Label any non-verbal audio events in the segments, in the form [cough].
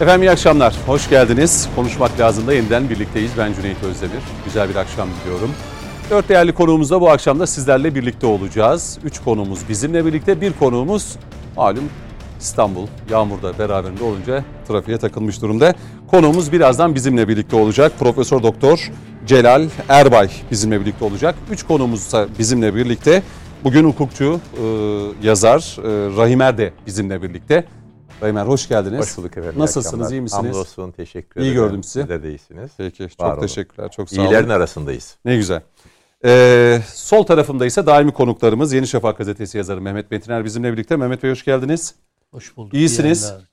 Efendim iyi akşamlar. Hoş geldiniz. Konuşmak lazım da yeniden birlikteyiz. Ben Cüneyt Özdemir. Güzel bir akşam diliyorum. Dört değerli konuğumuzla bu akşam da sizlerle birlikte olacağız. Üç konuğumuz bizimle birlikte. Bir konuğumuz malum İstanbul yağmurda beraberinde olunca trafiğe takılmış durumda. Konuğumuz birazdan bizimle birlikte olacak. Profesör Doktor Celal Erbay bizimle birlikte olacak. Üç konuğumuz ise bizimle birlikte. Bugün hukukçu, e, yazar e, Rahimer de bizimle birlikte. Rahimer hoş geldiniz. Hoş bulduk efendim. Nasılsınız, iyi misiniz? Hamdolsun, teşekkür İyi ederim. gördüm sizi. Sizler de iyisiniz. Peki, çok Var olun. teşekkürler. Çok sağ olun. İyilerin arasındayız. Ne güzel. Ee, sol tarafımda ise daimi konuklarımız Yeni Şafak gazetesi yazarı Mehmet Metiner bizimle birlikte. Mehmet Bey hoş geldiniz. Hoş bulduk. İyisiniz. İyi yayınlar.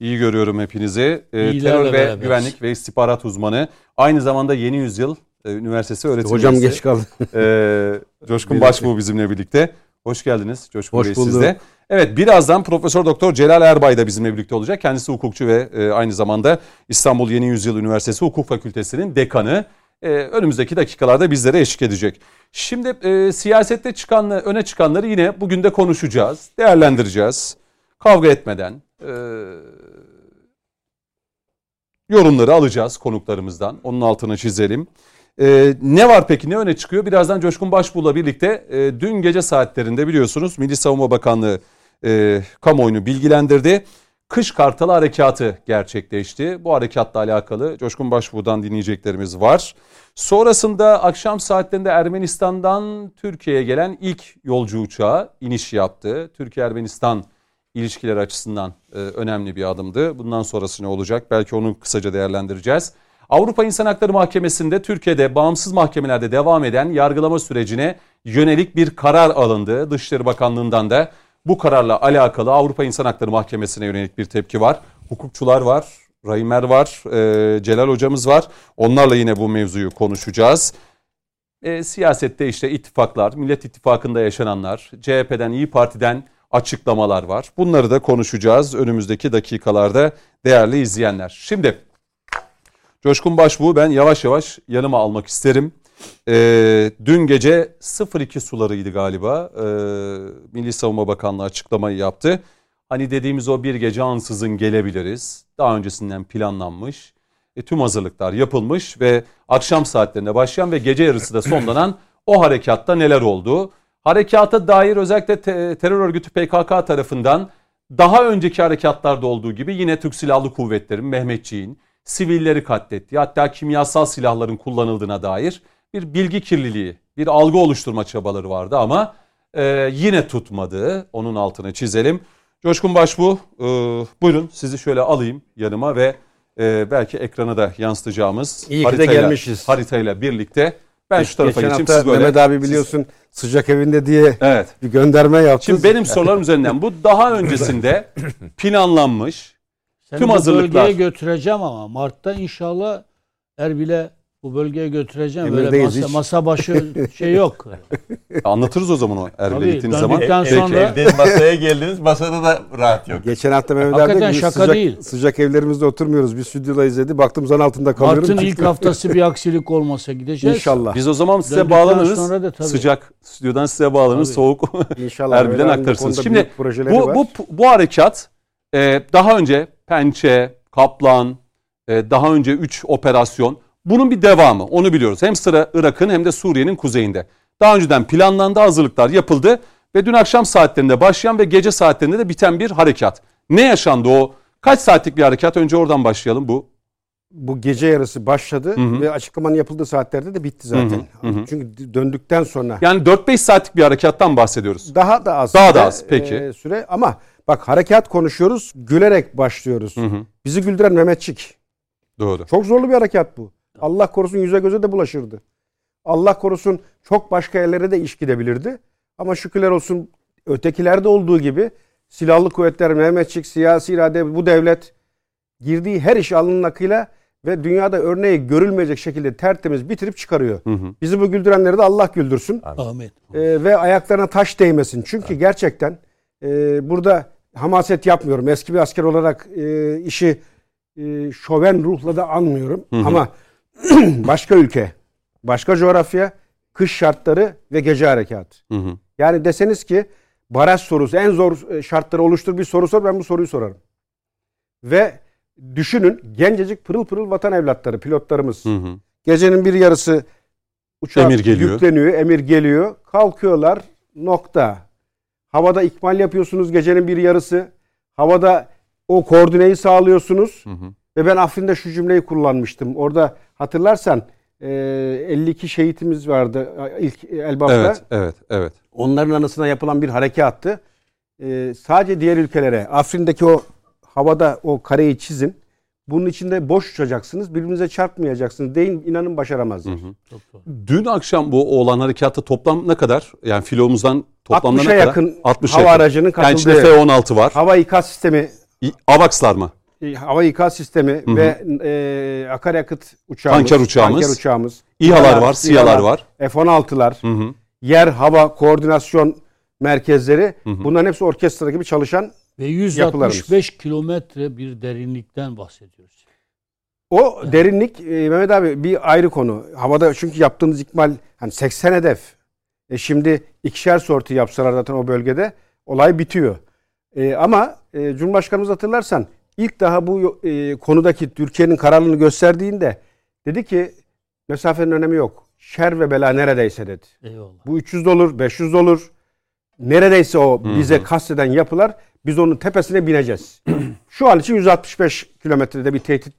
İyi görüyorum hepinizi. Ee, İyilerle terör ve beraberiz. güvenlik ve istihbarat uzmanı. Aynı zamanda Yeni Yüzyıl e, Üniversitesi öğretim Hocam üyesi. geç kaldı. Ee, Coşkun. Başbuğ bizimle birlikte. Hoş geldiniz Coşkun Hoş Bey bulduk. siz de. Evet birazdan Profesör Doktor Celal Erbay da bizimle birlikte olacak. Kendisi hukukçu ve e, aynı zamanda İstanbul Yeni Yüzyıl Üniversitesi Hukuk Fakültesi'nin dekanı. E, önümüzdeki dakikalarda bizlere eşlik edecek. Şimdi e, siyasette çıkan öne çıkanları yine bugün de konuşacağız, değerlendireceğiz. Kavga etmeden yorumları alacağız konuklarımızdan. Onun altını çizelim. Ee, ne var peki ne öne çıkıyor? Birazdan Coşkun Başbuğ'la birlikte e, dün gece saatlerinde biliyorsunuz Milli Savunma Bakanlığı e, kamuoyunu bilgilendirdi. Kış Kartalı Harekatı gerçekleşti. Bu harekatla alakalı Coşkun Başbuğ'dan dinleyeceklerimiz var. Sonrasında akşam saatlerinde Ermenistan'dan Türkiye'ye gelen ilk yolcu uçağı iniş yaptı. Türkiye-Ermenistan ilişkiler açısından e, önemli bir adımdı. Bundan sonrası ne olacak? Belki onu kısaca değerlendireceğiz. Avrupa İnsan Hakları Mahkemesi'nde Türkiye'de bağımsız mahkemelerde devam eden yargılama sürecine yönelik bir karar alındı. Dışişleri Bakanlığı'ndan da bu kararla alakalı Avrupa İnsan Hakları Mahkemesi'ne yönelik bir tepki var. Hukukçular var, Rahimer var, e, Celal hocamız var. Onlarla yine bu mevzuyu konuşacağız. E, siyasette işte ittifaklar, Millet İttifakı'nda yaşananlar, CHP'den, İyi Parti'den açıklamalar var. Bunları da konuşacağız önümüzdeki dakikalarda değerli izleyenler. Şimdi Coşkun Başbuğ ben yavaş yavaş yanıma almak isterim. Ee, dün gece 02 sularıydı galiba. Ee, Milli Savunma Bakanlığı açıklamayı yaptı. Hani dediğimiz o bir gece ansızın gelebiliriz. Daha öncesinden planlanmış. E, tüm hazırlıklar yapılmış ve akşam saatlerinde başlayan ve gece yarısı da sonlanan o harekatta neler oldu? Harekata dair özellikle te- terör örgütü PKK tarafından daha önceki harekatlarda olduğu gibi yine Türk Silahlı Kuvvetleri'nin Mehmetçiğin sivilleri katlettiği hatta kimyasal silahların kullanıldığına dair bir bilgi kirliliği, bir algı oluşturma çabaları vardı ama e, yine tutmadı. Onun altını çizelim. Coşkun Başbuğ e, buyurun sizi şöyle alayım yanıma ve e, belki ekrana da yansıtacağımız İyi ki de gelmişiz. haritayla birlikte ben şu tarafa Geçen geçeyim siz böyle. Mehmet abi siz- biliyorsun sıcak evinde diye Evet. bir gönderme yaptı. Şimdi benim sorularım üzerinden bu daha öncesinde [coughs] planlanmış Seni Tüm bu hazırlıklar. bölgeye götüreceğim ama Mart'ta inşallah Erbil'e bu bölgeye götüreceğim. Böyle masa, hiç. masa başı [laughs] şey yok. anlatırız o zaman o Erbil'e Tabii, gittiğiniz zaman. sonra- Sonra- Evden masaya geldiniz, masada da rahat yok. Geçen hafta Mehmet abi dedi şaka sıcak, değil. sıcak evlerimizde oturmuyoruz. Biz stüdyoda izledi. Baktım zan altında kalıyorum. Mart'ın ilk haftası bir aksilik olmasa gideceğiz. İnşallah. Biz o zaman size Döndükten bağlanırız. sonra da tabii. Sıcak stüdyodan size bağlanırız. Tabii. Soğuk İnşallah. [laughs] Erbil'den aktarırsınız. Şimdi bu, var. bu, bu harekat e, daha önce Pençe, Kaplan, e, daha önce 3 operasyon. Bunun bir devamı onu biliyoruz. Hem sıra Irak'ın hem de Suriye'nin kuzeyinde. Daha önceden planlandı, hazırlıklar yapıldı ve dün akşam saatlerinde başlayan ve gece saatlerinde de biten bir harekat. Ne yaşandı o? Kaç saatlik bir harekat? Önce oradan başlayalım bu. bu gece yarısı başladı hı. ve açıklamanın yapıldığı saatlerde de bitti zaten. Hı hı, hı hı. Çünkü döndükten sonra Yani 4-5 saatlik bir harekattan bahsediyoruz. daha da az. Daha da az, peki. e, süre ama bak harekat konuşuyoruz. Gülerek başlıyoruz. Hı hı. Bizi güldüren Mehmetçik. Doğru. Çok zorlu bir harekat bu. Allah korusun yüze göze de bulaşırdı. Allah korusun çok başka yerlere de iş gidebilirdi. Ama şükürler olsun ötekilerde olduğu gibi silahlı kuvvetler, Mehmetçik, siyasi irade bu devlet girdiği her iş alnının akıyla ve dünyada örneği görülmeyecek şekilde tertemiz bitirip çıkarıyor. Hı hı. Bizi bu güldürenleri de Allah güldürsün. Ahmet. Ee, ve ayaklarına taş değmesin. Çünkü gerçekten e, burada hamaset yapmıyorum. Eski bir asker olarak e, işi e, şoven ruhla da anmıyorum. Hı hı. Ama [clears throat] başka ülke, başka coğrafya, kış şartları ve gece harekatı. Hı hı. Yani deseniz ki baraj sorusu en zor e, şartları oluştur bir soru sor ben bu soruyu sorarım. Ve düşünün gencecik pırıl pırıl vatan evlatları pilotlarımız. Hı hı. Gecenin bir yarısı uçak Emir geliyor. yükleniyor, emir geliyor. Kalkıyorlar nokta. Havada ikmal yapıyorsunuz gecenin bir yarısı. Havada o koordineyi sağlıyorsunuz. Hı hı. Ve ben Afrin'de şu cümleyi kullanmıştım. Orada hatırlarsan e, 52 şehitimiz vardı e, ilk Elbap'ta. Evet, evet, evet. Onların anısına yapılan bir harekattı. E, sadece diğer ülkelere Afrin'deki o havada o kareyi çizin. Bunun içinde boş uçacaksınız. Birbirinize çarpmayacaksınız. Deyin inanın başaramazlar. Hı hı. Çok. Dün akşam bu olan harekatta toplam ne kadar? Yani filomuzdan toplamda 60'a ne kadar? yakın 60'a hava yakın. aracının Yani katıldığı F-16 var. hava ikaz sistemi AVAX'lar mı? E, hava ikaz sistemi hı. ve e, akaryakıt uçağımız, Tanker uçağımız. tanker uçağımız, İHA'lar var, SİHA'lar var. F-16'lar, Hı hı. yer hava koordinasyon merkezleri Hı hı. bunların hepsi orkestra gibi çalışan Ve Yapılarımız. 165 kilometre bir derinlikten bahsediyoruz. o derinlik e, Mehmet abi bir ayrı konu. Havada çünkü yaptığınız ikmal hani 80 hedef. E şimdi ikişer sorti yapsalar zaten o bölgede olay bitiyor. E, ama e, Cumhurbaşkanımız hatırlarsan ilk daha bu e, konudaki Türkiye'nin kararlılığını gösterdiğinde dedi ki mesafenin önemi yok. Şer ve bela neredeyse dedi. Eyvallah. Bu 300 de olur, 500 de olur. Neredeyse o bize kasteden yapılar biz onun tepesine bineceğiz. [clears throat] Şu an için 165 kilometrede bir tehdit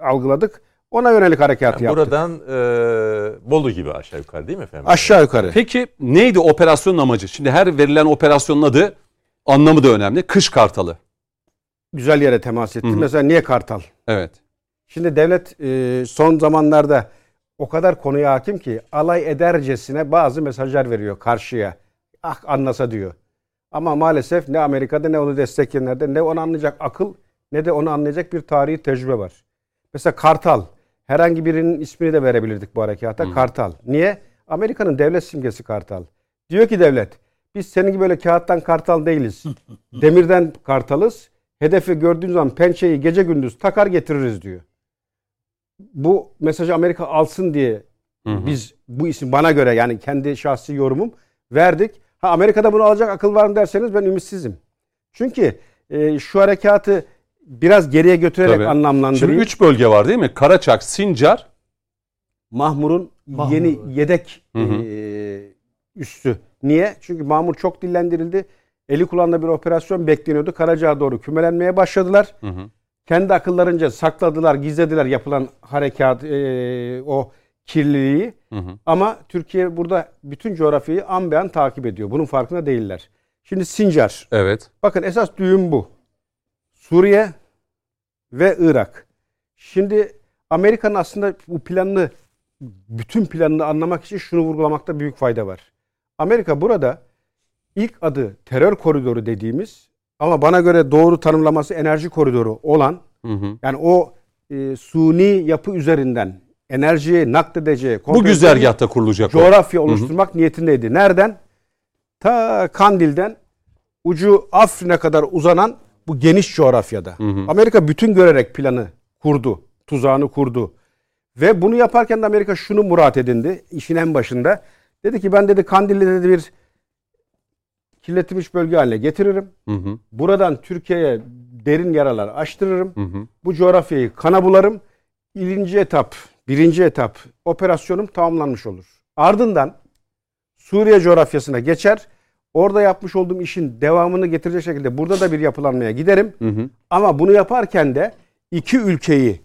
algıladık. Ona yönelik harekat Yani yaptık. buradan e, Bolu gibi aşağı yukarı değil mi efendim? Aşağı yukarı. Peki neydi operasyonun amacı? Şimdi her verilen operasyonun adı anlamı da önemli. Kış Kartalı. Güzel yere temas ettin. Hı hı. Mesela niye Kartal? Evet. Şimdi devlet e, son zamanlarda o kadar konuya hakim ki alay edercesine bazı mesajlar veriyor karşıya. Ah anlasa diyor. Ama maalesef ne Amerika'da ne onu destekleyenlerde ne onu anlayacak akıl ne de onu anlayacak bir tarihi tecrübe var. Mesela Kartal. Herhangi birinin ismini de verebilirdik bu harekata. Kartal. Niye? Amerika'nın devlet simgesi Kartal. Diyor ki devlet biz senin gibi böyle kağıttan kartal değiliz. [laughs] Demirden kartalız. Hedefi gördüğün zaman pençeyi gece gündüz takar getiririz diyor. Bu mesajı Amerika alsın diye Hı hı. biz bu isim bana göre yani kendi şahsi yorumum verdik. Ha Amerika'da bunu alacak akıl var mı derseniz ben ümitsizim. Çünkü e, şu harekatı biraz geriye götürerek Tabii. Şimdi anlamlandırayım. 3 bölge var değil mi? Karaçak, Sincar. Mahmur'un Mahmur, yeni yedek Hı hı. e, üssü. Niye? Çünkü Mahmur çok dillendirildi. Eli kulağında bir operasyon bekleniyordu. Karaca'ya doğru kümelenmeye başladılar. Hı hı. Kendi akıllarınca sakladılar, gizlediler yapılan harekat, e, o kirliliği. Hı hı. Ama Türkiye burada bütün coğrafyayı an be an takip ediyor. Bunun farkında değiller. Şimdi Sincar. Evet. Bakın esas düğüm bu. Suriye ve Irak. Şimdi Amerika'nın aslında bu planını bütün planını anlamak için şunu vurgulamakta büyük fayda var. Amerika burada ilk adı terör koridoru dediğimiz ama bana göre doğru tanımlaması enerji koridoru olan Hı hı. yani o e, suni yapı üzerinden enerjiyi nakledeceği Bu güzergahta kurulacak o. coğrafya oluşturmak niyetindeydi. Nereden? Ta Kandil'den ucu Afrin'e kadar uzanan bu geniş coğrafyada. hı. Amerika bütün görerek planı kurdu. Tuzağını kurdu. Ve bunu yaparken de Amerika şunu murat edindi işin en başında. Dedi ki ben dedi Kandil'i dedi bir kirletilmiş bölge haline getiririm. Hı hı. Buradan Türkiye'ye derin yaralar açtırırım. Hı hı. Bu coğrafyayı kana bularım. İkinci etap, birinci etap operasyonum tamamlanmış olur. Ardından Suriye coğrafyasına geçer. Orada yapmış olduğum işin devamını getirecek şekilde burada da bir yapılanmaya giderim. Hı hı. Ama bunu yaparken de iki ülkeyi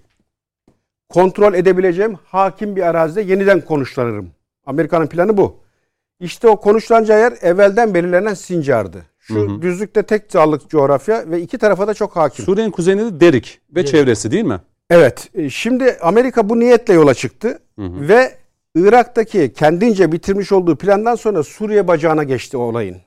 kontrol edebileceğim hakim bir arazide yeniden konuşlanırım. Amerika'nın planı bu. İşte o konuşlanacağı yer evvelden belirlenen Sincar'dı. Şu Hı hı. düzlükte tek dağlık coğrafya ve iki tarafa da çok hakim. Suriye'nin kuzeyinde de Derik ve Derik. çevresi değil mi? Evet. e, Şimdi Amerika bu niyetle yola çıktı Hı hı. ve Irak'taki kendince bitirmiş olduğu plandan sonra Suriye bacağına geçti olayın.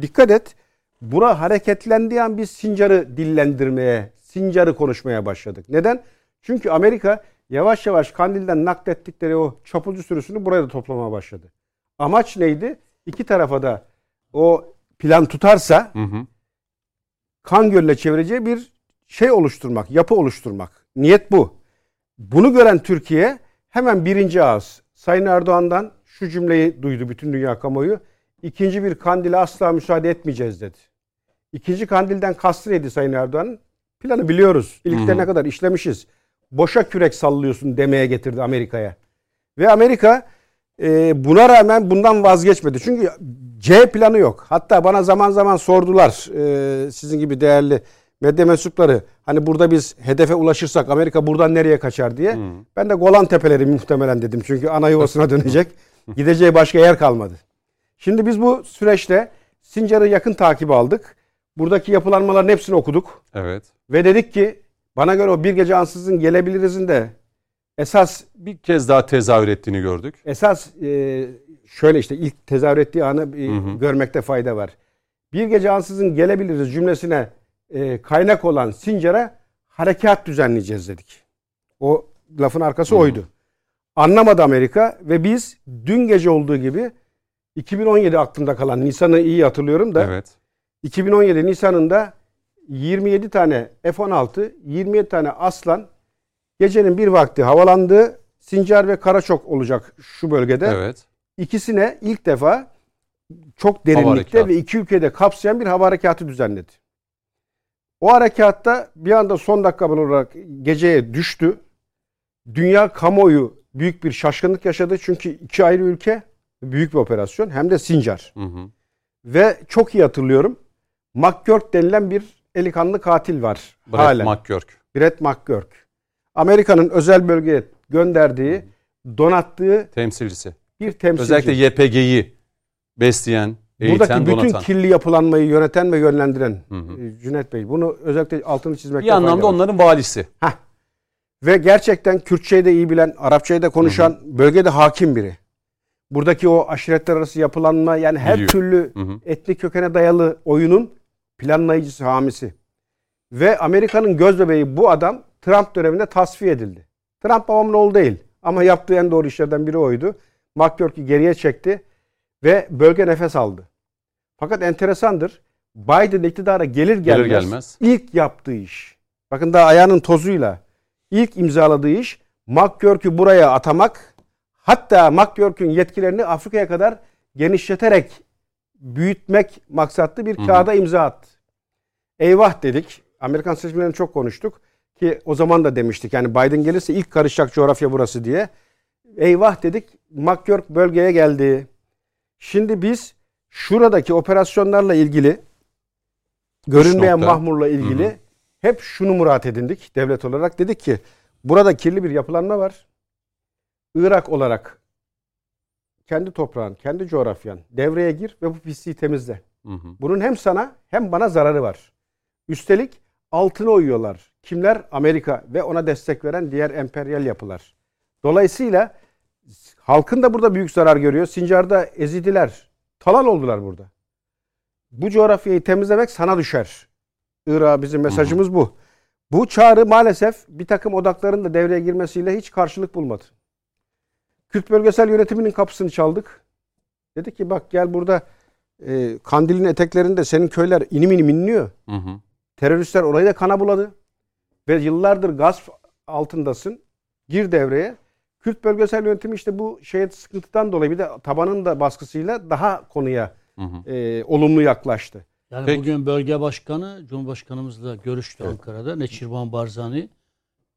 Dikkat et. Bura hareketlendiği an biz Sincar'ı dillendirmeye, Sincar'ı konuşmaya başladık. Neden? Çünkü Amerika yavaş yavaş Kandil'den naklettikleri o çapulcu sürüsünü buraya da toplamaya başladı. Amaç neydi? İki tarafa da o plan tutarsa Hı hı. kan gölle çevireceği bir şey oluşturmak, yapı oluşturmak. Niyet bu. Bunu gören Türkiye hemen birinci ağız Sayın Erdoğan'dan şu cümleyi duydu bütün dünya kamuoyu. İkinci bir kandile asla müsaade etmeyeceğiz dedi. İkinci kandilden kastı neydi Sayın Erdoğan'ın? Planı biliyoruz. İlkte Hı hı. ne kadar işlemişiz. Boşa kürek sallıyorsun demeye getirdi Amerika'ya. Ve Amerika e, buna rağmen bundan vazgeçmedi. Çünkü C planı yok. Hatta bana zaman zaman sordular e, sizin gibi değerli medya mensupları. Hani burada biz hedefe ulaşırsak Amerika buradan nereye kaçar diye. Ben de Golan Tepeleri muhtemelen dedim. Çünkü ana yuvasına dönecek. [laughs] Gideceği başka yer kalmadı. Şimdi biz bu süreçte Sincar'ı yakın takip aldık. Buradaki yapılanmaların hepsini okuduk. Evet. Ve dedik ki bana göre o bir gece ansızın gelebilirizin de esas Bir kez daha tezahür ettiğini gördük. esas e, şöyle işte ilk tezahür ettiği anı e, Hı hı. görmekte fayda var. Bir gece ansızın gelebiliriz cümlesine e, kaynak olan Sincar'a harekat düzenleyeceğiz dedik. O lafın arkası Hı hı. oydu. Anlamadı Amerika ve biz dün gece olduğu gibi 2017 aklımda kalan Nisan'ı iyi hatırlıyorum da Evet. 2017 Nisan'ında 27 tane F-16, 27 tane Aslan gecenin bir vakti havalandı. Sincar ve Karaçok olacak şu bölgede. Evet. İkisine ilk defa çok derinlikte ve iki ülkede kapsayan bir hava harekatı düzenledi. O harekatta bir anda son dakika olarak geceye düştü. Dünya kamuoyu büyük bir şaşkınlık yaşadı. Çünkü iki ayrı ülke büyük bir operasyon hem de Sincar. Hı hı. Ve çok iyi hatırlıyorum. McGurk denilen bir eli kanlı katil var. Brett hala. McGurk. Brett McGurk. Amerika'nın özel bölgeye gönderdiği, donattığı Temsilcisi. bir temsilci. Özellikle YPG'yi besleyen, eğiten, Buradaki bütün donatan. kirli yapılanmayı yöneten ve yönlendiren Hı hı. e, Cüneyt Bey. Bunu özellikle altını çizmekte Bir anlamda var. onların valisi. Heh. Ve gerçekten Kürtçeyi de iyi bilen, Arapçayı da konuşan, bölgede hakim biri. Buradaki o aşiretler arası yapılanma yani her Biliyor. türlü Hı hı. etnik kökene dayalı oyunun planlayıcısı, hamisi. Ve Amerika'nın göz bebeği bu adam Trump döneminde tasfiye edildi. Trump babamın oğlu değil ama yaptığı en doğru işlerden biri oydu. McGurk'ü geriye çekti ve bölge nefes aldı. Fakat enteresandır. Biden iktidara gelir gelmez, gelmez. ilk yaptığı iş. Bakın daha ayağının tozuyla ilk imzaladığı iş McGurk'ü buraya atamak hatta McGurk'ün yetkilerini Afrika'ya kadar genişleterek büyütmek maksatlı bir kağıda imza attı. Eyvah dedik. Amerikan seçmenlerini çok konuştuk. Ki o zaman da demiştik yani Biden gelirse ilk karışacak coğrafya burası diye. Eyvah dedik. McGurk bölgeye geldi. Şimdi biz şuradaki operasyonlarla ilgili görünmeyen mahmurla ilgili Hı hı. hep şunu murat edindik devlet olarak. Dedik ki burada kirli bir yapılanma var. Irak olarak kendi toprağın, kendi coğrafyan devreye gir ve bu pisliği temizle. Hı hı. Bunun hem sana hem bana zararı var. Üstelik altına uyuyorlar. Kimler? Amerika ve ona destek veren diğer emperyal yapılar. Dolayısıyla halkın da burada büyük zarar görüyor. Sincar'da ezidiler. Talan oldular burada. Bu coğrafyayı temizlemek sana düşer. Irak'a bizim mesajımız bu. Bu çağrı maalesef bir takım odakların da devreye girmesiyle hiç karşılık bulmadı. Kürt bölgesel yönetiminin kapısını çaldık. Dedik ki bak gel burada e, Kandil'in eteklerinde senin köyler inim inim inliyor. Hı hı. Teröristler orayı da kana buladı. Ve yıllardır gasp altındasın. Gir devreye. Kürt bölgesel yönetimi işte bu şey sıkıntıdan dolayı bir de tabanın da baskısıyla daha konuya Hı hı. e, olumlu yaklaştı. Yani Peki. bugün bölge başkanı Cumhurbaşkanımızla görüştü Ankara'da. Neçirvan Barzani,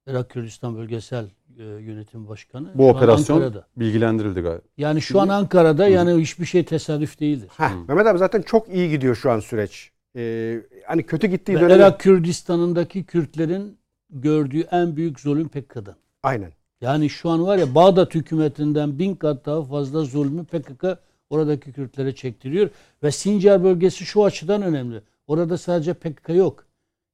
Irak Kürdistan Bölgesel e, Yönetim Başkanı. Bu Şu operasyon Ankara'da. bilgilendirildi galiba. Yani şu an Ankara'da yani hiçbir şey tesadüf değildir. Heh, Mehmet abi zaten çok iyi gidiyor şu an süreç. Ee, hani kötü gittiği dönem. Irak Kürdistan'ındaki Kürtlerin gördüğü en büyük zulüm PKK'dan. Aynen. Yani şu an var ya Bağdat hükümetinden bin kat daha fazla zulmü PKK oradaki Kürtlere çektiriyor. Ve Sincar bölgesi şu açıdan önemli. Orada sadece PKK yok.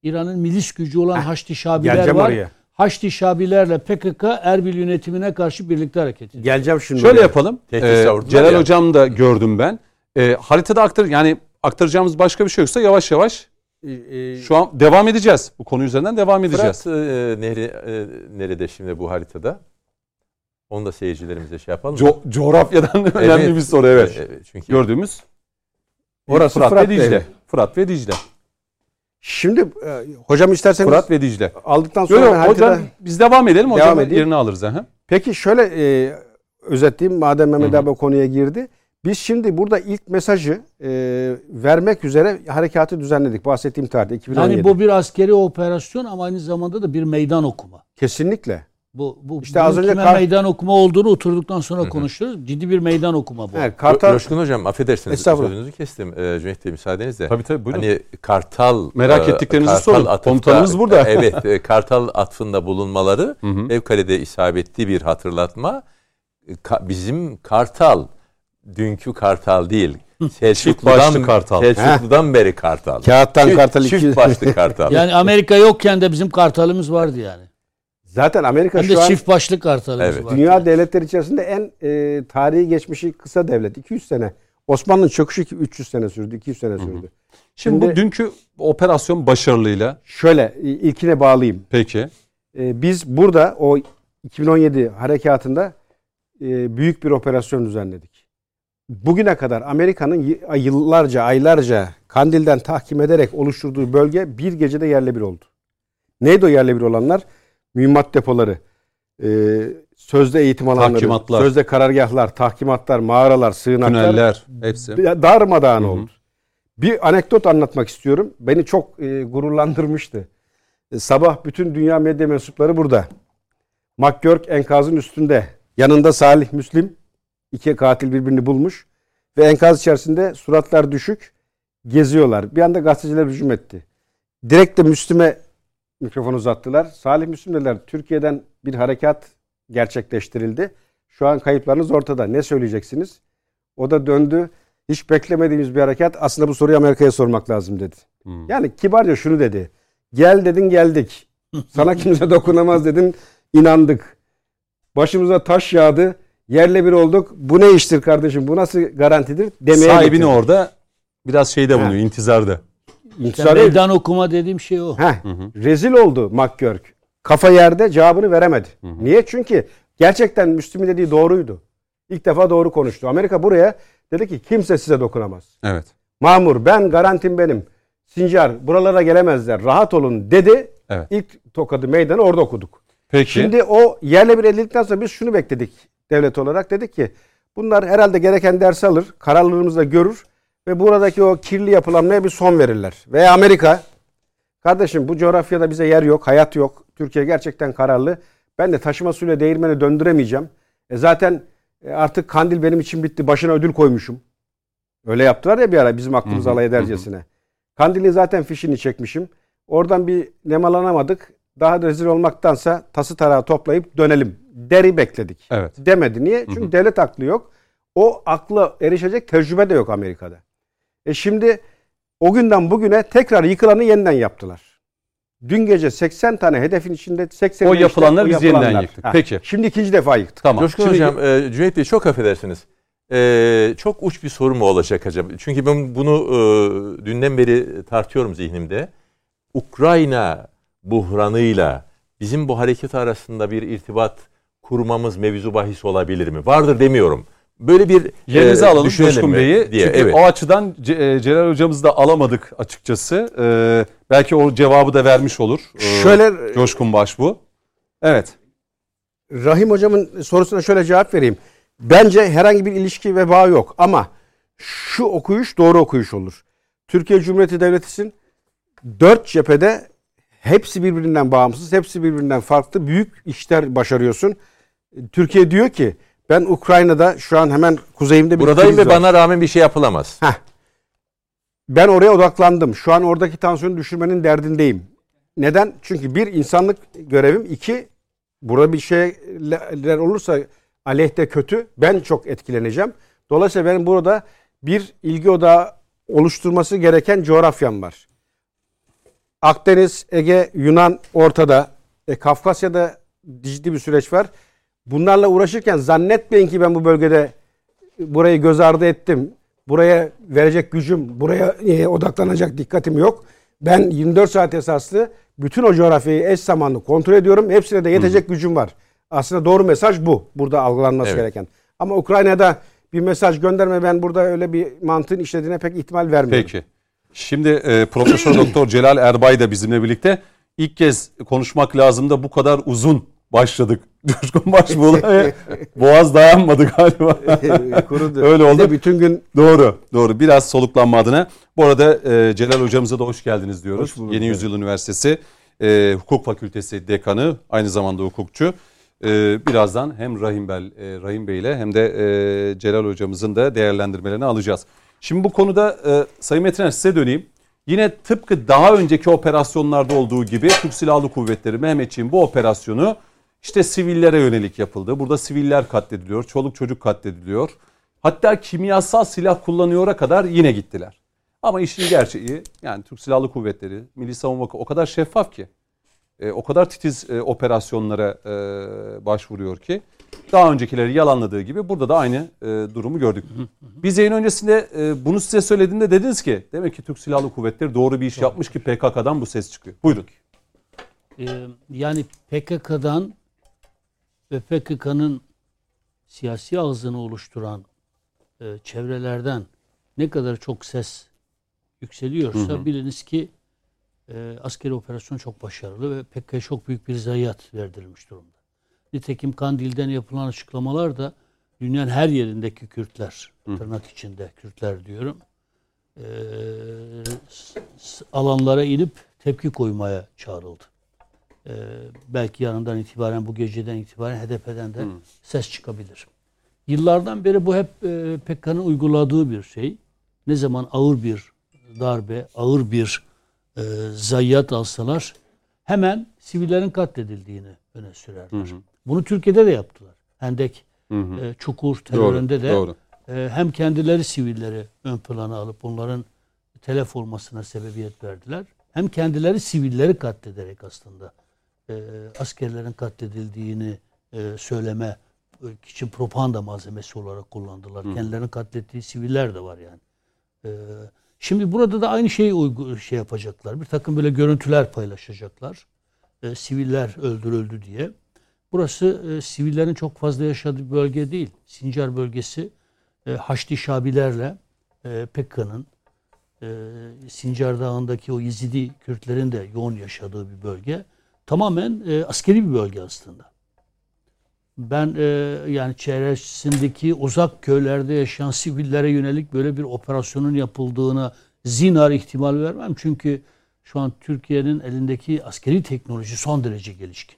İran'ın milis gücü olan Haçlı Şabiler var. oraya. Haçlı Şabilerle PKK Erbil yönetimine karşı birlikte hareket ediyor. Geleceğim şimdi. Şöyle oraya. yapalım. Tehdit Ee, Celal ya. Hocam da gördüm ben. Ee, haritada aktar yani aktaracağımız başka bir şey yoksa yavaş yavaş Ee, e, şu an devam edeceğiz. Bu konu üzerinden devam edeceğiz. Fırat e, nehri e, nerede şimdi bu haritada? Onu da seyircilerimize şey yapalım. mı? Co- coğrafyadan [laughs] önemli bir soru evet. E, çünkü Gördüğümüz Orası Fırat, Fırat ve Dicle. Nehri. Fırat ve Dicle. Şimdi e, hocam isterseniz Fırat ve Dicle. aldıktan sonra Yok haritada- hocam biz devam edelim. Hocam edeyim. yerini alırız. Aha. Peki şöyle e, özetleyeyim madem Mehmet abi konuya girdi. Biz şimdi burada ilk mesajı e, vermek üzere harekatı düzenledik. Bahsettiğim tarihte 2017. Yani bu bir askeri operasyon ama aynı zamanda da bir meydan okuma. Kesinlikle. Bu, bu İşte az önce kime kar- meydan okuma olduğunu oturduktan sonra konuşuruz. Ciddi bir meydan okuma bu. Evet, Kartal Coşkun Hocam affedersiniz sözünüzü kestim. Ee, Cüneyt Bey müsaadenizle. Tabii tabii buyurun. Hani Kartal Merak e, ettiklerinizi Kartal sorun. atıfta- Komutanımız burada. [laughs] evet, e, Kartal atfında bulunmaları Hı hı. fevkalade isabetli bir hatırlatma. Ka- bizim Kartal dünkü Kartal değil. Selçuklu'dan, başlı Kartal. Selçuklu'dan beri Kartal. Kağıttan Çift- Kartal Çift iki- başlı Kartal. [laughs] Yani Amerika yokken de bizim kartalımız vardı yani. zaten Amerika Hem de şu an çift başlı kartalımız Evet. vardı. dünya devletleri içerisinde en e, tarihi geçmişi kısa devlet. 200 sene. Osmanlı'nın çöküşü iki- 300 sene sürdü. 200 sene sürdü. Şimdi, bu Şimdi- dünkü operasyon başarılıyla Şöyle ilkine bağlayayım. peki E, biz burada o 2017 harekatında e, büyük bir operasyon düzenledik. Bugüne kadar Amerika'nın yıllarca, aylarca Kandil'den tahkim ederek oluşturduğu bölge bir gecede yerle bir oldu. Neydi o yerle bir olanlar? Mühimmat depoları, e, sözde eğitim alanları, sözde karargahlar, tahkimatlar, mağaralar, sığınaklar tüneller hepsi. darmadağın Hı hı. oldu. Bir anekdot anlatmak istiyorum. Beni çok e, gururlandırmıştı. E, sabah bütün dünya medya mensupları burada. McGurk enkazın üstünde. Yanında Salih Müslim. İki katil birbirini bulmuş. Ve enkaz içerisinde suratlar düşük geziyorlar. Bir anda gazeteciler hücum etti. Direkt de Müslüm'e mikrofon uzattılar. Salih Müslüm dediler Türkiye'den bir harekat gerçekleştirildi. Şu an kayıplarınız ortada. Ne söyleyeceksiniz? O da döndü. Hiç beklemediğimiz bir harekat. Aslında bu soruyu Amerika'ya sormak lazım dedi. Hmm. Yani kibarca şunu dedi. Gel dedin geldik. Sana [laughs] kimse dokunamaz dedin. inandık. Başımıza taş yağdı. Yerle bir olduk. Bu ne iştir kardeşim? Bu nasıl garantidir? Demeye Sahibini getirdi. orada biraz şeyde bulunuyor, intizarda. İşte İntisar değil. meydan okuma dediğim şey o. Heh, rezil oldu McGurk. Kafa yerde cevabını veremedi. Niye? Çünkü gerçekten Müslüm'ün dediği doğruydu. İlk defa doğru konuştu. Amerika buraya dedi ki kimse size dokunamaz. Evet. Mamur ben garantim benim. Sincar buralara gelemezler. Rahat olun dedi. Evet. İlk tokadı meydanı orada okuduk. Peki. Şimdi o yerle bir edildikten sonra biz şunu bekledik devlet olarak. Dedik ki bunlar herhalde gereken ders alır. Kararlarımızı da görür. Ve buradaki o kirli yapılanmaya bir son verirler. Veya Amerika kardeşim bu coğrafyada bize yer yok, hayat yok. Türkiye gerçekten kararlı. Ben de taşıma suyla değirmeni döndüremeyeceğim. E zaten e, artık kandil benim için bitti. Başına ödül koymuşum. Öyle yaptılar ya bir ara bizim aklımız alay edercesine. Kandili zaten fişini çekmişim. Oradan bir nemalanamadık. Daha da rezil olmaktansa tası tarağı toplayıp dönelim. Deri bekledik. Evet. Demedi. Niye? Çünkü devlet aklı yok. O akla erişecek tecrübe de yok Amerika'da. E şimdi o günden bugüne tekrar yıkılanı yeniden yaptılar. Dün gece 80 tane hedefin içinde 80 O yapılanları biz yeniden yıktık. Peki. Şimdi ikinci defa yıktık. Tamam. Coşkun Şimdi- Hocam, e, Cüneyt Bey çok affedersiniz. E, çok uç bir soru mu olacak acaba? Çünkü ben bunu e, dünden beri tartıyorum zihnimde. Ukrayna buhranıyla bizim bu hareket arasında bir irtibat kurmamız mevzu bahis olabilir mi? Vardır demiyorum. Böyle bir Yerinize e, alalım Coşkun Bey'i. diye. Çünkü evet. o açıdan Ce- e, Celal hocamızı da alamadık açıkçası. Ee, belki o cevabı da vermiş olur. Ee, Şöyle Coşkun Başbu. Evet. Rahim hocamın sorusuna şöyle cevap vereyim. Bence herhangi bir ilişki ve bağ yok ama şu okuyuş doğru okuyuş olur. Türkiye Cumhuriyeti Devleti'sin dört cephede hepsi birbirinden bağımsız, hepsi birbirinden farklı büyük işler başarıyorsun. Türkiye diyor ki ben Ukrayna'da şu an hemen kuzeyimde bir Buradayım ve var. bana rağmen bir şey yapılamaz. Heh. Ben oraya odaklandım. Şu an oradaki tansiyonu düşürmenin derdindeyim. Neden? Çünkü bir insanlık görevim. iki burada bir şeyler olursa aleyhte kötü ben çok etkileneceğim. Dolayısıyla benim burada bir ilgi odağı oluşturması gereken coğrafyam var. Akdeniz, Ege, Yunan ortada. E, Kafkasya'da ciddi bir süreç var. Bunlarla uğraşırken zannetmeyin ki ben bu bölgede burayı göz ardı ettim. Buraya verecek gücüm, buraya e, odaklanacak dikkatim yok. Ben 24 saat esaslı bütün o coğrafyayı eş zamanlı kontrol ediyorum. Hepsine de yetecek gücüm var. Aslında doğru mesaj bu. Burada algılanması Evet. gereken. Ama Ukrayna'da bir mesaj gönderme ben burada öyle bir mantığın işlediğine pek ihtimal vermiyorum. Peki. Şimdi e, Profesör Doktor Celal Erbay da bizimle birlikte. İlk kez konuşmak lazım da bu kadar uzun başladık. [laughs] Coşkun Başbuğ'la boğaz dayanmadı galiba. [laughs] Kurudu. [laughs] Öyle oldu. bütün gün Doğru, doğru. Biraz soluklanma adına. Bu arada e, Celal hocamıza da hoş geldiniz diyoruz. Hoş bulduk, Yeni evet. Yüzyıl Üniversitesi e, Hukuk Fakültesi dekanı, aynı zamanda hukukçu. E, birazdan hem Rahim, Bel, e, Rahim Bey ile hem de e, Celal hocamızın da değerlendirmelerini alacağız. Şimdi bu konuda e, Sayın Metiner size döneyim. Yine tıpkı daha önceki operasyonlarda olduğu gibi Türk Silahlı Kuvvetleri Mehmetçiğin bu operasyonu işte sivillere yönelik yapıldı. Burada siviller katlediliyor, çoluk çocuk katlediliyor. Hatta kimyasal silah kullanıyora kadar yine gittiler. Ama işin gerçeği yani Türk Silahlı Kuvvetleri, Milli Savunma o kadar şeffaf ki, e, o kadar titiz e, operasyonlara e, başvuruyor ki daha öncekileri yalanladığı gibi burada da aynı e, durumu gördük. Biz yayın öncesinde e, bunu size söylediğimde dediniz ki demek ki Türk Silahlı Kuvvetleri doğru bir iş yapmış ki PKK'dan bu ses çıkıyor. Buyurun. Ee, yani PKK'dan ve PKK'nın siyasi ağzını oluşturan e, çevrelerden ne kadar çok ses yükseliyorsa Hı hı. biliniz ki e, askeri operasyon çok başarılı ve PKK'ya çok büyük bir zayiat verdirilmiş durumda. Nitekim Kandil'den yapılan açıklamalar da dünyanın her yerindeki Kürtler, Hı. tırnak içinde Kürtler diyorum, e, alanlara inip tepki koymaya çağrıldı. E, belki yarından itibaren, bu geceden itibaren HDP'den de Hı. ses çıkabilir. Yıllardan beri bu hep e, PKK'nın uyguladığı bir şey. Ne zaman ağır bir darbe, ağır bir e, zayiat alsalar hemen sivillerin katledildiğini öne sürerler. Hı hı. Bunu Türkiye'de de yaptılar. Hendek, Hı hı. e, Çukur Doğru, teröründe de doğru. e, hem kendileri sivilleri ön plana alıp onların telef olmasına sebebiyet verdiler. Hem kendileri sivilleri katlederek aslında e, askerlerin katledildiğini e, söyleme e, için propaganda malzemesi olarak kullandılar. Hı. Kendilerini katlettiği siviller de var yani. E, şimdi burada da aynı şeyi uygu, şey yapacaklar. Bir takım böyle görüntüler paylaşacaklar. E, siviller öldürüldü diye. Burası e, sivillerin çok fazla yaşadığı bir bölge değil. Sincar bölgesi e, Haçlı Şabilerle e, PKK'nın e, Sincar Dağı'ndaki o Yezidi Kürtlerin de yoğun yaşadığı bir bölge. Tamamen e, askeri bir bölge aslında. Ben e, yani çevresindeki uzak köylerde yaşayan sivillere yönelik böyle bir operasyonun yapıldığına zinar ihtimal vermem. Çünkü şu an Türkiye'nin elindeki askeri teknoloji son derece gelişkin.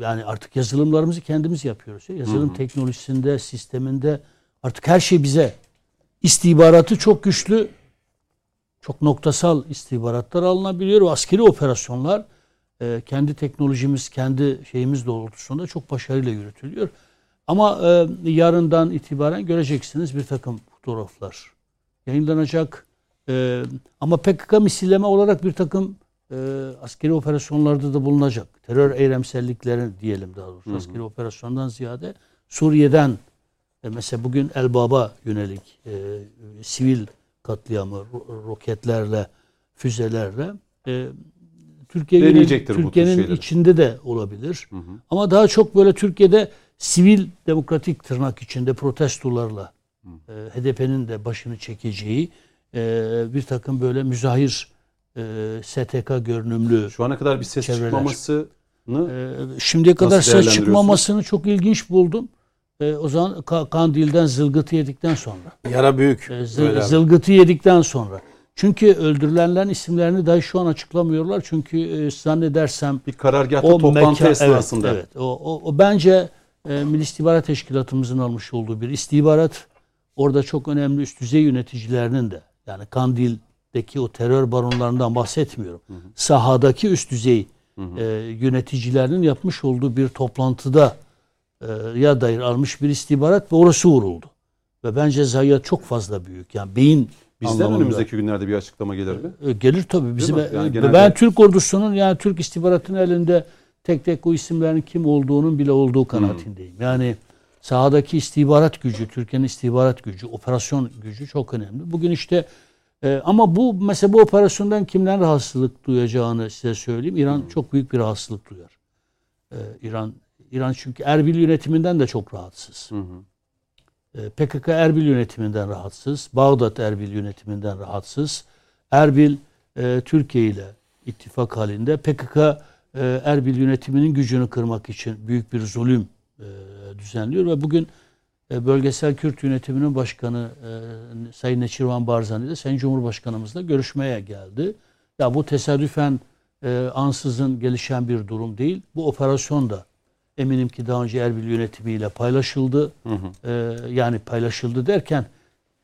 Yani artık yazılımlarımızı kendimiz yapıyoruz. ya. Yazılım teknolojisinde, sisteminde artık her şey bize. İstihbaratı çok güçlü, çok noktasal istihbaratlar alınabiliyor ve askeri operasyonlar e, kendi teknolojimiz, kendi şeyimiz doğrultusunda çok başarıyla yürütülüyor. Ama e, yarından itibaren göreceksiniz bir takım fotoğraflar yayınlanacak. E, ama PKK misilleme olarak bir takım e, askeri operasyonlarda da bulunacak. Terör eylemsellikleri diyelim daha doğrusu. Askeri operasyondan ziyade Suriye'den e, mesela bugün Elbab'a yönelik e, sivil katliamı ro- roketlerle, füzelerle e, Türkiye'nin şeyleri. içinde de olabilir. Hı hı. Ama daha çok böyle Türkiye'de sivil demokratik tırnak içinde protestolarla e, HDP'nin de başını çekeceği e, bir takım böyle müzahir e, STK görünümlü Şu ana kadar bir ses Çevreler. çıkmamasını e, şimdiye kadar ses çıkmamasını çok ilginç buldum. E, o zaman Ka- Kandil'den zılgıtı yedikten sonra. yara büyük. E, zı- Öyle abi. zılgıtı yedikten sonra. Çünkü öldürülenlerin isimlerini dahi şu an açıklamıyorlar. Çünkü e, zannedersem bir karargahta o toplantı mekan- esnasında. Evet, evet. O, o, o bence e, Milli İstihbarat Teşkilatımızın almış olduğu bir istihbarat. Orada çok önemli üst düzey yöneticilerinin de yani Kandil'deki o terör baronlarından bahsetmiyorum. Sahadaki üst düzey e, yöneticilerinin yapmış olduğu bir toplantıda ya dair almış bir istihbarat ve orası vuruldu. Ve bence zayiat çok fazla büyük. Yani beyin Bizden anlamında. önümüzdeki günlerde bir açıklama gelir mi? E, Gelir tabii. Bizim mi? Yani e, genelde- ben Türk ordusunun yani Türk istihbaratının elinde tek tek o isimlerin kim olduğunun bile olduğu kanaatindeyim. Yani sahadaki istihbarat gücü, Türkiye'nin istihbarat gücü, operasyon gücü çok önemli. Bugün işte e, ama bu mesela bu operasyondan kimden rahatsızlık duyacağını size söyleyeyim. İran çok büyük bir rahatsızlık duyar. E, İran İran çünkü Erbil yönetiminden de çok rahatsız. Hı hı. E, PKK Erbil yönetiminden rahatsız. Bağdat Erbil yönetiminden rahatsız. Erbil e, Türkiye ile ittifak halinde. PKK e, Erbil yönetiminin gücünü kırmak için büyük bir zulüm e, düzenliyor ve bugün e, bölgesel Kürt yönetiminin başkanı e, Sayın Neçirvan Barzani de Sayın Cumhurbaşkanımızla görüşmeye geldi. Ya bu tesadüfen e, ansızın gelişen bir durum değil. Bu operasyon da eminim ki daha önce Erbil yönetimiyle paylaşıldı. Hı hı. E, yani paylaşıldı derken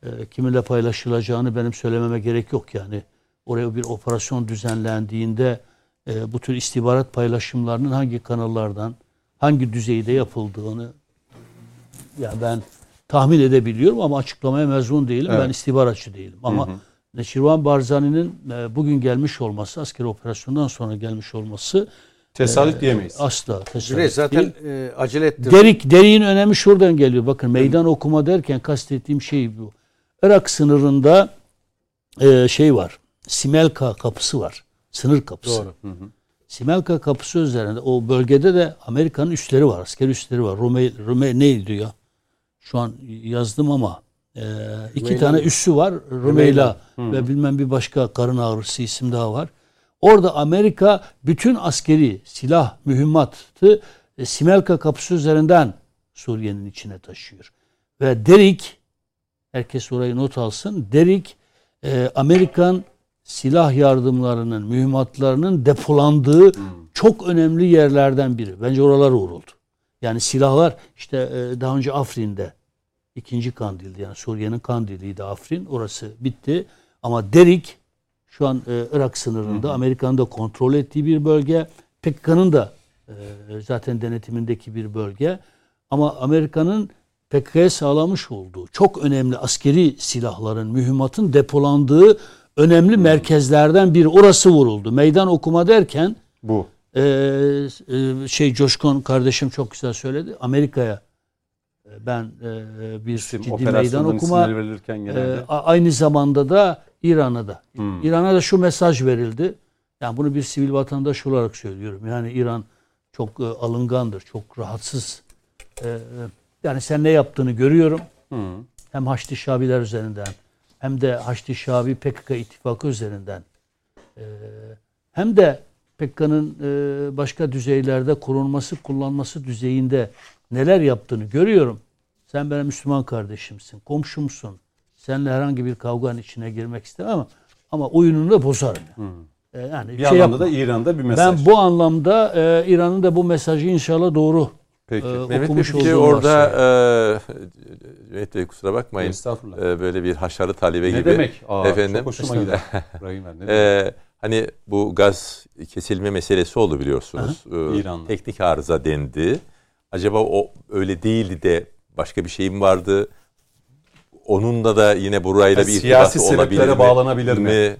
e, kiminle paylaşılacağını benim söylememe gerek yok yani. Oraya bir operasyon düzenlendiğinde e, bu tür istihbarat paylaşımlarının hangi kanallardan, hangi düzeyde yapıldığını ya ben tahmin edebiliyorum ama açıklamaya mezun değilim. Evet. Ben istihbaratçı değilim. Ama Hı hı. Neçirvan Barzani'nin e, bugün gelmiş olması, askeri operasyondan sonra gelmiş olması Tesadüf diyemeyiz. asla tesadüf Cüneyt zaten değil. e, acele etti. Derik, deriğin önemi şuradan geliyor. Bakın meydan okuma derken kastettiğim şey bu. Irak sınırında e, şey var. Simelka kapısı var. Sınır kapısı. Doğru. Hı hı. Simelka kapısı üzerinde o bölgede de Amerika'nın üsleri var. Asker üsleri var. Rume, Rume neydi ya? Şu an yazdım ama e, iki Rümeyla tane üssü var. Rumeyla ve bilmem bir başka karın ağrısı isim daha var. Orada Amerika bütün askeri silah, mühimmatı e, Simelka kapısı üzerinden Suriye'nin içine taşıyor. Ve Derik, herkes orayı not alsın, Derik e, Amerikan silah yardımlarının, mühimmatlarının depolandığı çok önemli yerlerden biri. Bence oralar vuruldu. Yani silahlar işte e, daha önce Afrin'de ikinci Kandil'di yani Suriye'nin Kandil'iydi Afrin. Orası bitti. Ama Derik şu an e, Irak sınırında Amerika'nın da kontrol ettiği bir bölge. PKK'nın da e, zaten denetimindeki bir bölge. Ama Amerika'nın PKK'ya sağlamış olduğu çok önemli askeri silahların, mühimmatın depolandığı önemli merkezlerden biri. Orası vuruldu. Meydan okuma derken Bu. e, e, şey Coşkun kardeşim çok güzel söyledi. Amerika'ya e, ben e, bir İsim, ciddi meydan okuma e, aynı zamanda da İran'a da. Hmm. İran'a da şu mesaj verildi. Yani bunu bir sivil vatandaş olarak söylüyorum. Yani İran çok e, alıngandır, çok rahatsız. E, e, yani sen ne yaptığını görüyorum. Hı. Hem Haçlı Şabiler üzerinden hem de Haçlı Şabi PKK ittifakı üzerinden e, hem de PKK'nın e, başka düzeylerde korunması, kullanması düzeyinde neler yaptığını görüyorum. Sen benim Müslüman kardeşimsin, komşumsun. Seninle herhangi bir kavganın içine girmek istemem ama, ama oyununu da bozarım. Yani. E, yani Bir şey anlamda yapma. da İran'da bir mesaj. Ben bu anlamda e, İran'ın da bu mesajı inşallah doğru Peki. e, Mehmet Bey okumuş bir orada e, Mehmet Bey kusura bakmayın. Estağfurullah. E, böyle bir haşarı talibe ne gibi. demek? Aa, Efendim? Çok hoşuma gider. Ne? [laughs] E, hani bu gaz kesilme meselesi oldu biliyorsunuz. E, İran'la. teknik arıza dendi. Acaba o öyle değildi de başka bir şey mi vardı? Onunla da yine burayla Ha, bir siyasi sebeplere mi? bağlanabilir mi?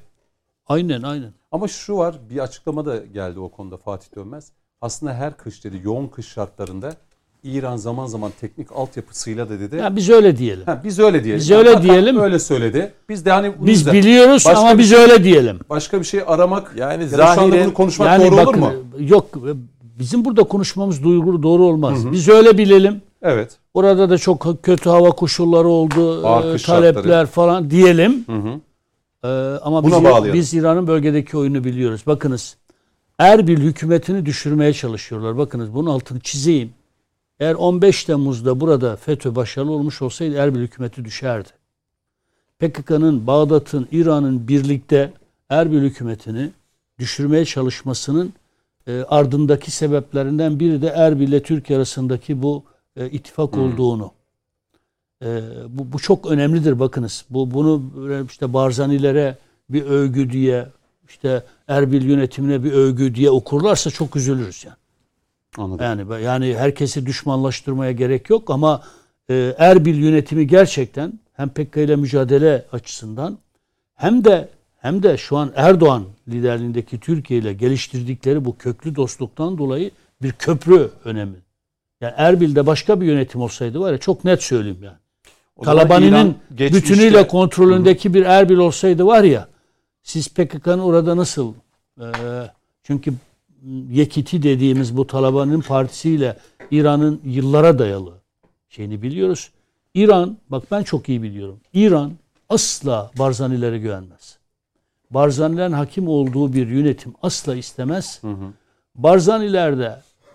Aynen aynen. Ama şu var bir açıklama da geldi o konuda Fatih Dönmez. Aslında her kış dedi yoğun kış şartlarında İran zaman zaman teknik altyapısıyla da dedi. Ya biz öyle diyelim. Ha, biz öyle diyelim. Biz öyle Hatta diyelim. Öyle söyledi. Biz de hani bunu Biz da- biliyoruz Başka ama biz şey- öyle diyelim. başka bir şey aramak Yani ya da şu anda zahiren- bunu konuşmak Yani doğru olur bakın, mu? Yok bizim burada konuşmamız duygu doğru olmaz. Biz öyle bilelim. Evet. Orada da çok kötü hava koşulları oldu. Ağır e, kış talepler şartları. falan diyelim. Hı hı. Ee, ama Buna biz, bağlayalım. biz İran'ın bölgedeki oyunu biliyoruz. Bakınız Erbil hükümetini düşürmeye çalışıyorlar. Bakınız bunun altını çizeyim. Eğer 15 Temmuz'da burada FETÖ başarılı olmuş olsaydı Erbil hükümeti düşerdi. PKK'nın, Bağdat'ın, İran'ın birlikte Erbil hükümetini düşürmeye çalışmasının e, ardındaki sebeplerinden biri de Erbil ile Türkiye arasındaki bu e, ittifak olduğunu. E, bu, bu çok önemlidir bakınız. Bu bunu işte Barzanilere bir övgü diye işte Erbil yönetimine bir övgü diye okurlarsa çok üzülürüz yani. Anladım. Yani yani herkesi düşmanlaştırmaya gerek yok ama e, Erbil yönetimi gerçekten hem PKK ile mücadele açısından hem de hem de şu an Erdoğan liderliğindeki Türkiye ile geliştirdikleri bu köklü dostluktan dolayı bir köprü önemi. Yani Erbil'de başka bir yönetim olsaydı var ya çok net söyleyeyim yani. Talabani'nin bütünüyle kontrolündeki bir Erbil olsaydı var ya siz PKK'nın orada nasıl e, çünkü Yekiti dediğimiz bu Talabani'nin partisiyle İran'ın yıllara dayalı şeyini biliyoruz. İran bak ben çok iyi biliyorum. İran asla Barzanilere güvenmez. Barzanilerin hakim olduğu bir yönetim asla istemez. Barzaniler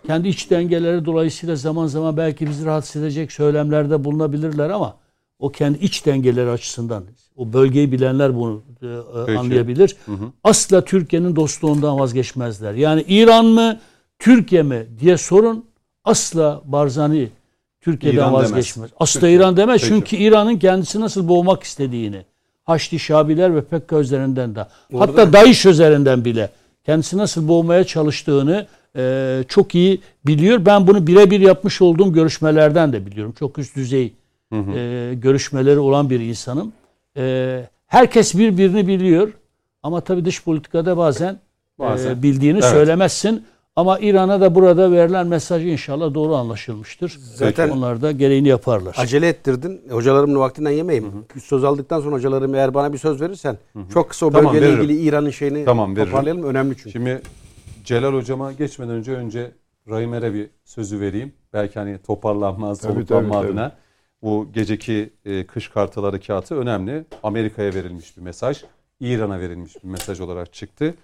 kendi iç dengeleri dolayısıyla zaman zaman belki bizi rahatsız edecek söylemlerde bulunabilirler ama o kendi iç dengeleri açısından o bölgeyi bilenler bunu e, e anlayabilir. Hı hı. Asla Türkiye'nin dostluğundan vazgeçmezler. Yani İran mı Türkiye mi diye sorun asla Barzani Türkiye'den İran vazgeçmez. Demez. Asla Türkiye. İran demez. Peki. Çünkü İran'ın kendisi nasıl boğmak istediğini Haçlı Şabiler ve PKK üzerinden de Orada hatta DAEŞ üzerinden bile kendisi nasıl boğmaya çalıştığını e, çok iyi biliyor. Ben bunu birebir yapmış olduğum görüşmelerden de biliyorum. Çok üst düzey hı hı. E, görüşmeleri olan bir insanım. E, herkes birbirini biliyor ama tabii dış politikada bazen, bazen. E, bildiğini evet. söylemezsin. Ama İran'a da burada verilen mesaj inşallah doğru anlaşılmıştır. Zaten onlar da gereğini yaparlar. Acele ettirdin. Hocalarımın vaktinden yemeyeyim. Hı hı. Söz aldıktan sonra hocalarım eğer bana bir söz verirsen hı hı. çok kısa o tamam, bölgeyle veririm. ilgili İran'ın şeyini tamam, toparlayalım. Önemli çünkü. Şimdi Celal hocama geçmeden önce önce Rahimer'e bir sözü vereyim. Belki hani toparlanmaz, soluklanma adına. Tabii. Bu geceki e, kış kartal harekatı önemli. Amerika'ya verilmiş bir mesaj. İran'a verilmiş bir mesaj olarak çıktı.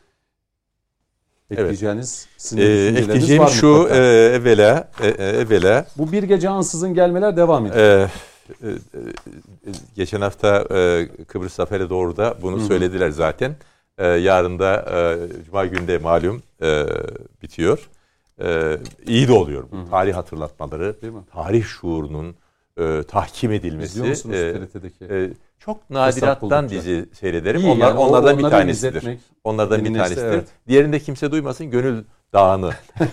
Ekleyeceğiniz evet. ee, ekleyeceğim var şu e, evvela, e, e, evvela. Bu bir gece ansızın gelmeler devam ediyor. E, e, geçen hafta e, Kıbrıs Zaferi doğru da bunu Hı-hı. söylediler zaten. E, yarın da e, Cuma günde malum e, bitiyor. E, iyi de oluyor bu. Tarih hatırlatmaları, tarih şuurunun e, tahkim edilmesi. E, TRT'deki? E, çok nadirattan dizi seyrederim. İyi, Onlar yani, onlardan bir tanesidir. Onlardan bir tanesidir. Evet. Diğerinde kimse duymasın gönül dağını. [laughs]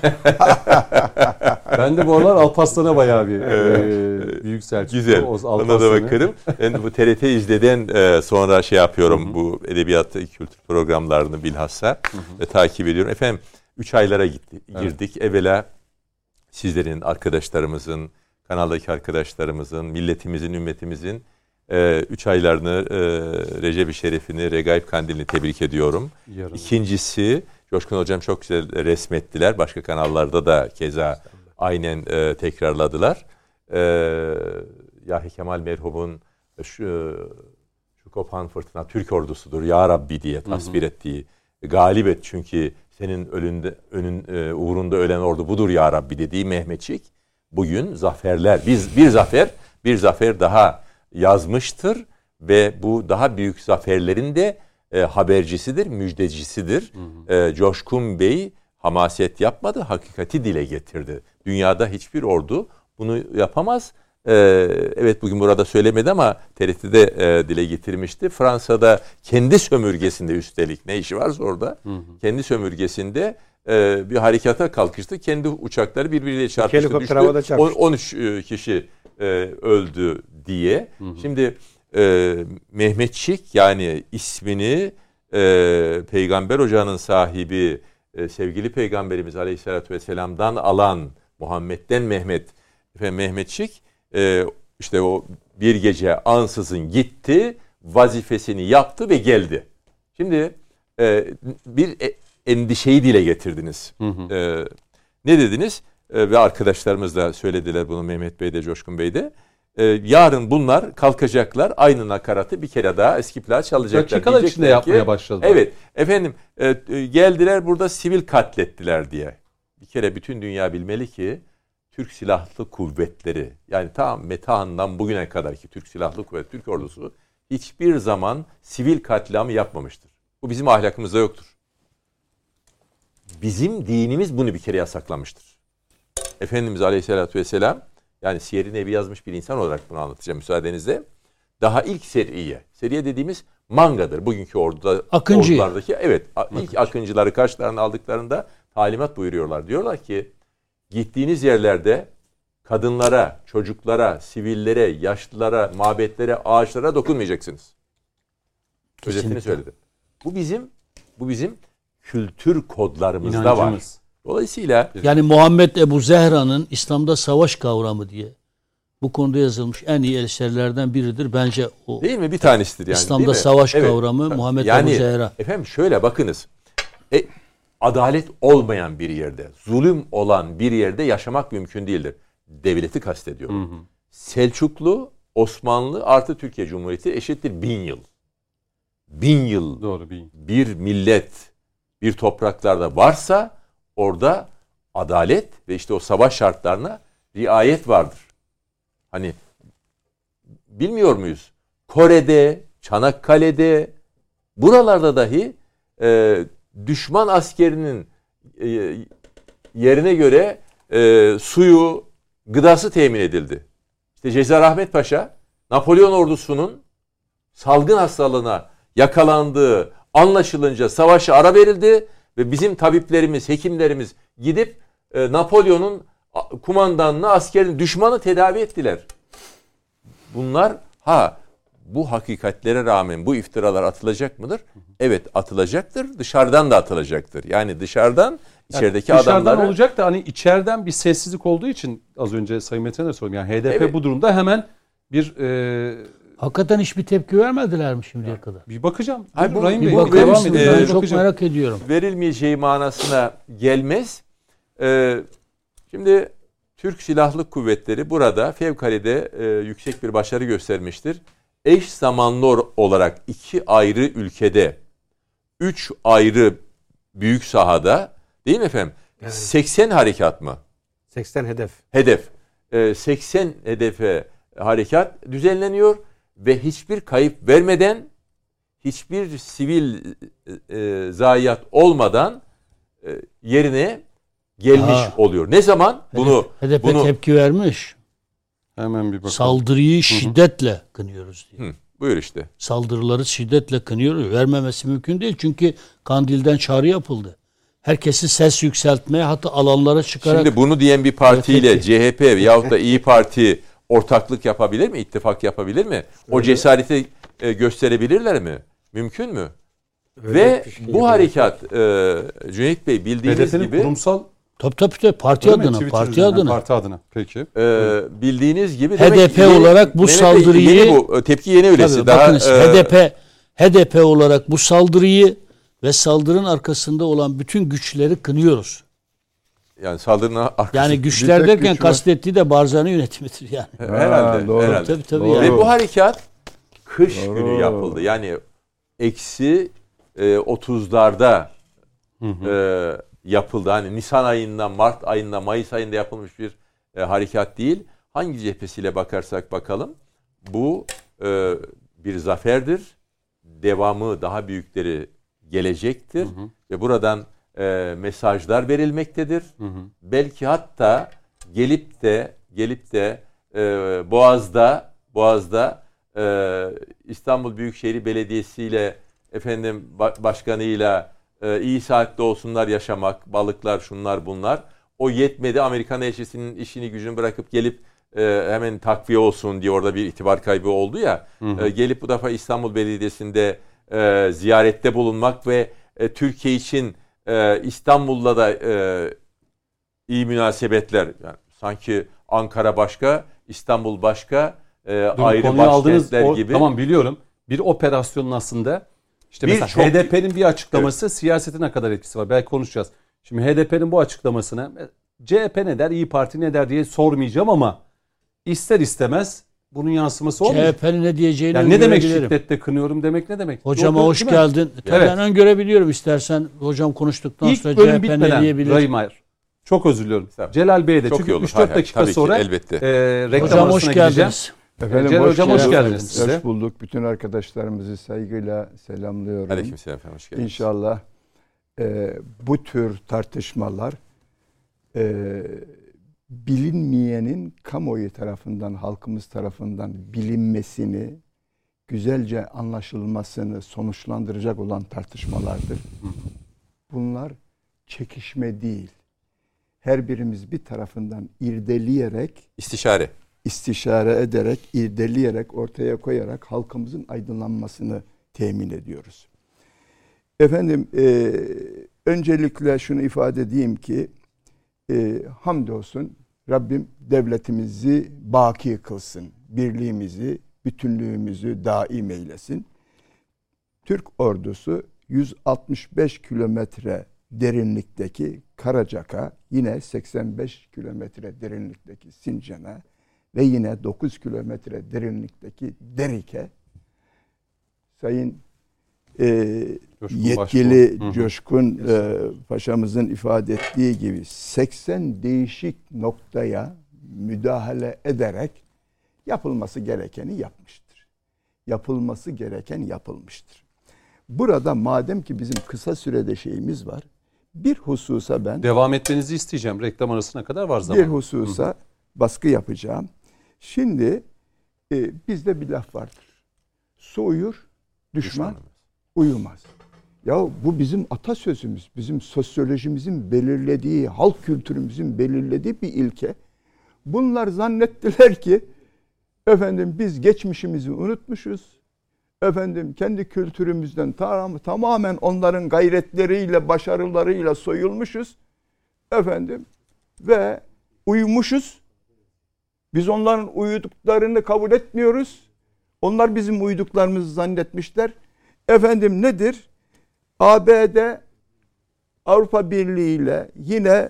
ben de bu aralar Alparslan'a bayağı bir e, büyük Selçuk. Güzel. Ona da bakarım. ben bu TRT izleden e, sonra şey yapıyorum. Hı-hı. Bu edebiyat kültür programlarını bilhassa Hı-hı. ve takip ediyorum. Efendim 3 aylara gitti, girdik. Evet. Evvela sizlerin, arkadaşlarımızın, kanaldaki arkadaşlarımızın, milletimizin, ümmetimizin e, üç aylarını e, Recep-i Şerif'ini, Regaib Kandil'ini tebrik ediyorum. Yarın. İkincisi, Coşkun Hocam çok güzel resmettiler. Başka kanallarda da keza aynen e, tekrarladılar. E, Yahya Kemal merhumun şu, şu kopan fırtına Türk ordusudur ya Rabbi diye tasvir hı hı. ettiği galip et çünkü senin önünde önün e, uğrunda ölen ordu budur ya Rabbi dediği Mehmetçik bugün zaferler biz bir zafer bir zafer daha yazmıştır ve bu daha büyük zaferlerin de e, habercisidir, müjdecisidir. Hı hı. E, Coşkun Bey hamaset yapmadı, hakikati dile getirdi. Dünyada hiçbir ordu bunu yapamaz. E, evet bugün burada söylemedi ama TRT'de e, dile getirmişti. Fransa'da kendi sömürgesinde üstelik ne işi varsa orada hı hı. kendi sömürgesinde e, bir harekata kalkıştı. Kendi uçakları birbiriyle çarpıştı. Düştü. 13 e, kişi e, öldü diye. Hı hı. Şimdi e, Mehmetçik yani ismini e, Peygamber Ocağı'nın sahibi e, sevgili Peygamberimiz Aleyhisselatü Vesselam'dan alan Muhammed'den Mehmet efendim Mehmetçik e, işte o bir gece ansızın gitti vazifesini yaptı ve geldi. Şimdi e, bir e, endişeyi dile getirdiniz. Hı hı. E, ne dediniz? E, ve arkadaşlarımız da söylediler bunu Mehmet Bey de Coşkun Bey de. E, yarın bunlar kalkacaklar aynı nakaratı bir kere daha eski plak çalacaklar. Dakikalar içinde yapmaya başladılar. Evet efendim e, e, geldiler burada sivil katlettiler diye. Bir kere bütün dünya bilmeli ki Türk Silahlı Kuvvetleri yani tam Metehan'dan bugüne kadar ki Türk Silahlı Kuvvet, Türk ordusu hiçbir zaman sivil katliamı yapmamıştır. Bu bizim ahlakımızda yoktur. Bizim dinimiz bunu bir kere yasaklamıştır. Efendimiz Aleyhisselatü Vesselam yani Siyer-i Nebi yazmış bir insan olarak bunu anlatacağım müsaadenizle. Daha ilk seriye, seriye dediğimiz mangadır. Bugünkü orduda, Akıncı. ordulardaki evet Akıncı. ilk akıncıları karşılarına aldıklarında talimat buyuruyorlar. Diyorlar ki gittiğiniz yerlerde kadınlara, çocuklara, sivillere, yaşlılara, mabetlere, ağaçlara dokunmayacaksınız. Kesinlikle. Özetini söyledim. Bu bizim bu bizim kültür kodlarımızda İnancımız. var. Dolayısıyla yani Muhammed Ebu Zehra'nın İslam'da savaş kavramı diye bu konuda yazılmış en iyi eserlerden biridir bence o. Değil mi? Bir tanesidir yani. İslam'da savaş evet. kavramı Muhammed yani, Ebu Zehra. Efendim şöyle bakınız. E, adalet olmayan bir yerde, zulüm olan bir yerde yaşamak mümkün değildir. Devleti kastediyorum. Hı hı. Selçuklu, Osmanlı artı Türkiye Cumhuriyeti eşittir bin yıl. Bin yıl Doğru, bin. bir millet bir topraklarda varsa orada adalet ve işte o savaş şartlarına riayet vardır. Hani bilmiyor muyuz? Kore'de, Çanakkale'de, buralarda dahi e, düşman askerinin e, yerine göre e, suyu, gıdası temin edildi. İşte Cezar Ahmet Paşa, Napolyon ordusunun salgın hastalığına yakalandığı anlaşılınca savaşa ara verildi ve bizim tabiplerimiz, hekimlerimiz gidip e, Napolyon'un kumandanını, askerin düşmanı tedavi ettiler. Bunlar ha bu hakikatlere rağmen bu iftiralar atılacak mıdır? Evet atılacaktır. Dışarıdan da atılacaktır. Yani dışarıdan içerideki Yani dışarıdan adamları olacak da hani içeriden bir sessizlik olduğu için az önce Sayın Metin'e de sordum. Yani HDP Evet. bu durumda hemen bir e, Hakikaten hiçbir tepki vermediler mi şimdiye kadar? bir bakacağım. Hayır, bu- Rahim Bir Bey, bu- devam misiniz? Ben çok bakacağım. merak ediyorum. verilmeyeceği manasına gelmez. Ee, şimdi Türk Silahlı Kuvvetleri burada fevkalade e, yüksek bir başarı göstermiştir. Eş zamanlı olarak iki ayrı ülkede, üç ayrı büyük sahada değil mi efendim? 80 harekat mı? 80 hedef. Hedef. Ee, 80 hedefe harekat düzenleniyor ve hiçbir kayıp vermeden hiçbir sivil e, e, zayiat olmadan e, yerine gelmiş Ha. oluyor. Ne zaman? Bunu HDP bunu tepki vermiş. Hemen bir bakalım. Saldırıyı şiddetle kınıyoruz diye. Hı, buyur işte. Saldırıları şiddetle kınıyoruz. Vermemesi mümkün değil çünkü Kandil'den çağrı yapıldı. Herkesi ses yükseltmeye hatta alanlara çıkarak Şimdi bunu diyen bir partiyle CHP veyahut da İyi Parti ortaklık yapabilir mi? İttifak yapabilir mi? O cesareti e, gösterebilirler mi? Mümkün mü? Ve bir şey bu harekat e, Cüneyt Bey bildiğiniz HDP'nin gibi kurumsal tabii tabii tabii parti Öyle mi? adına, Twitter parti üzerinden, adına. Parti adına. Peki. Ee, bildiğiniz gibi HDP olarak bu saldırıyı- yeni bu tepki yeni öylesi. Tabii, Daha bakınız e, HDP HDP olarak bu saldırıyı ve saldırının arkasında olan bütün güçleri kınıyoruz. Yani saldırının arkasında Yani güçler derken güç kastettiği de Barzani yönetimidir yani. [laughs] herhalde Ha, doğru. herhalde. Tabii tabii Doğru. yani. Ve bu harekat kış Doğru. günü yapıldı. Yani eksi e, 30'larda e, yapıldı. Hani Nisan ayında, Mart ayında, Mayıs ayında yapılmış bir e, harekat değil. Hangi cephesiyle bakarsak bakalım bu e, bir zaferdir. Devamı daha büyükleri gelecektir. Ve buradan e, mesajlar verilmektedir. Belki hatta gelip de gelip de e, Boğaz'da Boğaz'da e, İstanbul Büyükşehir Belediyesi ile efendim ba- başkanıyla e, iyi saatte olsunlar yaşamak, balıklar şunlar bunlar. O yetmedi Amerikan elçisinin işini gücünü bırakıp gelip e, hemen takviye olsun diye orada bir itibar kaybı oldu ya. E, gelip bu defa İstanbul Belediyesi'nde e, ziyarette bulunmak ve e, Türkiye için e, İstanbul'la da e, iyi münasebetler. Yani sanki Ankara başka, İstanbul başka, e, Dur, ayrı başkentler O- gibi. Tamam biliyorum. Bir operasyonun aslında işte Bir mesela çok- HDP'nin bir açıklaması siyasete ne kadar etkisi var? Belki konuşacağız. Şimdi HDP'nin bu açıklamasına CHP ne der, İyi Parti ne der diye sormayacağım ama ister istemez bunun yansıması olmuyor. CHP'nin ne diyeceğini Yani ne demek şiddetle kınıyorum demek ne demek? Hocama Yok, hoş geldin. Tabii Evet. Ben öngörebiliyorum istersen hocam konuştuktan İlk sonra CHP ne diyebilir. Rahim Ayer. Çok özür diliyorum. Tabii. Celal Bey'e de Çok çünkü iyi olur. 3-4 Hay hay, dakika tabii ki, sonra elbette. e, reklam Hocam hoş geldiniz. Efendim Celal Hocam hoş geldiniz. geldiniz size. Hoş bulduk. Bütün arkadaşlarımızı saygıyla selamlıyorum. Aleykümselam efendim, hoş geldiniz. İnşallah e, bu tür tartışmalar e, bilinmeyenin kamuoyu tarafından, halkımız tarafından bilinmesini, güzelce anlaşılmasını sonuçlandıracak olan tartışmalardır. Bunlar çekişme değil. Her birimiz bir tarafından irdeleyerek İstişare. istişare ederek, irdeleyerek, ortaya koyarak halkımızın aydınlanmasını temin ediyoruz. Efendim, e, öncelikle şunu ifade edeyim ki, e, hamdolsun Rabbim devletimizi baki kılsın, birliğimizi, bütünlüğümüzü daim eylesin. Türk ordusu 165 kilometre derinlikteki Karacak'a, yine 85 kilometre derinlikteki Sincan'a ve yine 9 kilometre derinlikteki Derik'e Sayın e, Coşkun yetkili Başbuğ. Hı hı. Coşkun e, Paşa'mızın ifade ettiği gibi 80 değişik noktaya müdahale ederek yapılması gerekeni yapmıştır. Yapılması gereken yapılmıştır. Burada madem ki bizim kısa sürede şeyimiz var, bir hususa ben Devam etmenizi isteyeceğim. Reklam arasına kadar var zaman. bir hususa baskı yapacağım. Şimdi e, bizde bir laf vardır. Su uyur, düşman, Düşman uyumaz. Ya bu bizim atasözümüz, bizim sosyolojimizin belirlediği, halk kültürümüzün belirlediği bir ilke. Bunlar zannettiler ki efendim biz geçmişimizi unutmuşuz. Efendim kendi kültürümüzden tam, tamamen onların gayretleriyle, başarılarıyla soyulmuşuz. Efendim ve uyumuşuz. Biz onların uyuduklarını kabul etmiyoruz. Onlar bizim uyduklarımızı zannetmişler. Efendim nedir? ABD Avrupa Birliği ile yine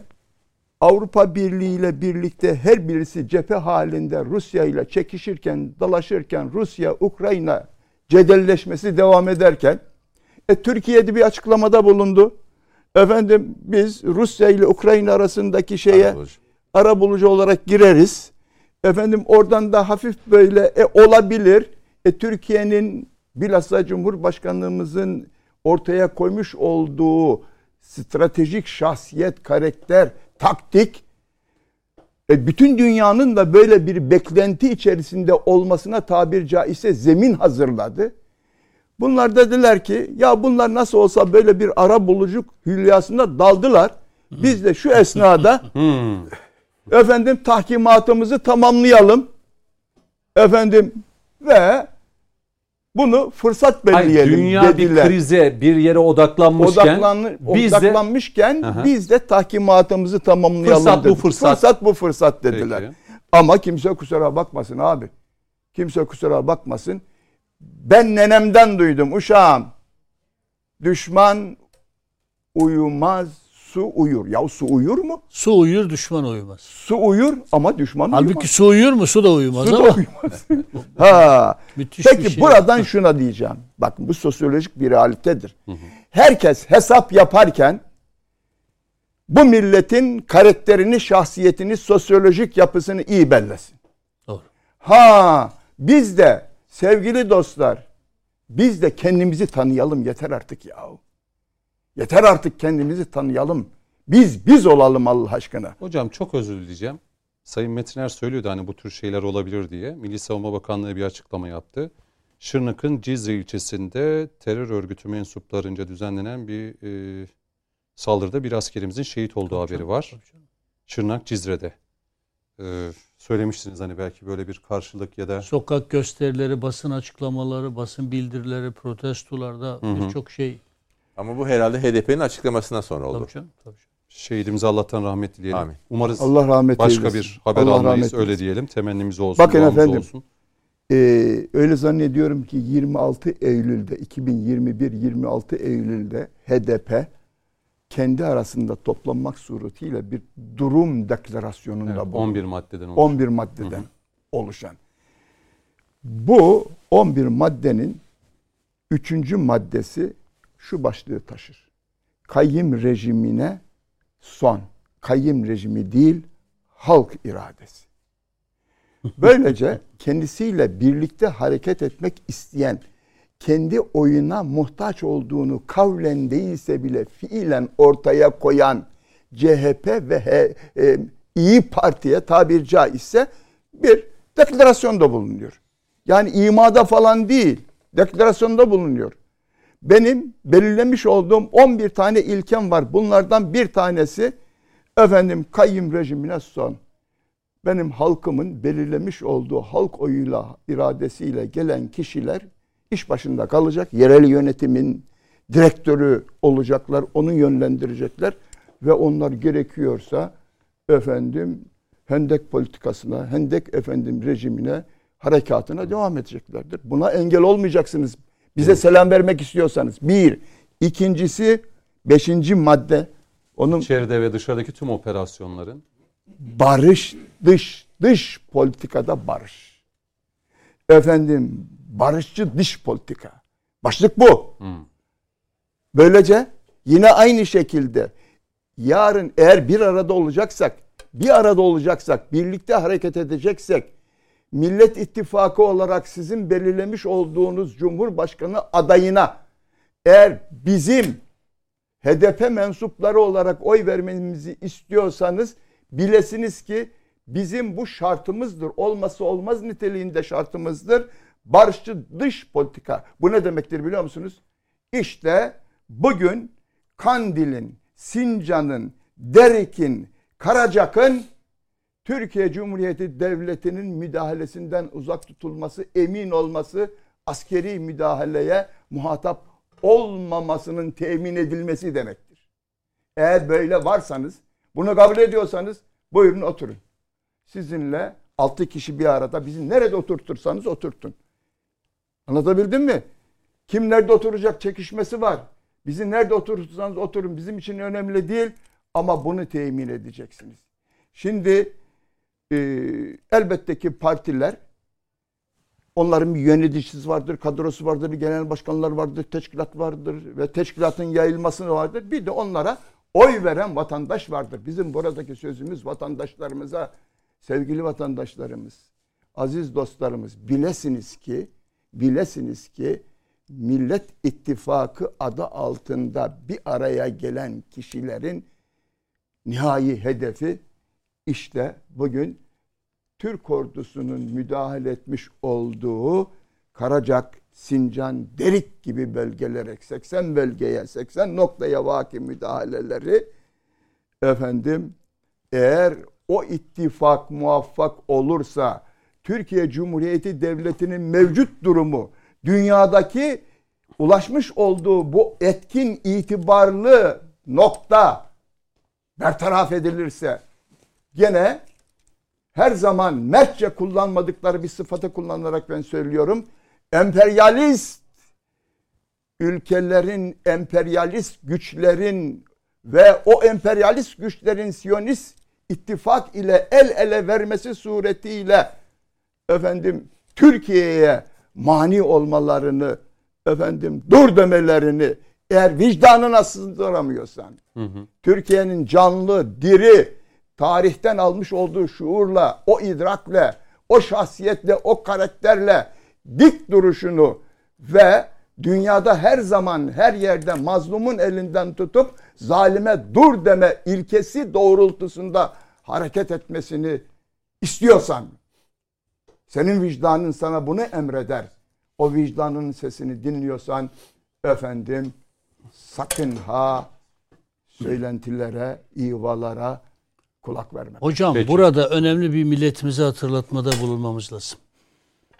Avrupa Birliği ile birlikte her birisi cephe halinde Rusya ile çekişirken, dalaşırken Rusya, Ukrayna cedelleşmesi devam ederken e, Türkiye'de bir açıklamada bulundu. Efendim biz Rusya ile Ukrayna arasındaki şeye Arabulucu. ara bulucu olarak gireriz. Efendim oradan da hafif böyle e, olabilir. E, Türkiye'nin bilhassa Cumhurbaşkanlığımızın ortaya koymuş olduğu stratejik şahsiyet, karakter, taktik e, bütün dünyanın da böyle bir beklenti içerisinde olmasına tabir caizse zemin hazırladı. Bunlar dediler ki ya bunlar nasıl olsa böyle bir ara bulucu hülyasında daldılar. Biz de şu esnada [laughs] Hmm. efendim tahkimatımızı tamamlayalım. Efendim ve bunu fırsat Hayır, belirleyelim dünya dediler. bir krize, bir yere odaklanmışken Odaklan, biz de odaklanmışken Aha. biz de tahkimatımızı tamamlayalım Fırsat bu dedik. fırsat. Fırsat bu fırsat dediler. Peki. Ama kimse kusura bakmasın abi. Kimse kusura bakmasın. Ben nenemden duydum uşağım. Düşman uyumaz, su uyur. Ya su uyur mu? Su uyur düşman uyumaz. Su uyur ama düşman uyumaz. Halbuki su uyur mu? Su da uyumaz Su da ama uyumaz. [laughs] ha. müthiş Peki şey. buradan şuna diyeceğim. Bakın bu sosyolojik bir realitedir. Herkes hesap yaparken bu milletin karakterini, şahsiyetini, sosyolojik yapısını iyi bellesin. Doğru. Ha biz de sevgili dostlar biz de kendimizi tanıyalım yeter artık yahu. Yeter artık kendimizi tanıyalım. Biz biz olalım Allah aşkına. Hocam çok özür dileyeceğim. Sayın Metiner söylüyordu hani bu tür şeyler olabilir diye. Milli Savunma Bakanlığı bir açıklama yaptı. Şırnak'ın Cizre ilçesinde terör örgütü mensuplarınca düzenlenen bir e, saldırıda bir askerimizin şehit olduğu haberi var. Şırnak Cizre'de. E, söylemiştiniz hani belki böyle bir karşılık ya da Sokak gösterileri, basın açıklamaları, basın bildirileri, protestolarda birçok şey. Ama bu herhalde HDP'nin açıklamasından sonra oldu. Tabii canım, tabii canım. şehidimize Allah'tan rahmet dileyelim. Amin. Umarız Allah rahmet başka eylesin. bir haber Allah almayız rahmet öyle diyelim. Temennimiz olsun. Bakın efendim. olsun. Ee, öyle zannediyorum ki 26 Eylül'de 2021-26 Eylül'de HDP kendi arasında toplanmak suretiyle bir durum deklarasyonunda Evet, bulundu. 11 maddeden oluşan. 11 maddeden oluşan. Bu 11 maddenin 3. maddesi şu başlığı taşır. Kayyım rejimine son. Kayyım rejimi değil, halk iradesi. [laughs] Böylece kendisiyle birlikte hareket etmek isteyen, kendi oyuna muhtaç olduğunu kavlen değilse bile fiilen ortaya koyan CHP ve H- e, İyi Parti'ye tabir caizse bir deklarasyonda bulunuyor. Yani imada falan değil, deklarasyonda bulunuyor. Benim belirlemiş olduğum 11 tane ilkem var. Bunlardan bir tanesi efendim kayyum rejimine son benim halkımın belirlemiş olduğu halk oyuyla, iradesiyle gelen kişiler iş başında kalacak. Yerel yönetimin direktörü olacaklar, onu yönlendirecekler ve onlar gerekiyorsa efendim hendek politikasına, hendek efendim rejimine, harekatına devam edeceklerdir. Buna engel olmayacaksınız. Bize selam vermek istiyorsanız. Bir. İkincisi beşinci madde. Onun İçeride ve dışarıdaki tüm operasyonların barış dış dış politikada barış. Efendim barışçı dış politika. Başlık bu. Hmm. Böylece yine aynı şekilde yarın eğer bir arada olacaksak, bir arada olacaksak, birlikte hareket edeceksek, Millet İttifakı olarak sizin belirlemiş olduğunuz Cumhurbaşkanı adayına eğer bizim HDP mensupları olarak oy vermemizi istiyorsanız bilesiniz ki bizim bu şartımızdır. Olması olmaz niteliğinde şartımızdır. Barışçı dış politika. Bu ne demektir biliyor musunuz? İşte bugün Kandil'in, Sincan'ın, Derik'in, Karacak'ın Türkiye Cumhuriyeti Devleti'nin müdahalesinden uzak tutulması, emin olması, askeri müdahaleye muhatap olmamasının temin edilmesi demektir. Eğer böyle varsanız, bunu kabul ediyorsanız buyurun oturun. Sizinle altı kişi bir arada bizi nerede oturtursanız oturtun. Anlatabildim mi? Kim nerede oturacak çekişmesi var. Bizi nerede oturtursanız oturun. Bizim için önemli değil ama bunu temin edeceksiniz. Şimdi e, elbette ki partiler onların bir yöneticisi vardır, kadrosu vardır, bir genel başkanlar vardır, teşkilat vardır ve teşkilatın yayılması vardır. Bir de onlara oy veren vatandaş vardır. Bizim buradaki sözümüz vatandaşlarımıza, sevgili vatandaşlarımız, aziz dostlarımız bilesiniz ki, bilesiniz ki Millet İttifakı adı altında bir araya gelen kişilerin nihai hedefi işte bugün Türk ordusunun müdahale etmiş olduğu Karacak, Sincan, Derik gibi bölgelere 80 bölgeye 80 noktaya vaki müdahaleleri efendim eğer o ittifak muvaffak olursa Türkiye Cumhuriyeti Devleti'nin mevcut durumu dünyadaki ulaşmış olduğu bu etkin itibarlı nokta bertaraf edilirse gene her zaman mertçe kullanmadıkları bir sıfatı kullanarak ben söylüyorum. Emperyalist ülkelerin, emperyalist güçlerin ve o emperyalist güçlerin Siyonist ittifak ile el ele vermesi suretiyle efendim Türkiye'ye mani olmalarını efendim dur demelerini eğer vicdanına sızdıramıyorsan Türkiye'nin canlı, diri, tarihten almış olduğu şuurla, o idrakle, o şahsiyetle, o karakterle dik duruşunu ve dünyada her zaman her yerde mazlumun elinden tutup zalime dur deme ilkesi doğrultusunda hareket etmesini istiyorsan senin vicdanın sana bunu emreder. O vicdanın sesini dinliyorsan efendim sakın ha söylentilere, ivalara kulak verme. Hocam Peki. burada önemli bir milletimize hatırlatmada bulunmamız lazım.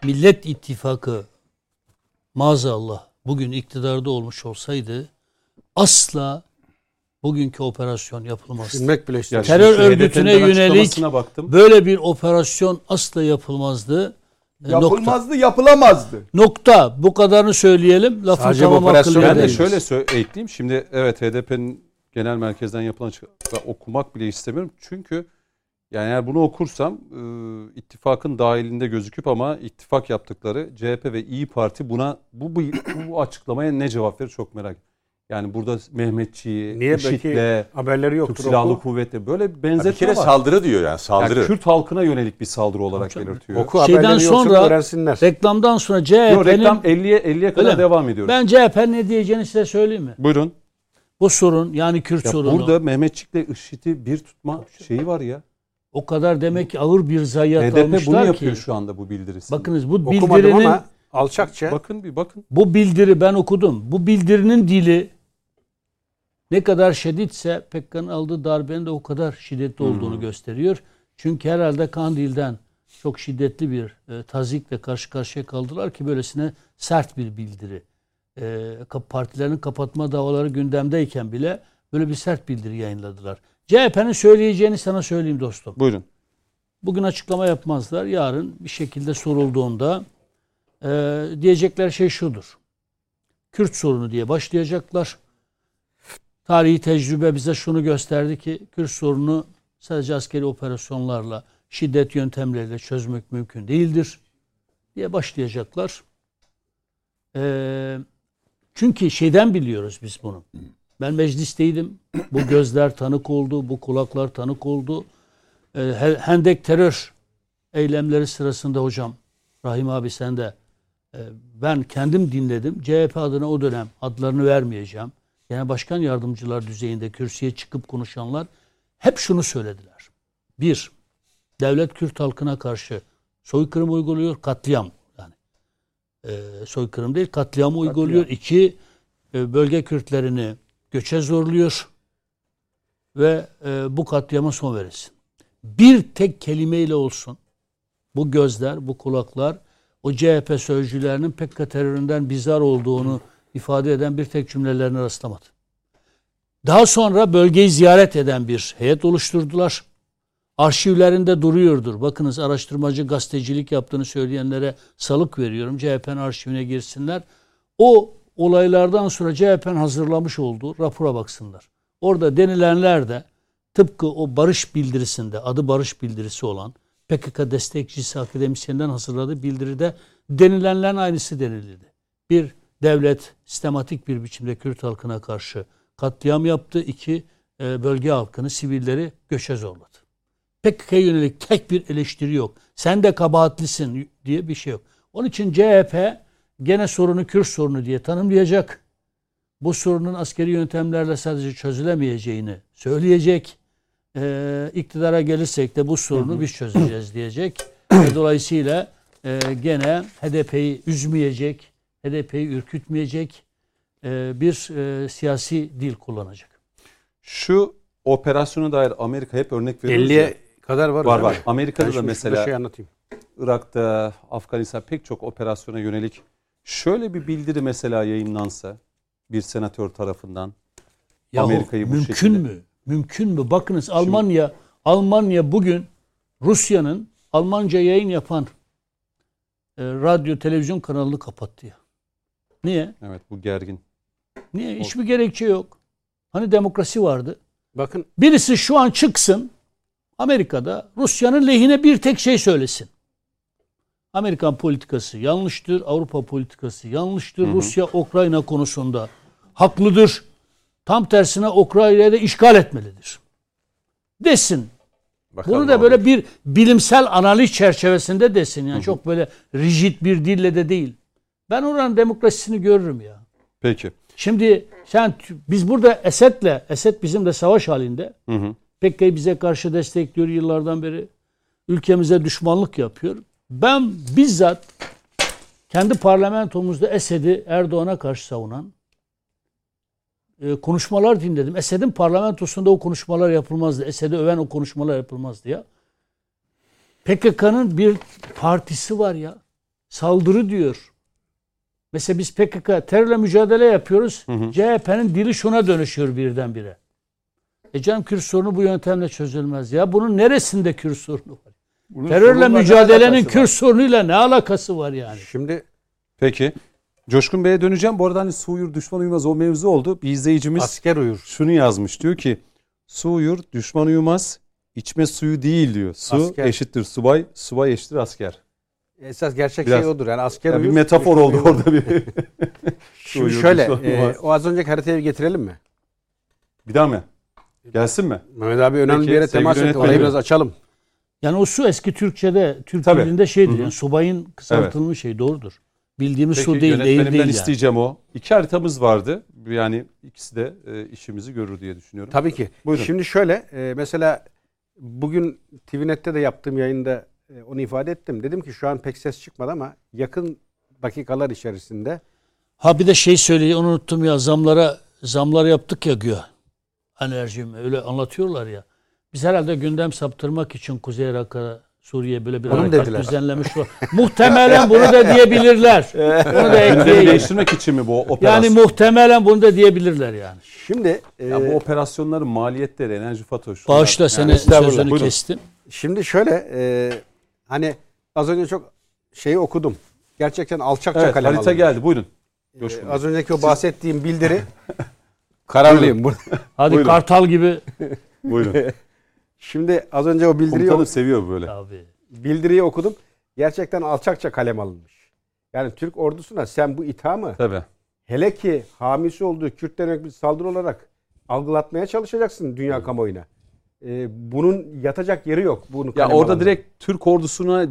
Millet İttifakı maazallah bugün iktidarda olmuş olsaydı asla bugünkü operasyon yapılmazdı. Düşünmek bile istemiyorum. Terör örgütüne yönelik baktım. Böyle bir operasyon asla yapılmazdı. E, Nokta. Yapılmazdı, yapılamazdı. Nokta. Bu kadarını söyleyelim. Lafı Sadece tamam operasyon Ben de şöyle ekleyeyim. Şimdi evet HDP'nin genel merkezden yapılan açıklama okumak bile istemiyorum. Çünkü yani eğer bunu okursam e, ittifakın dahilinde gözüküp ama ittifak yaptıkları CHP ve İyi Parti buna bu, bu, bu açıklamaya ne cevap verir çok merak ediyorum. Yani burada Mehmetçiği, Niye IŞİD'le, haberleri Türk yoktur Silahlı oku. Kuvvetleri böyle bir benzetme kere var. saldırı diyor yani saldırı. Yani Kürt halkına yönelik bir saldırı olarak Hocam, belirtiyor. Oku Şeyden sonra- öğrensinler. Reklamdan sonra Yo, CHP'nin reklam 50'ye 50'ye kadar Öyle devam ediyoruz. ben CHP'nin ne diyeceğini size söyleyeyim mi? Buyurun. Bu sorun yani Kürt Ya sorunu burada Mehmetçik'le IŞİD'i bir tutma şeyi var ya. o kadar demek ki ağır bir zayiat HDP bunu almışlar yapıyor ki. şu anda bu bildirisi. Bakınız bu Okumadım bildirinin ama alçakça bakın bir bakın. bu bildiri ben okudum. Bu bildirinin dili ne kadar şiddetse Pekkan'ın aldığı darbenin de o kadar şiddetli olduğunu gösteriyor. Çünkü herhalde Kandil'den çok şiddetli bir e, tazikle karşı karşıya kaldılar ki böylesine sert bir bildiri. E, partilerin kapatma davaları gündemdeyken bile böyle bir sert bildiri yayınladılar. CHP'nin söyleyeceğini sana söyleyeyim dostum. Buyurun. Bugün açıklama yapmazlar. Yarın bir şekilde sorulduğunda e, diyecekler şey şudur. Kürt sorunu diye başlayacaklar. Tarihi tecrübe bize şunu gösterdi ki Kürt sorunu sadece askeri operasyonlarla, şiddet yöntemleriyle çözmek mümkün değildir diye başlayacaklar. Ee, Çünkü şeyden biliyoruz biz bunu. Ben meclisteydim. Bu gözler tanık oldu, bu kulaklar tanık oldu. He- Hendek terör eylemleri sırasında hocam, Rahim abi sen de e, ben kendim dinledim. CHP adına o dönem adlarını vermeyeceğim. Yani başkan yardımcılar düzeyinde kürsüye çıkıp konuşanlar hep şunu söylediler. Bir, devlet Kürt halkına karşı soykırım uyguluyor, katliam. E, soykırım değil, katliam uyguluyor. İki, e, bölge Kürtlerini göçe zorluyor ve e, bu katliama son verilsin. Bir tek kelimeyle olsun bu gözler, bu kulaklar o CHP sözcülerinin PKK teröründen bizar olduğunu ifade eden bir tek cümlelerine rastlamadı. Daha sonra bölgeyi ziyaret eden bir heyet oluşturdular. Arşivlerinde duruyordur. Bakınız araştırmacı gazetecilik yaptığını söyleyenlere salık veriyorum. CHP'nin arşivine girsinler. O olaylardan sonra CHP'nin hazırlamış olduğu rapora baksınlar. Orada denilenler de tıpkı o barış bildirisinde adı barış bildirisi olan PKK destekçisi akademisyenden hazırladığı bildiride denilenlerin aynısı denildi. Bir devlet sistematik bir biçimde Kürt halkına karşı katliam yaptı. İki e, bölge halkını, sivilleri göçe zorladı. PKK'ya yönelik tek bir eleştiri yok. Sen de kabahatlisin diye bir şey yok. Onun için CHP gene sorunu Kürt sorunu diye tanımlayacak. Bu sorunun askeri yöntemlerle sadece çözülemeyeceğini söyleyecek. Ee, iktidara gelirsek de bu sorunu biz çözeceğiz diyecek. Ve [clears throat] dolayısıyla e, gene HDP'yi üzmeyecek, HDP'yi ürkütmeyecek e, bir e, siyasi dil kullanacak. Şu operasyona dair Amerika hep örnek veriyor. 50'ye kadar var. Var var. Amerika'da Ben da şimdi mesela şey anlatayım. Irak'ta, Afganistan pek çok operasyona yönelik şöyle bir bildiri mesela yayınlansa bir senatör tarafından Yahu, Amerika'yı bu mümkün şekilde- mü? Mümkün mü? Bakınız Almanya Almanya bugün Rusya'nın Almanca yayın yapan e, radyo televizyon kanalını kapattı ya. Niye? evet bu gergin. Niye? Hiçbir gerekçe yok. Hani demokrasi vardı. Bakın Birisi şu an çıksın Amerika'da Rusya'nın lehine bir tek şey söylesin. Amerikan politikası yanlıştır, Avrupa politikası yanlıştır. Rusya Ukrayna konusunda haklıdır. Tam tersine Ukrayna'yı da işgal etmelidir. Desin. Bakalım Bunu da böyle bir bilimsel analiz çerçevesinde desin. Yani çok böyle rigid bir dille de değil. Ben oranın demokrasisini görürüm ya. Peki. Şimdi sen biz burada Esed'le, Esed bizim de savaş halinde. Hı hı. PKK'yı bize karşı destekliyor yıllardan beri. Ülkemize düşmanlık yapıyor. Ben bizzat kendi parlamentomuzda Esed'i Erdoğan'a karşı savunan e, konuşmalar dinledim. Esed'in parlamentosunda o konuşmalar yapılmazdı. Esed'i öven o konuşmalar yapılmazdı ya. PKK'nın bir partisi var ya. Saldırı diyor. Mesela biz PKK terörle mücadele yapıyoruz. CHP'nin dili şuna dönüşüyor birdenbire. E canım Kürt sorunu bu yöntemle çözülmez ya. Bunun neresinde Kürt sorunu var? Bunun Terörle mücadelenin? Kürt sorunuyla ne alakası var yani? şimdi Peki. Coşkun Bey'e döneceğim. Bu arada hani su uyur düşman uyumaz o mevzu oldu. Bir izleyicimiz asker uyur. şunu yazmış. Diyor ki su uyur düşman uyumaz içme suyu değil diyor. Su Asker. eşittir subay, subay eşittir asker. Esas gerçek Biraz- şey odur. Yani asker Ya bir uyur. metafor düşman oldu uyumaz. orada bir. [laughs] Şimdi uyur, şöyle e, o az önceki haritayı bir getirelim mi? bir daha mı? Gelsin mi? Mehmet abi önemli Peki, bir yere temas etti. Orayı biraz açalım. Yani o su eski Türkçe'de, Türk Tabii. dilinde şeydir. Hı hı. Yani subayın kısaltılmış şey doğrudur. Bildiğimiz Peki su değil, değil değil yani. isteyeceğim o. İki haritamız vardı. Yani ikisi de e, işimizi görür diye düşünüyorum. Tabii ki. Buyurun. Şimdi şöyle e, mesela bugün TVNet'te de yaptığım yayında e, onu ifade ettim. Dedim ki şu an pek ses çıkmadı ama yakın dakikalar içerisinde Ha bir de şey söyleyeyim onu unuttum ya zamlara zamlar yaptık ya güya. Enerjim öyle anlatıyorlar ya. Biz herhalde gündem saptırmak için Kuzey Irak'a Suriye böyle bir Onu harekat dediler? düzenlemiş. var. Muhtemelen bunu da diyebilirler. [laughs] Bunu da Gündemi ekleyeyim. değiştirmek için mi bu operasyon? Yani muhtemelen bunu da diyebilirler yani. şimdi e, Ya bu operasyonların maliyetleri, enerji faturası. Bağışla Yani seni sözünü buyurun. kestim. şimdi şöyle e, hani az önce çok şeyi okudum. Gerçekten alçakça Evet, kalem harita alınmış. geldi. Buyurun. E, Coşkun az önceki o bahsettiğim bildiri kararlıyım. burada. [laughs] Hadi Buyurun. kartal gibi. [laughs] Buyurun. Şimdi az önce o bildiriyi Komutanım seviyor böyle. Abi. bildiriyi okudum. Gerçekten alçakça kalem alınmış. Yani Türk ordusuna sen bu ithamı Tabii. hele ki hamisi olduğu Kürtlere yönelik bir saldırı olarak algılatmaya çalışacaksın dünya kamuoyuna. Ee, bunun yatacak yeri yok. Bunu Ya orada alanlar. direkt Türk ordusuna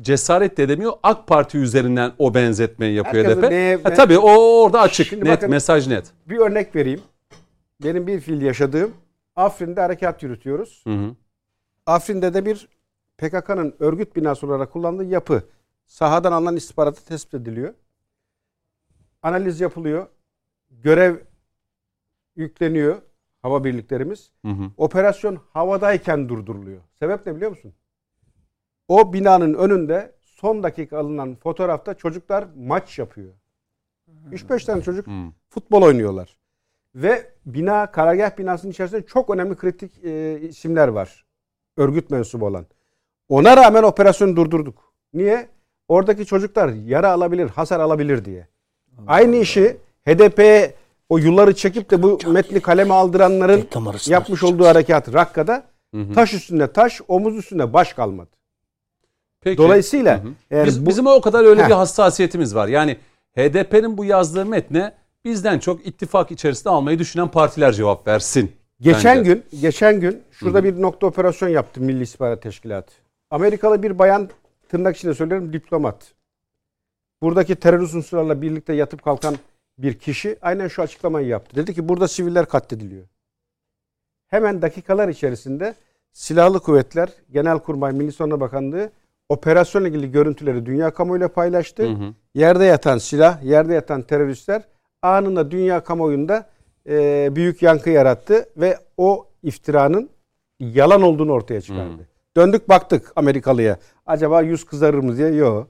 cesaret de edemiyor. AK Parti üzerinden o benzetmeyi yapıyor Herkesin HDP. neye- Ha, tabii o orada açık. Şimdi net bakın- mesaj net. bir örnek vereyim. Benim bir fiil yaşadığım Afrin'de harekat yürütüyoruz. Hı hı. Afrin'de de bir PKK'nın örgüt binası olarak kullandığı yapı sahadan alınan istihbaratı tespit ediliyor. Analiz yapılıyor. Görev yükleniyor hava birliklerimiz. Hı hı. Operasyon havadayken durduruluyor. Sebep ne biliyor musun? O binanın önünde son dakika alınan fotoğrafta çocuklar maç yapıyor. 3-5 tane çocuk Hı. futbol oynuyorlar. Ve bina, karargah binasının içerisinde çok önemli kritik e, isimler var. Örgüt mensubu olan. Ona rağmen operasyonu durdurduk. Niye? Oradaki çocuklar yara alabilir, hasar alabilir diye. Aynı işi HDP'ye o yılları çekip de bu metni kaleme aldıranların yapmış olduğu harekat Rakka'da Hı hı. taş üstünde taş, omuz üstünde baş kalmadı. Peki. Dolayısıyla Hı hı. eğer Biz, bu- bizim o kadar öyle Heh. bir hassasiyetimiz var. Yani HDP'nin bu yazdığı metne bizden çok ittifak içerisinde almayı düşünen partiler cevap versin. Geçen Bence. gün geçen gün şurada bir nokta operasyon yaptı Milli İstihbarat Teşkilatı. Amerikalı bir bayan tırnak içinde söylüyorum diplomat. Buradaki terörist unsurlarla birlikte yatıp kalkan bir kişi aynen şu açıklamayı yaptı. Dedi ki burada siviller katlediliyor. Hemen dakikalar içerisinde Silahlı Kuvvetler, Genelkurmay Milli Savunma Bakanlığı operasyonla ilgili görüntüleri dünya kamuoyuyla paylaştı. Hı hı. Yerde yatan silah, yerde yatan teröristler anında dünya kamuoyunda e, büyük yankı yarattı ve o iftiranın yalan olduğunu ortaya çıkardı. Hmm. Döndük baktık Amerikalıya. Acaba yüz kızarır mı diye. Yok.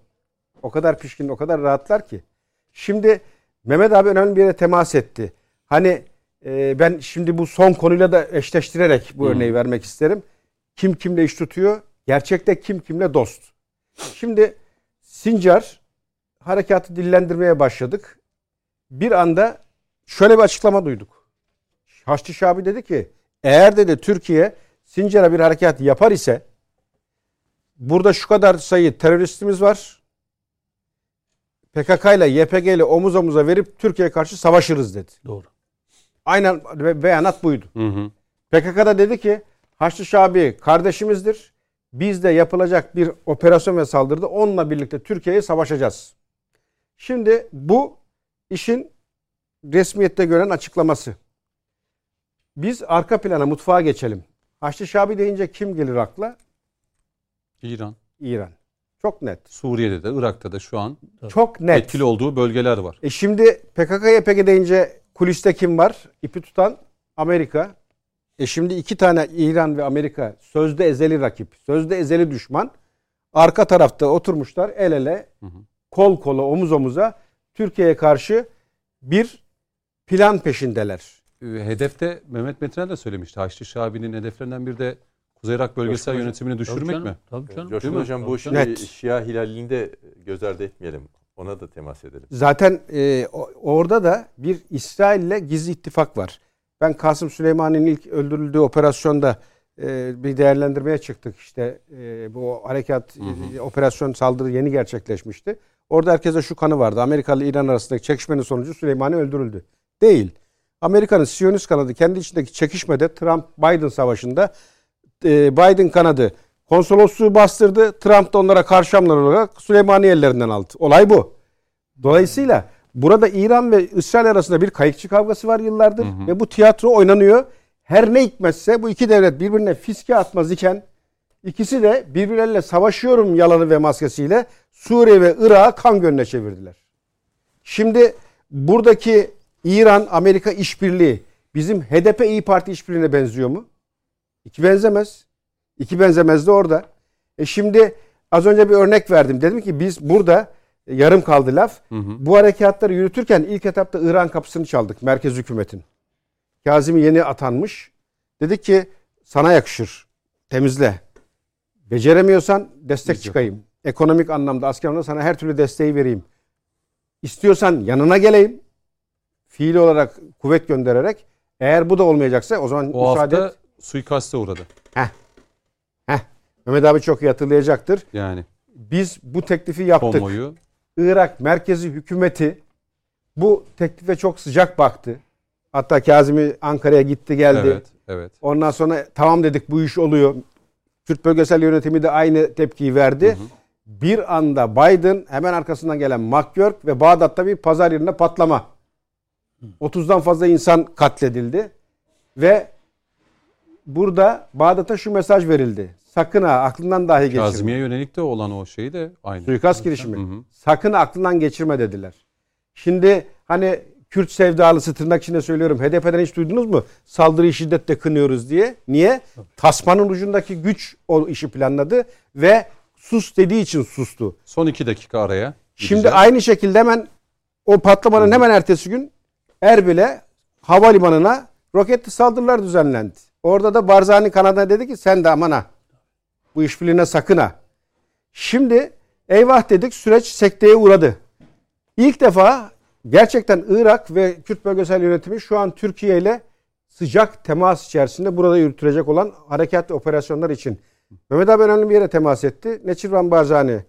O kadar pişkin, o kadar rahatlar ki. Şimdi Mehmet abi önemli bir yere temas etti. Hani e, ben şimdi bu son konuyla da eşleştirerek bu Hmm. örneği vermek isterim. Kim kimle iş tutuyor? Gerçekte kim kimle dost? Şimdi Sincar harekatı dillendirmeye başladık. Bir anda şöyle bir açıklama duyduk. Haçlı Şabi dedi ki eğer dedi Türkiye Sincar'a bir harekat yapar ise burada şu kadar sayı teröristimiz var. PKK ile YPG ile omuz omuza verip Türkiye'ye karşı savaşırız dedi. Doğru. Aynen be- beyanat buydu. Hı hı. PKK da dedi ki Haçlı Şabi kardeşimizdir. Biz de yapılacak bir operasyon ve saldırıda onunla birlikte Türkiye'ye savaşacağız. Şimdi bu işin resmiyette gören açıklaması. Biz arka plana mutfağa geçelim. Haçlı Şabi deyince kim gelir akla? İran, İran. Çok net. Suriye'de de, Irak'ta da şu an Çok net. etkili olduğu bölgeler var. E şimdi PKK YPG deyince kuliste kim var? İpi tutan Amerika. E şimdi iki tane İran ve Amerika sözde ezeli rakip, sözde ezeli düşman. Arka tarafta oturmuşlar el ele, Hı hı. kol kola, omuz omuza Türkiye'ye karşı bir plan peşindeler. Ee, Hedefte Mehmet Metinel de söylemişti. Haçlı Şabi'nin hedeflerinden bir de Kuzey Irak bölgesel Coşkun yönetimini Tabii düşürmek canım, mi? Tabii canım. Coşkun Değil mi? Hocam bu Tabii şimdi Net. Şia hilalini de göz ardı etmeyelim. Ona da temas edelim. Zaten e, orada da bir İsrail ile gizli ittifak var. Ben Kasım Süleyman'ın ilk öldürüldüğü operasyonda e, bir değerlendirmeye çıktık. İşte e, bu harekat, e, operasyon saldırı yeni gerçekleşmişti. Orada herkese şu kanı vardı. Amerikalı İran arasındaki çekişmenin sonucu Süleymani öldürüldü. Değil. Amerika'nın Siyonist kanadı kendi içindeki çekişmede Trump-Biden savaşında e, Biden kanadı konsolosluğu bastırdı. Trump da onlara karşı hamleler olarak Süleymani ellerinden aldı. Olay bu. Dolayısıyla burada İran ve İsrail arasında bir kayıkçı kavgası var yıllardır ve bu tiyatro oynanıyor. Her ne hikmetse bu iki devlet birbirine fiske atmaz iken ikisi de birbirleriyle savaşıyorum yalanı ve maskesiyle Suriye ve Irak'ı kan gölüne çevirdiler. Şimdi buradaki İran-Amerika işbirliği bizim HDP İyi Parti işbirliğine benziyor mu? İki benzemez. İki benzemez de orada. E şimdi az önce bir örnek verdim. Dedim ki biz burada e, yarım kaldı laf. Bu harekatları yürütürken ilk etapta İran kapısını çaldık merkez hükümetin. Kazimi yeni atanmış. Dedik ki sana yakışır. Temizle. Beceremiyorsan destek çıkayım. Ekonomik anlamda asker anlamda sana her türlü desteği vereyim. İstiyorsan yanına geleyim. Fiil olarak kuvvet göndererek. Eğer bu da olmayacaksa o zaman O müsaade hafta et. suikaste uğradı. Mehmet abi çok iyi hatırlayacaktır. Yani Biz bu teklifi yaptık. konvoyu. Irak merkezi hükümeti bu teklife çok sıcak baktı. Hatta Kazım'ı Ankara'ya gitti geldi. Evet, evet. Ondan sonra tamam dedik bu iş oluyor. Kürt bölgesel yönetimi de aynı tepkiyi verdi. Bir anda Biden hemen arkasından gelen McGurk ve Bağdat'ta bir pazar yerine patlama. 30'dan fazla insan katledildi. Ve burada Bağdat'a şu mesaj verildi. Sakın ha aklından dahi geçirme. Kazimiye yönelik de olan o şey de aynı. Suikast girişimi. Hı hı. Sakın aklından geçirme dediler. Şimdi hani Kürt sevdalısı tırnak içinde söylüyorum. HDP'den hiç duydunuz mu? Saldırıyı şiddetle kınıyoruz diye. Niye? Tasmanın ucundaki güç o işi planladı ve sus dediği için sustu. Son iki dakika araya. Şimdi gideceğiz. aynı şekilde hemen o patlamanın hemen ertesi gün Erbil'e havalimanına roketli saldırılar düzenlendi. Orada da Barzani Kanada dedi ki sen de aman ha. Bu işbirliğine sakın ha. Şimdi eyvah dedik süreç sekteye uğradı. İlk defa gerçekten Irak ve Kürt bölgesel yönetimi şu an Türkiye ile sıcak temas içerisinde burada yürütülecek olan harekat ve operasyonlar için. Mehmet abi önemli bir yere temas etti. Neçirvan Barzani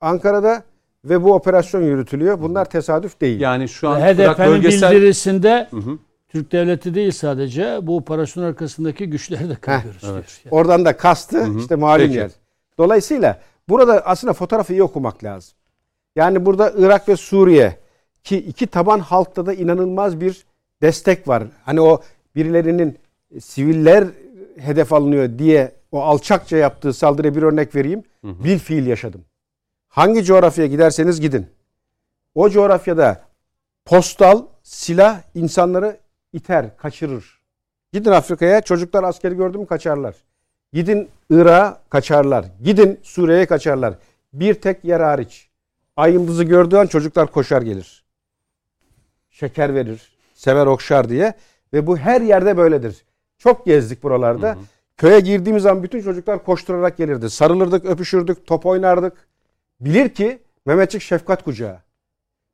Ankara'da ve bu operasyon yürütülüyor. Bunlar tesadüf değil. yani şu an Irak HDP'nin bölgesel bildirisinde Hı hı. Türk devleti değil sadece bu operasyon arkasındaki güçleri de kırıyoruz diyor. Yani. Oradan da kastı işte malum Peki. yer. Dolayısıyla burada aslında fotoğrafı iyi okumak lazım. Yani burada Irak ve Suriye ki iki taban halkta da inanılmaz bir destek var. Hani o birilerinin e, siviller hedef alınıyor diye o alçakça yaptığı saldırıya bir örnek vereyim. Bir fiil yaşadım. Hangi coğrafyaya giderseniz gidin. O coğrafyada postal, silah insanları iter, kaçırır. Gidin Afrika'ya çocuklar askeri gördü mü kaçarlar. Gidin Irak'a kaçarlar. Gidin Suriye'ye kaçarlar. Bir tek yer hariç. Ay yıldızı gördüğü an çocuklar koşar gelir. Şeker verir. Sever okşar diye. Ve bu her yerde böyledir. Çok gezdik buralarda. Köye girdiğimiz zaman bütün çocuklar koşturarak gelirdi. Sarılırdık, öpüşürdük, top oynardık. Bilir ki Mehmetçik şefkat kucağı.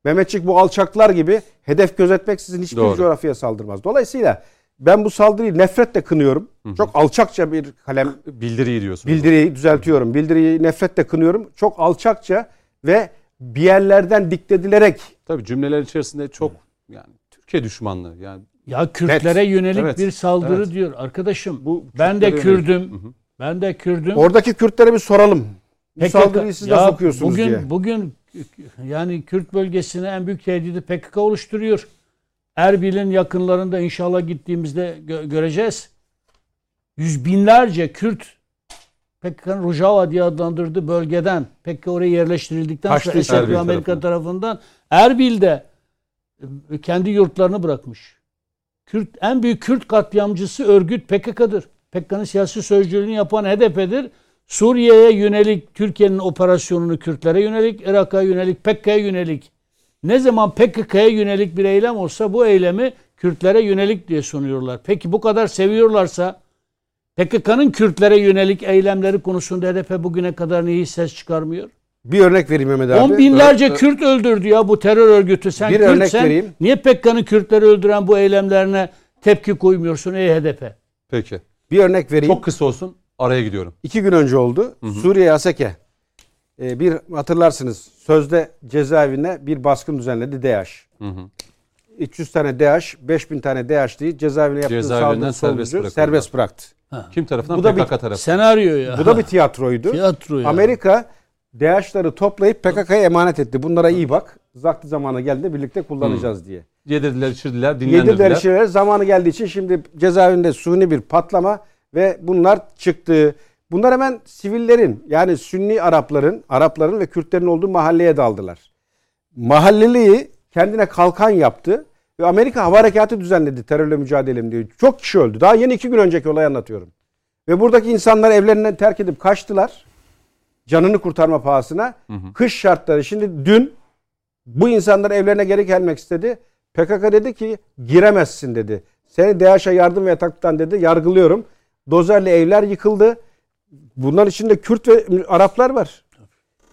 Mehmetçik bu alçaklar gibi hedef gözetmeksizin hiçbir Doğru. coğrafyaya saldırmaz. Dolayısıyla ben bu saldırıyı nefretle kınıyorum. Çok alçakça bir kalem bildiriyi diyorsunuz. bildiriyi düzeltiyorum. Bildiriyi nefretle kınıyorum. Çok alçakça ve bir yerlerden dikledilerek Tabii cümleler içerisinde çok yani Türkiye düşmanlığı yani Ya Kürtlere yönelik Evet. bir saldırı Evet. diyor. Arkadaşım Bu ben de Kürtlere yönelik. Kürdüm. Ben de Kürdüm. oradaki Kürtlere bir soralım. Bu PKK saldırıyı siz nasıl okuyorsunuz bugün, diye. Bugün yani Kürt bölgesine en büyük tehdidi PKK oluşturuyor. Erbil'in yakınlarında inşallah gittiğimizde gö- göreceğiz. Yüz binlerce Kürt PKK'nın Rojava diye adlandırdığı bölgeden PKK oraya yerleştirildikten Kaçtı sonra Esed Amerika tarafından. tarafından Erbil'de kendi yurtlarını bırakmış. Kürt en büyük Kürt katliamcısı örgüt PKK'dır. PKK'nın siyasi sözcülüğünü yapan HDP'dir. Suriye'ye yönelik Türkiye'nin operasyonunu Kürtlere yönelik, Irak'a yönelik, PKK'ya yönelik. Ne zaman PKK'ya yönelik bir eylem olsa bu eylemi Kürtlere yönelik diye sunuyorlar. Peki bu kadar seviyorlarsa PKK'nın Kürtlere yönelik eylemleri konusunda HDP bugüne kadar niye ses çıkarmıyor? Bir örnek vereyim Mehmet abi. On binlerce Kürt öldürdü ya bu terör örgütü. Sen Bir örnek Kürtsen vereyim. niye PKK'nın Kürtleri öldüren bu eylemlerine tepki koymuyorsun ey HDP? peki. Bir örnek vereyim. Çok kısa olsun araya gidiyorum. İki gün önce oldu. Suriye Aseke e, bir hatırlarsınız sözde cezaevine bir baskın düzenledi DAEŞ. Hı hı. 300 tane DAEŞ, 5000 tane DAEŞ'li cezaevine yaptığı Cezaevinden saldırı serbest sonucu serbest bıraktı. Kim tarafından? Bu da PKK bir- tarafından. Senaryo ya. Bu da bir tiyatroydu. tiyatro ya. Amerika DAEŞ'ları toplayıp PKK'ya emanet etti. Bunlara iyi bak. Vakti zamanı geldi birlikte kullanacağız diye. Yedirdiler, içirdiler, dinlendirdiler. derişeler zamanı geldiği için şimdi cezaevinde suni bir patlama ve bunlar çıktı. Bunlar hemen sivillerin yani Sünni Arapların, Arapların ve Kürtlerin olduğu mahalleye daldılar. Mahalleliği kendine kalkan yaptı ve Amerika hava harekatı düzenledi terörle mücadelem diye. Çok kişi öldü. Daha yeni iki gün önceki olayı anlatıyorum. Ve buradaki insanlar evlerinden terk edip kaçtılar. Canını kurtarma pahasına. Kış şartları. Şimdi dün bu insanlar evlerine geri gelmek istedi. PKK dedi ki giremezsin dedi. Seni DAEŞ'e yardım ve yataktan dedi yargılıyorum. Dozerle evler yıkıldı. Bunlar içinde Kürt ve Araplar var.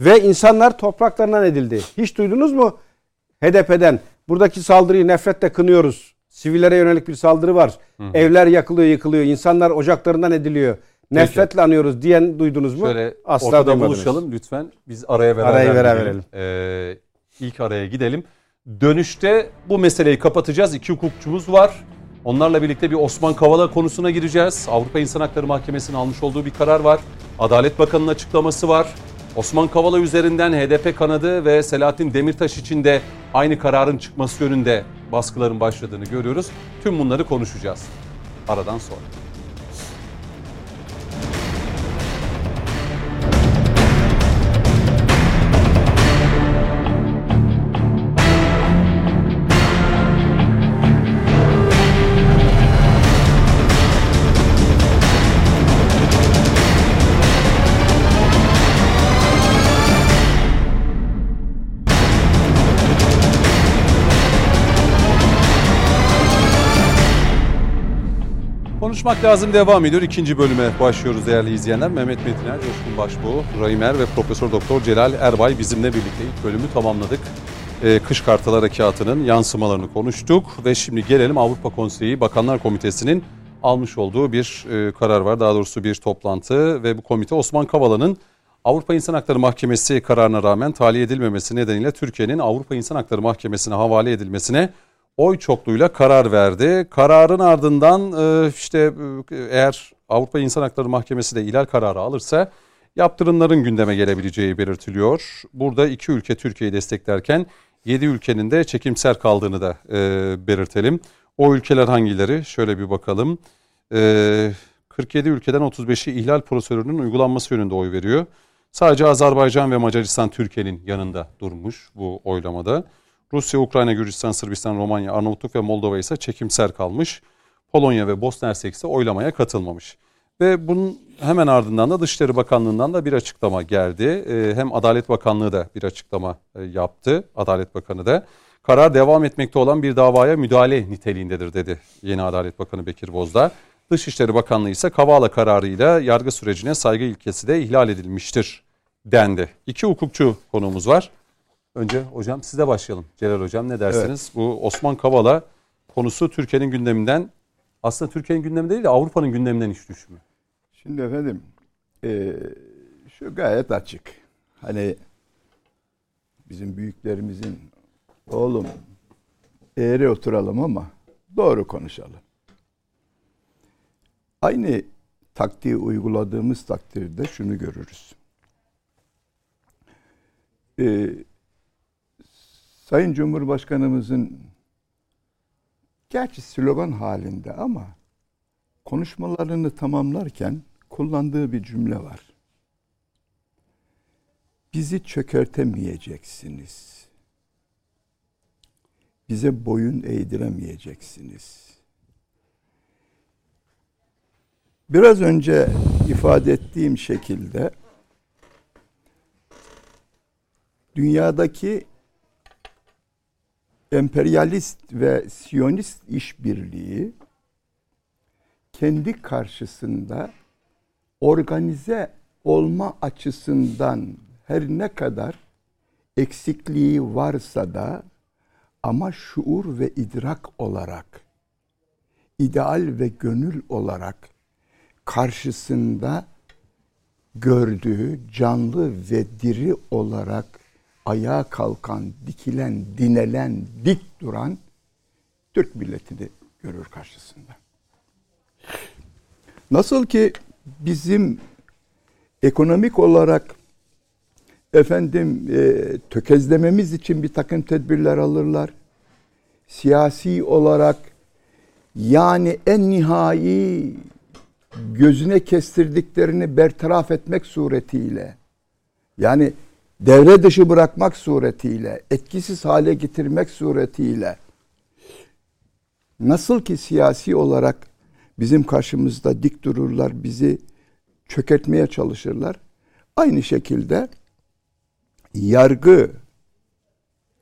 Ve insanlar topraklarından edildi. Hiç duydunuz mu HDP'den? Buradaki saldırıyı nefretle kınıyoruz. Sivillere yönelik bir saldırı var. Evler yakılıyor, yıkılıyor. İnsanlar ocaklarından ediliyor. Nefretle anıyoruz diyen duydunuz mu? Şöyle Asla ortada duymadınız. buluşalım lütfen. Biz araya beraber Arayı beraber gidelim. Ee, ilk araya gidelim. Dönüşte bu meseleyi kapatacağız. İki hukukçumuz var. Onlarla birlikte bir Osman Kavala konusuna gireceğiz. Avrupa İnsan Hakları Mahkemesi'nin almış olduğu bir karar var. Adalet Bakanı'nın açıklaması var. Osman Kavala üzerinden HDP kanadı ve Selahattin Demirtaş için de aynı kararın çıkması yönünde baskıların başladığını görüyoruz. Tüm bunları konuşacağız. Aradan sonra. Konuşmak lazım devam ediyor. İkinci bölüme başlıyoruz değerli izleyenler. Mehmet Metiner, Coşkun Başbuğ, Raimer ve Profesör Doktor Celal Erbay bizimle birlikte ilk bölümü tamamladık. Ee, Kış Kartal Harekatı'nın yansımalarını konuştuk ve şimdi gelelim Avrupa Konseyi Bakanlar Komitesi'nin almış olduğu bir e, karar var. Daha doğrusu bir toplantı ve bu komite Osman Kavala'nın Avrupa İnsan Hakları Mahkemesi kararına rağmen tahliye edilmemesi nedeniyle Türkiye'nin Avrupa İnsan Hakları Mahkemesi'ne havale edilmesine oy çokluğuyla karar verdi. Kararın ardından e, işte e, eğer Avrupa İnsan Hakları Mahkemesi de ihlal kararı alırsa yaptırımların gündeme gelebileceği belirtiliyor. Burada iki ülke Türkiye'yi desteklerken 7 ülkenin de çekimser kaldığını da e, belirtelim. O ülkeler hangileri? Şöyle bir bakalım. E, 47 ülkeden 35'i ihlal prosedürünün uygulanması yönünde oy veriyor. Sadece Azerbaycan ve Macaristan Türkiye'nin yanında durmuş bu oylamada. Rusya, Ukrayna, Gürcistan, Sırbistan, Romanya, Arnavutluk ve Moldova ise çekimser kalmış. Polonya ve Bosna Hersek ise oylamaya katılmamış. Ve bunun hemen ardından da Dışişleri Bakanlığı'ndan da bir açıklama geldi. Ee, hem Adalet Bakanlığı da bir açıklama e, yaptı. Adalet Bakanı da. Karar devam etmekte olan bir davaya müdahale niteliğindedir dedi yeni Adalet Bakanı Bekir Bozdağ. Dışişleri Bakanlığı ise Kavala kararıyla yargı sürecine saygı ilkesi de ihlal edilmiştir dendi. İki hukukçu konuğumuz var. Önce hocam size başlayalım. Celal hocam ne dersiniz? Bu Osman Kavala konusu Türkiye'nin gündeminden aslında Türkiye'nin gündeminde değil de Avrupa'nın gündeminden hiç düşmüyor. Şimdi efendim e, şu gayet açık. Hani bizim büyüklerimizin oğlum eğri oturalım ama doğru konuşalım. Aynı taktiği uyguladığımız takdirde şunu görürüz. Ee, Sayın Cumhurbaşkanımızın gerçi slogan halinde ama konuşmalarını tamamlarken kullandığı bir cümle var. Bizi çökertemeyeceksiniz. Bize boyun eğdiremeyeceksiniz. Biraz önce ifade ettiğim şekilde dünyadaki emperyalist ve siyonist işbirliği kendi karşısında organize olma açısından her ne kadar eksikliği varsa da ama şuur ve idrak olarak ideal ve gönül olarak karşısında gördüğü canlı ve diri olarak ayağa kalkan, dikilen, dinelen, dik duran Türk milletini görür karşısında. Nasıl ki bizim ekonomik olarak efendim e, tökezlememiz için bir takım tedbirler alırlar. Siyasi olarak yani en nihai gözüne kestirdiklerini bertaraf etmek suretiyle yani devre dışı bırakmak suretiyle, etkisiz hale getirmek suretiyle nasıl ki siyasi olarak bizim karşımızda dik dururlar, bizi çökertmeye çalışırlar. Aynı şekilde yargı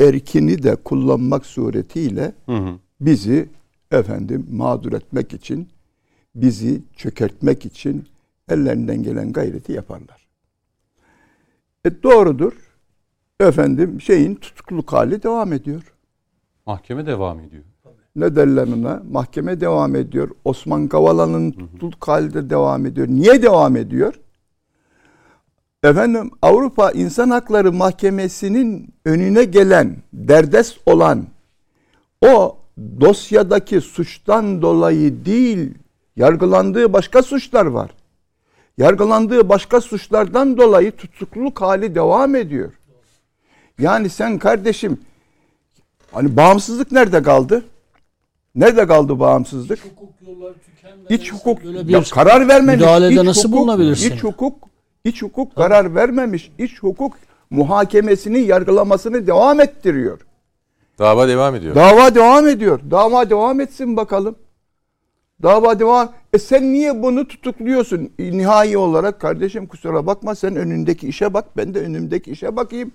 erkini de kullanmak suretiyle hı hı. bizi efendim mağdur etmek için, bizi çökertmek için ellerinden gelen gayreti yaparlar. E doğrudur. Efendim şeyin tutukluk hali devam ediyor. Mahkeme devam ediyor. Ne derler ona? Mahkeme devam ediyor. Osman Kavala'nın tutukluk hali de devam ediyor. Niye devam ediyor? efendim Avrupa İnsan Hakları Mahkemesi'nin önüne gelen, derdest olan o dosyadaki suçtan dolayı değil, yargılandığı başka suçlar var. Yargılandığı başka suçlardan dolayı tutukluluk hali devam ediyor. Yani sen kardeşim hani bağımsızlık nerede kaldı? Nerede kaldı bağımsızlık? Hukuk yolları tükenmeden İç hukuk böyle ya bir karar vermemiş. müdahalede İç nasıl hukuk, bulunabilirsin? İç hukuk, iç hukuk karar vermemiş. İç hukuk muhakemesini, yargılamasını devam ettiriyor. Dava devam ediyor. Dava devam ediyor. Dava devam etsin bakalım. Dava devam. E sen niye bunu tutukluyorsun? E, Nihai olarak kardeşim kusura bakma sen önündeki işe bak. Ben de önümdeki işe bakayım.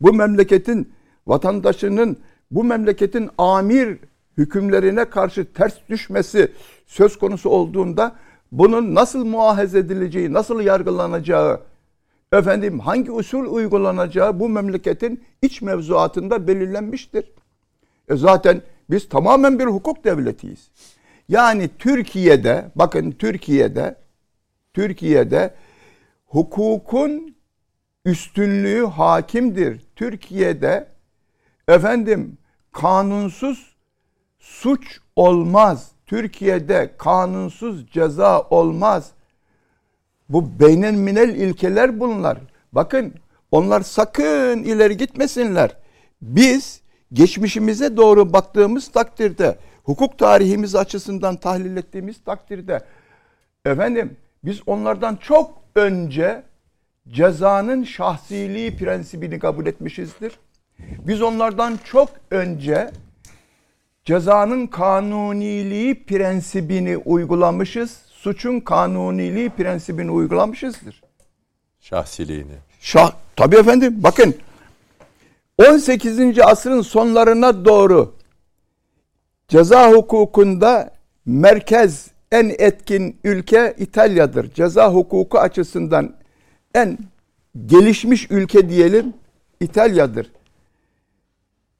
Bu memleketin vatandaşının bu memleketin amir hükümlerine karşı ters düşmesi söz konusu olduğunda bunun nasıl muahez edileceği, nasıl yargılanacağı, efendim hangi usul uygulanacağı bu memleketin iç mevzuatında belirlenmiştir. E zaten biz tamamen bir hukuk devletiyiz. Yani Türkiye'de bakın Türkiye'de Türkiye'de hukukun üstünlüğü hakimdir. Türkiye'de efendim kanunsuz suç olmaz. Türkiye'de kanunsuz ceza olmaz. Bu beynen minel ilkeler bunlar. Bakın onlar sakın ileri gitmesinler. Biz geçmişimize doğru baktığımız takdirde, hukuk tarihimiz açısından tahlil ettiğimiz takdirde efendim biz onlardan çok önce cezanın şahsiliği prensibini kabul etmişizdir. Biz onlardan çok önce cezanın kanuniliği prensibini uygulamışız. Suçun kanuniliği prensibini uygulamışızdır. Şahsiliğini. Şah, tabii efendim bakın 18. asrın sonlarına doğru ceza hukukunda merkez en etkin ülke İtalya'dır. Ceza hukuku açısından en gelişmiş ülke diyelim İtalya'dır.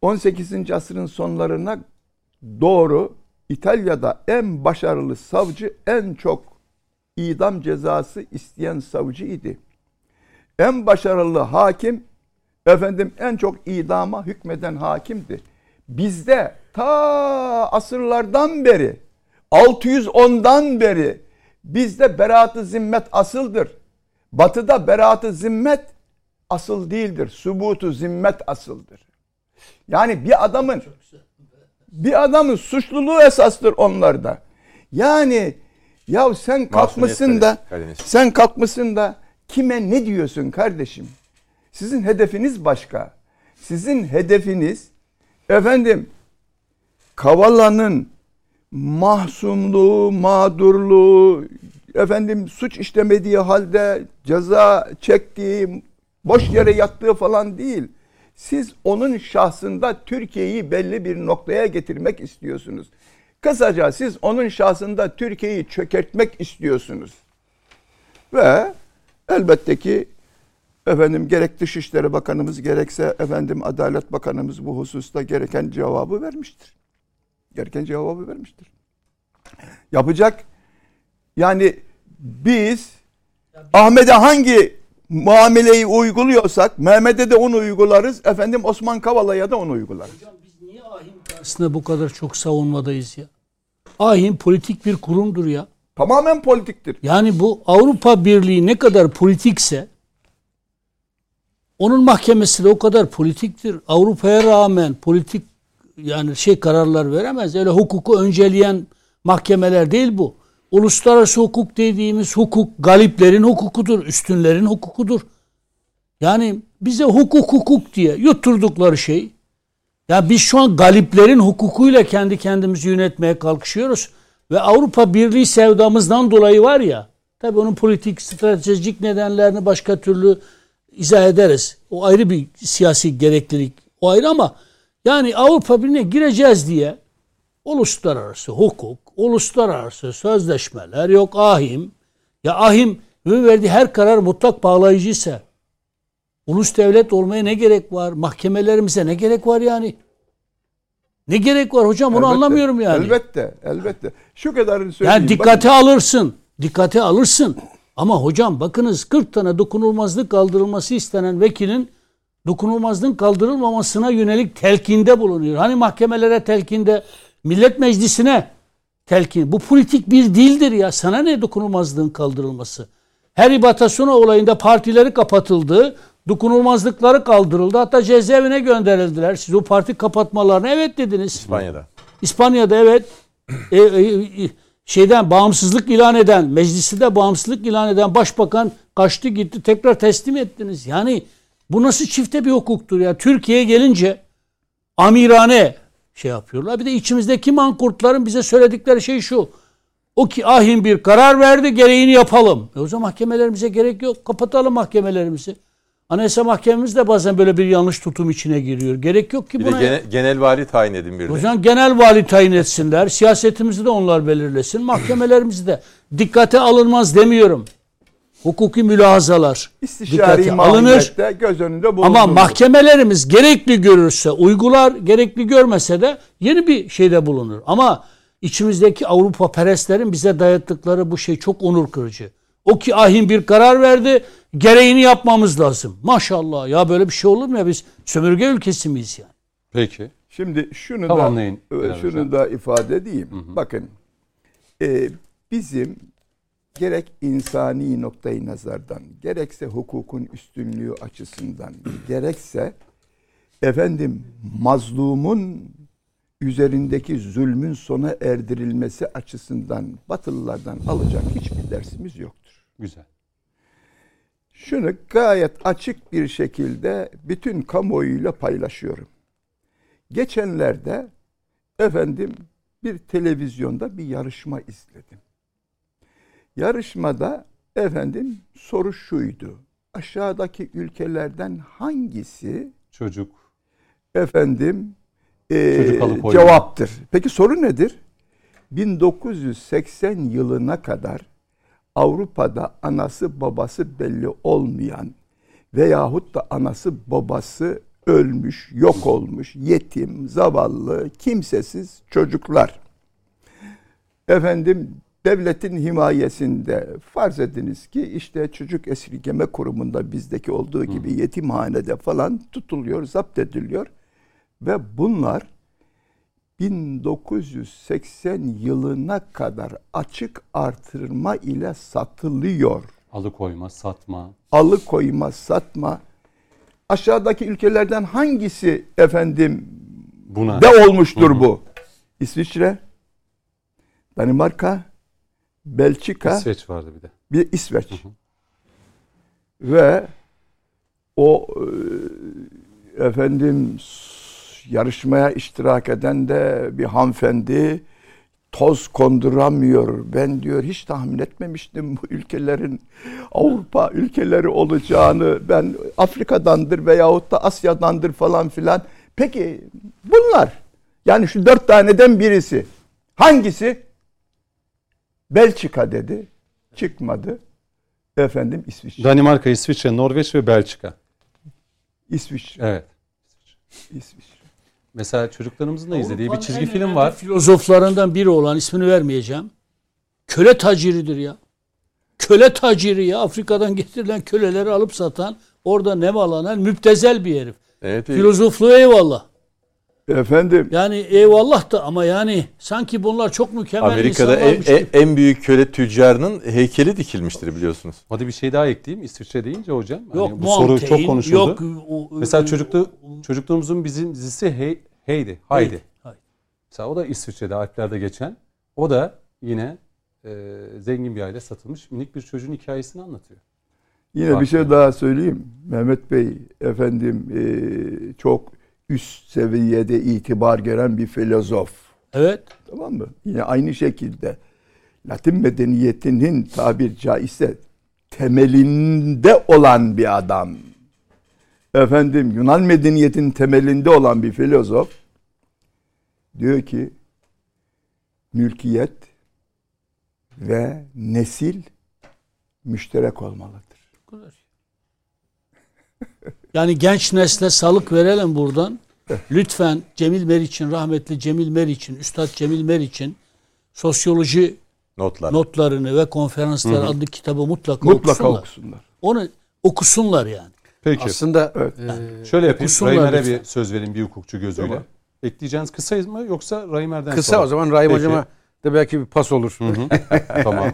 18. asrın sonlarına doğru İtalya'da en başarılı savcı en çok idam cezası isteyen savcı idi. En başarılı hakim efendim en çok idama hükmeden hakimdi. Bizde ta asırlardan beri 610'dan beri bizde beraat-ı zimmet asıldır. Batıda beraat-ı zimmet asıl değildir. Subutu zimmet asıldır. Yani bir adamın bir adamın suçluluğu esastır onlarda. Yani ya sen kalkmışsın da sen kalkmışsın da kime ne diyorsun kardeşim? Sizin hedefiniz başka. Sizin hedefiniz efendim Kavala'nın mahsumluğu, mağdurluğu, efendim suç işlemediği halde ceza çektiği, boş yere yattığı falan değil. Siz onun şahsında Türkiye'yi belli bir noktaya getirmek istiyorsunuz. Kısaca siz onun şahsında Türkiye'yi çökertmek istiyorsunuz. Ve elbette ki efendim gerek Dışişleri Bakanımız gerekse efendim Adalet Bakanımız bu hususta gereken cevabı vermiştir. Gereken cevabı vermiştir. Yapacak yani biz Ahmet'e hangi muameleyi uyguluyorsak Mehmet'e de onu uygularız. Efendim Osman Kavala'ya da onu uygularız. Biz niye ahim karşısında bu kadar çok savunmadayız ya? Ahim politik bir kurumdur ya. Tamamen politiktir. Yani bu Avrupa Birliği ne kadar politikse onun mahkemesi de o kadar politiktir. Avrupa'ya rağmen politik yani şey kararlar veremez. Öyle hukuku önceleyen mahkemeler değil bu. Uluslararası hukuk dediğimiz hukuk galiplerin hukukudur, üstünlerin hukukudur. Yani bize hukuk hukuk diye yutturdukları şey. Ya biz şu an galiplerin hukukuyla kendi kendimizi yönetmeye kalkışıyoruz. Ve Avrupa Birliği sevdamızdan dolayı var ya, tabii onun politik, stratejik nedenlerini başka türlü izah ederiz. O ayrı bir siyasi gereklilik. O ayrı ama yani Avrupa Birliği'ne gireceğiz diye uluslararası hukuk, uluslararası sözleşmeler yok ahim. Ya ahim ve verdiği her karar mutlak bağlayıcı ise ulus devlet olmaya ne gerek var? Mahkemelerimize ne gerek var yani? Ne gerek var hocam bunu Elbette, anlamıyorum yani. Elbette, elbette. Şu kadarını söyleyeyim. Yani dikkate alırsın. Dikkate alırsın. Ama hocam bakınız 40 tane dokunulmazlık kaldırılması istenen vekilin dokunulmazlığın kaldırılmamasına yönelik telkinde bulunuyor. Hani mahkemelere telkinde, millet meclisine telkin. Bu politik bir dildir ya. Sana ne dokunulmazlığın kaldırılması? Her ibatasuna olayında partileri kapatıldı. Dokunulmazlıkları kaldırıldı. Hatta cezaevine gönderildiler. Siz o parti kapatmalarına evet dediniz. İspanya'da. İspanya'da evet. E, e, e, şeyden bağımsızlık ilan eden, meclisi de bağımsızlık ilan eden başbakan kaçtı gitti tekrar teslim ettiniz. Yani bu nasıl çifte bir hukuktur ya? Türkiye'ye gelince amirane şey yapıyorlar. Bir de içimizdeki mankurtların bize söyledikleri şey şu. O ki ahim bir karar verdi gereğini yapalım. E o zaman mahkemelerimize gerek yok. Kapatalım mahkemelerimizi. Anayasa Mahkememiz de bazen böyle bir yanlış tutum içine giriyor. Gerek yok ki Bir de buna. gene- genel vali tayin edin bir de. zaman genel vali tayin etsinler. Siyasetimizi de onlar belirlesin. Mahkemelerimizi de. Dikkate alınmaz demiyorum. Hukuki mülahazalar. İstişari dikkate alınır. göz önünde bulundurulur. Ama mahkemelerimiz gerekli görürse uygular, gerekli görmese de yeni bir şeyde bulunur. Ama içimizdeki Avrupa perestlerin bize dayattıkları bu şey çok onur kırıcı. O ki ahim bir karar verdi, gereğini yapmamız lazım. Maşallah ya böyle bir şey olur mu ya biz sömürge ülkesi miyiz yani? Peki. Şimdi şunu Tamamlayın da e, Bilal şunu Hocam. da ifade edeyim. Bakın e, bizim gerek insani noktayı nazardan, gerekse hukukun üstünlüğü açısından, gerekse efendim mazlumun üzerindeki zulmün sona erdirilmesi açısından Batılılardan alacak hiçbir dersimiz yoktur. Güzel. Şunu gayet açık bir şekilde bütün kamuoyuyla paylaşıyorum. Geçenlerde efendim bir televizyonda bir yarışma izledim. Yarışmada efendim soru şuydu. Aşağıdaki ülkelerden hangisi Çocuk. efendim e, cevaptır. Peki soru nedir? 1980 yılına kadar Avrupa'da anası babası belli olmayan veyahut da anası babası ölmüş, yok olmuş, yetim, zavallı, kimsesiz çocuklar. Efendim devletin himayesinde farz ediniz ki işte çocuk esirgeme kurumunda bizdeki olduğu gibi yetimhanede falan tutuluyor, zapt ediliyor ve bunlar 1980 yılına kadar açık artırma ile satılıyor. Alıkoyma, satma. Alıkoyma, satma. Aşağıdaki ülkelerden hangisi efendim Buna. de olmuştur bu? İsviçre, Danimarka, Belçika, İsveç vardı bir de. bir İsveç. Ve o e, efendim yarışmaya iştirak eden de bir hanımefendi toz konduramıyor. Ben diyor hiç tahmin etmemiştim bu ülkelerin Avrupa ülkeleri olacağını. Ben Afrika'dandır veyahut da Asya'dandır falan filan. Peki bunlar yani şu dört taneden birisi hangisi? Belçika dedi. Çıkmadı. Efendim İsviçre. Danimarka, İsviçre, Norveç ve Belçika. İsviçre. Evet. İsviçre. Mesela çocuklarımızın da izlediği bir çizgi en film önemli var. Filozoflarından biri olan ismini vermeyeceğim. Köle taciridir ya. Köle taciri ya. Afrika'dan getirilen köleleri alıp satan, orada nemalanan müptezel bir herif. Evet, Filozofluğu eyvallah. Efendim Yani eyvallah da ama yani sanki bunlar çok mükemmel Amerika'da en, en, en büyük köle tüccarının heykeli dikilmiştir biliyorsunuz. Hadi bir şey daha ekleyeyim. İsviçre deyince hocam. hani Yok bu soru çok konuşuldu. Yok, o- Mesela çocuklu, çocukluğumuzun bizim dizisi Hey, Heydi. Haydi. Haydi. Mesela o da İsviçre'de Alplerde geçen. O da yine e, zengin bir aile satılmış minik bir çocuğun hikayesini anlatıyor. yine bir şey daha söyleyeyim. Mehmet Bey efendim eee, çok üst seviyede itibar gören bir filozof. Evet. Tamam mı? Yine aynı şekilde Latin medeniyetinin tabir caizse temelinde olan bir adam. Efendim Yunan medeniyetinin temelinde olan bir filozof diyor ki mülkiyet ve nesil müşterek olmalıdır. [laughs] Yani genç nesle salık verelim buradan. Lütfen Cemil Meriç'in, rahmetli Cemil Meriç'in, Üstad Cemil Meriç'in sosyoloji Notlar. notlarını ve konferanslar adlı kitabı mutlaka, Mutlaka okusunlar. okusunlar. Onu okusunlar yani. Peki. Aslında Evet. e, Şöyle yapayım. Raymer'e bir söz vereyim bir hukukçu gözüyle. Tamam. Ekleyeceğiniz kısa mı yoksa Raymer'den kısa sonra? o zaman Rahim Peki. Hocam'a da belki bir pas olur. Hı hı. [laughs] tamam.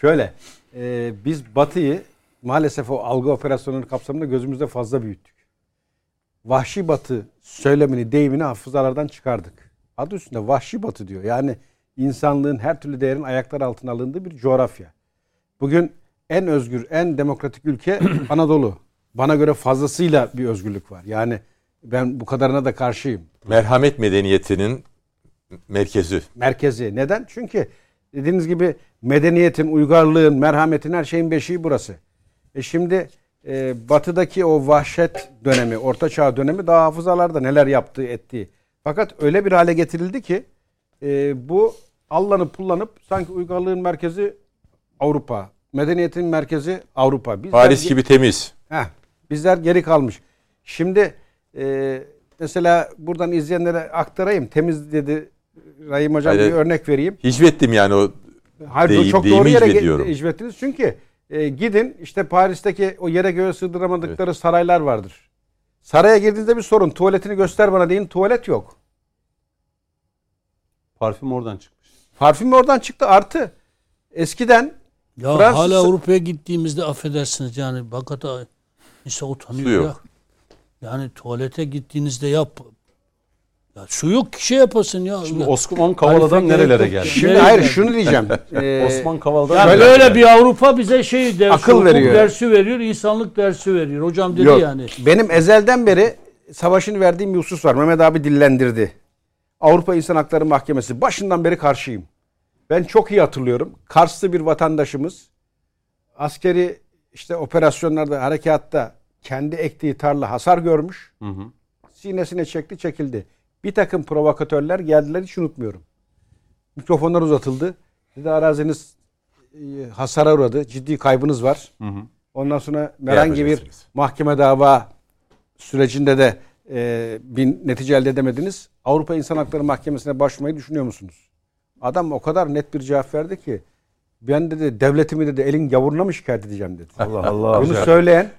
Şöyle, e, biz Batı'yı maalesef o algı operasyonları kapsamında gözümüzde fazla büyüttük. Vahşi Batı söylemini, deyimini hafızalardan çıkardık. Adı üstünde Vahşi Batı diyor. Yani insanlığın her türlü değerin ayaklar altına alındığı bir coğrafya. Bugün en özgür, en demokratik ülke [clears throat] Anadolu. Bana göre fazlasıyla bir özgürlük var. Yani ben bu kadarına da karşıyım. Merhamet medeniyetinin merkezi. merkezi. Neden? Çünkü dediğiniz gibi medeniyetin, uygarlığın, merhametin her şeyin beşiği burası. E şimdi e, batıdaki o vahşet dönemi, orta çağ dönemi daha hafızalarda neler yaptığı ettiği. Fakat öyle bir hale getirildi ki e, bu allanıp pullanıp sanki uygarlığın merkezi Avrupa, medeniyetin merkezi Avrupa. Bizler Paris gibi temiz. Heh, bizler geri kalmış. Şimdi e, mesela buradan izleyenlere aktarayım. Temiz dedi Rahim Hocam Hayır. bir örnek vereyim. Hicvettim yani o Hayır Deyim- çok doğru yere hicvediyorum. hicvettiniz. Çünkü e, gidin işte Paris'teki o yere göğe sığdıramadıkları saraylar vardır. Saraya girdiğinizde bir sorun. Tuvaletini göster bana deyin. Tuvalet yok. Parfüm oradan çıkmış. Parfüm oradan çıktı. Artı eskiden Ya Fransız- hala Avrupa'ya gittiğimizde affedersiniz yani hakikaten insan utanıyor Su yok. ya. Yani tuvalete gittiğinizde yap. Ya su yok ki şey yapasın ya. Şimdi Ya, Osman Kavala'dan Tarife nerelere geldi? şimdi hayır geldi? şunu diyeceğim. [laughs] Ee, Osman Kavala'dan Ya nerelere böyle geldi? bir Avrupa bize şey dersi, Akıl hukuk veriyor. dersi veriyor, insanlık dersi veriyor. Hocam dedi Yok. yani. Benim ezelden beri savaşın verdiğim bir husus var. Mehmet abi dillendirdi. Avrupa İnsan Hakları Mahkemesi. Başından beri karşıyım. Ben çok iyi hatırlıyorum. Karslı bir vatandaşımız askeri işte operasyonlarda, harekatta kendi ektiği tarla hasar görmüş. Hı hı. Sinesine çekti, çekildi. Bir takım provokatörler geldiler hiç unutmuyorum. Mikrofonlar uzatıldı. Dedi araziniz e, hasara uğradı. Ciddi kaybınız var. Hı hı. Ondan sonra herhangi bir mahkeme dava sürecinde de e, bir netice elde edemediniz. Avrupa İnsan Hakları Mahkemesi'ne başvurmayı düşünüyor musunuz? Adam o kadar net bir cevap verdi ki ben dedi devletimi dedi elin gavuruna mı şikayet edeceğim dedi. [laughs] Allah Allah. bunu söyleyen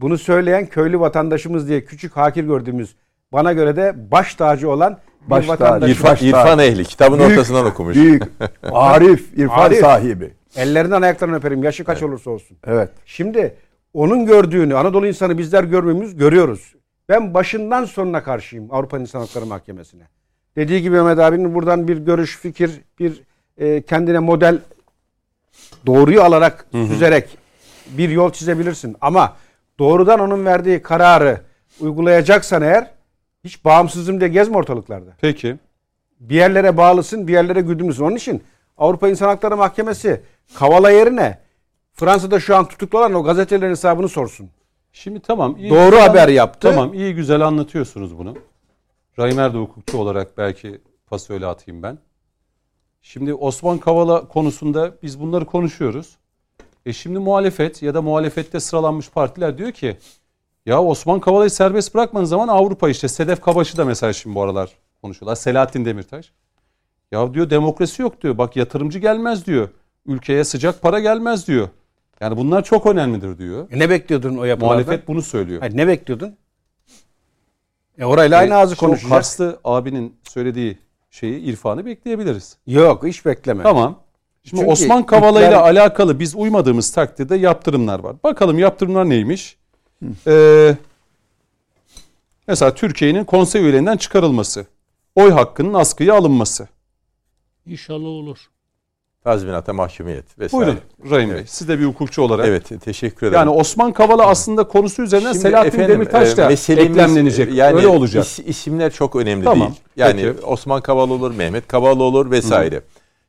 bunu söyleyen köylü vatandaşımız diye küçük hakir gördüğümüz bana göre de baş tacı olan bir Baş tacı. İrfan, İrfan ehli. Kitabın Büyük- ortasından okumuş. Büyük, [laughs] arif, irfan Arif. sahibi. Ellerinden ayaklarından öperim. Yaşı kaç olursa olsun. Evet. Şimdi onun gördüğünü Anadolu insanı bizler görmemiz görüyoruz. Ben başından sonuna karşıyım Avrupa İnsan Hakları Mahkemesi'ne. Dediği gibi Mehmet abinin buradan bir görüş, fikir, bir e, kendine model doğruyu alarak, süzerek bir yol çizebilirsin. Ama doğrudan onun verdiği kararı uygulayacaksan eğer hiç bağımsızım diye gezme ortalıklarda. Peki. Bir yerlere bağlısın, bir yerlere güdümlüsün. Onun için Avrupa İnsan Hakları Mahkemesi Kavala yerine Fransa'da şu an tutuklu olan o gazetelerin hesabını sorsun. Şimdi tamam. iyi Doğru güzel- haber yaptı. Tamam iyi güzel anlatıyorsunuz bunu. Raymer de hukukçu olarak belki pas öyle atayım ben. Şimdi Osman Kavala konusunda biz bunları konuşuyoruz. E şimdi muhalefet ya da muhalefette sıralanmış partiler diyor ki ya Osman Kavala'yı serbest bırakmanız zaman Avrupa işte Sedef Kabaş'ı da mesela şimdi bu aralar konuşuyorlar. Selahattin Demirtaş. Ya diyor demokrasi yok diyor. Bak yatırımcı gelmez diyor. Ülkeye sıcak para gelmez diyor. Yani bunlar çok önemlidir diyor. E ne bekliyordun o yapılardan? Muhalefet bunu söylüyor. Hayır, ne bekliyordun? E orayla aynı E, ağzı işte konuşacak. Karslı abinin söylediği şeyi irfanı bekleyebiliriz. Yok hiç bekleme. Tamam. Şimdi Çünkü Osman Kavala ile iktidar- alakalı biz uymadığımız takdirde yaptırımlar var. Bakalım yaptırımlar neymiş? Ee, mesela Türkiye'nin konsey üyelerinden çıkarılması. Oy hakkının askıya alınması. İnşallah olur. Tazminata mahkumiyet vesaire. Buyurun Rahim Bey. Siz de bir hukukçu olarak. Evet teşekkür ederim. Yani Osman Kavala aslında konusu üzerinden Şimdi Selahattin efendim, Demirtaş da e, meselemiz, eklemlenecek. e, Yani Öyle olacak. is- isimler çok önemli Tamam, değil. Yani peki. Osman Kavala olur, Mehmet Kavala olur vesaire.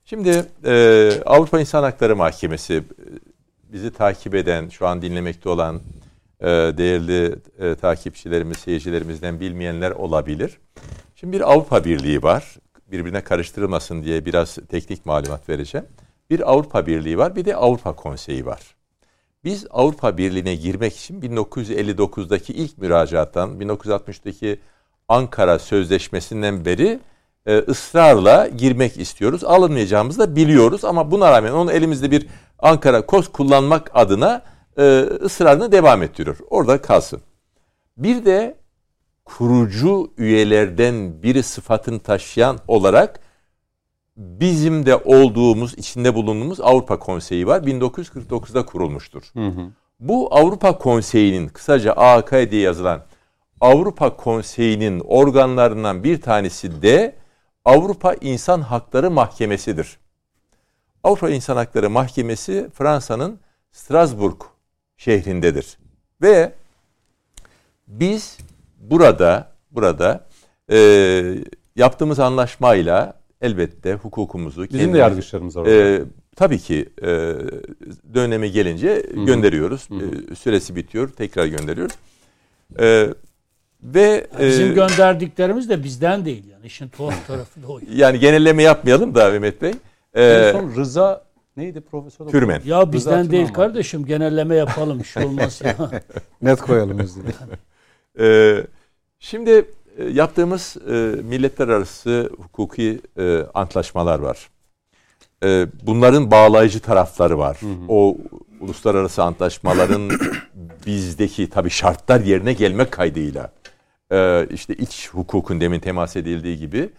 Şimdi e, Avrupa İnsan Hakları Mahkemesi e, bizi takip eden, şu an dinlemekte olan değerli e, takipçilerimiz, seyircilerimizden bilmeyenler olabilir. Şimdi bir Avrupa Birliği var. Birbirine karıştırılmasın diye biraz teknik malumat vereceğim. Bir Avrupa Birliği var, bir de Avrupa Konseyi var. Biz Avrupa Birliği'ne girmek için 1959'daki ilk müracaattan 1960'daki Ankara Sözleşmesi'nden beri e, ısrarla girmek istiyoruz. Alınmayacağımızı da biliyoruz ama buna rağmen onu elimizde bir Ankara KOS kullanmak adına e, ısrarını devam ettiriyor. Orada kalsın. Bir de kurucu üyelerden biri sıfatını taşıyan olarak bizim de olduğumuz, içinde bulunduğumuz Avrupa Konseyi var. 1949'da kurulmuştur. Hı hı. Bu Avrupa Konseyi'nin kısaca AHK diye yazılan Avrupa Konseyi'nin organlarından bir tanesi de Avrupa İnsan Hakları Mahkemesi'dir. Avrupa İnsan Hakları Mahkemesi Fransa'nın Strasbourg şehrindedir. Ve biz burada burada e, yaptığımız anlaşmayla elbette hukukumuzu Bizim de kendimiz- yargıçlarımız var. ee, tabii ki e, dönemi gelince gönderiyoruz. Hı hı. Ee, süresi bitiyor, tekrar gönderiyoruz. Ee, ve Bizim e, gönderdiklerimiz de bizden değil yani. İşin tuhaf tarafı da o. yani genelleme yapmayalım da Mehmet Bey. En Ee, son Rıza neydi profesör? Kürmen. Ya bizden Rıza değil kardeşim genelleme yapalım bir şey olmaz ya. [laughs] Net koyalım biz de. [laughs] Ee, şimdi e, yaptığımız e, milletler arası hukuki e, antlaşmalar var. E, bunların bağlayıcı tarafları var. O uluslararası antlaşmaların [coughs] bizdeki tabii şartlar yerine gelmek kaydıyla e, işte iç hukukun demin temas edildiği gibi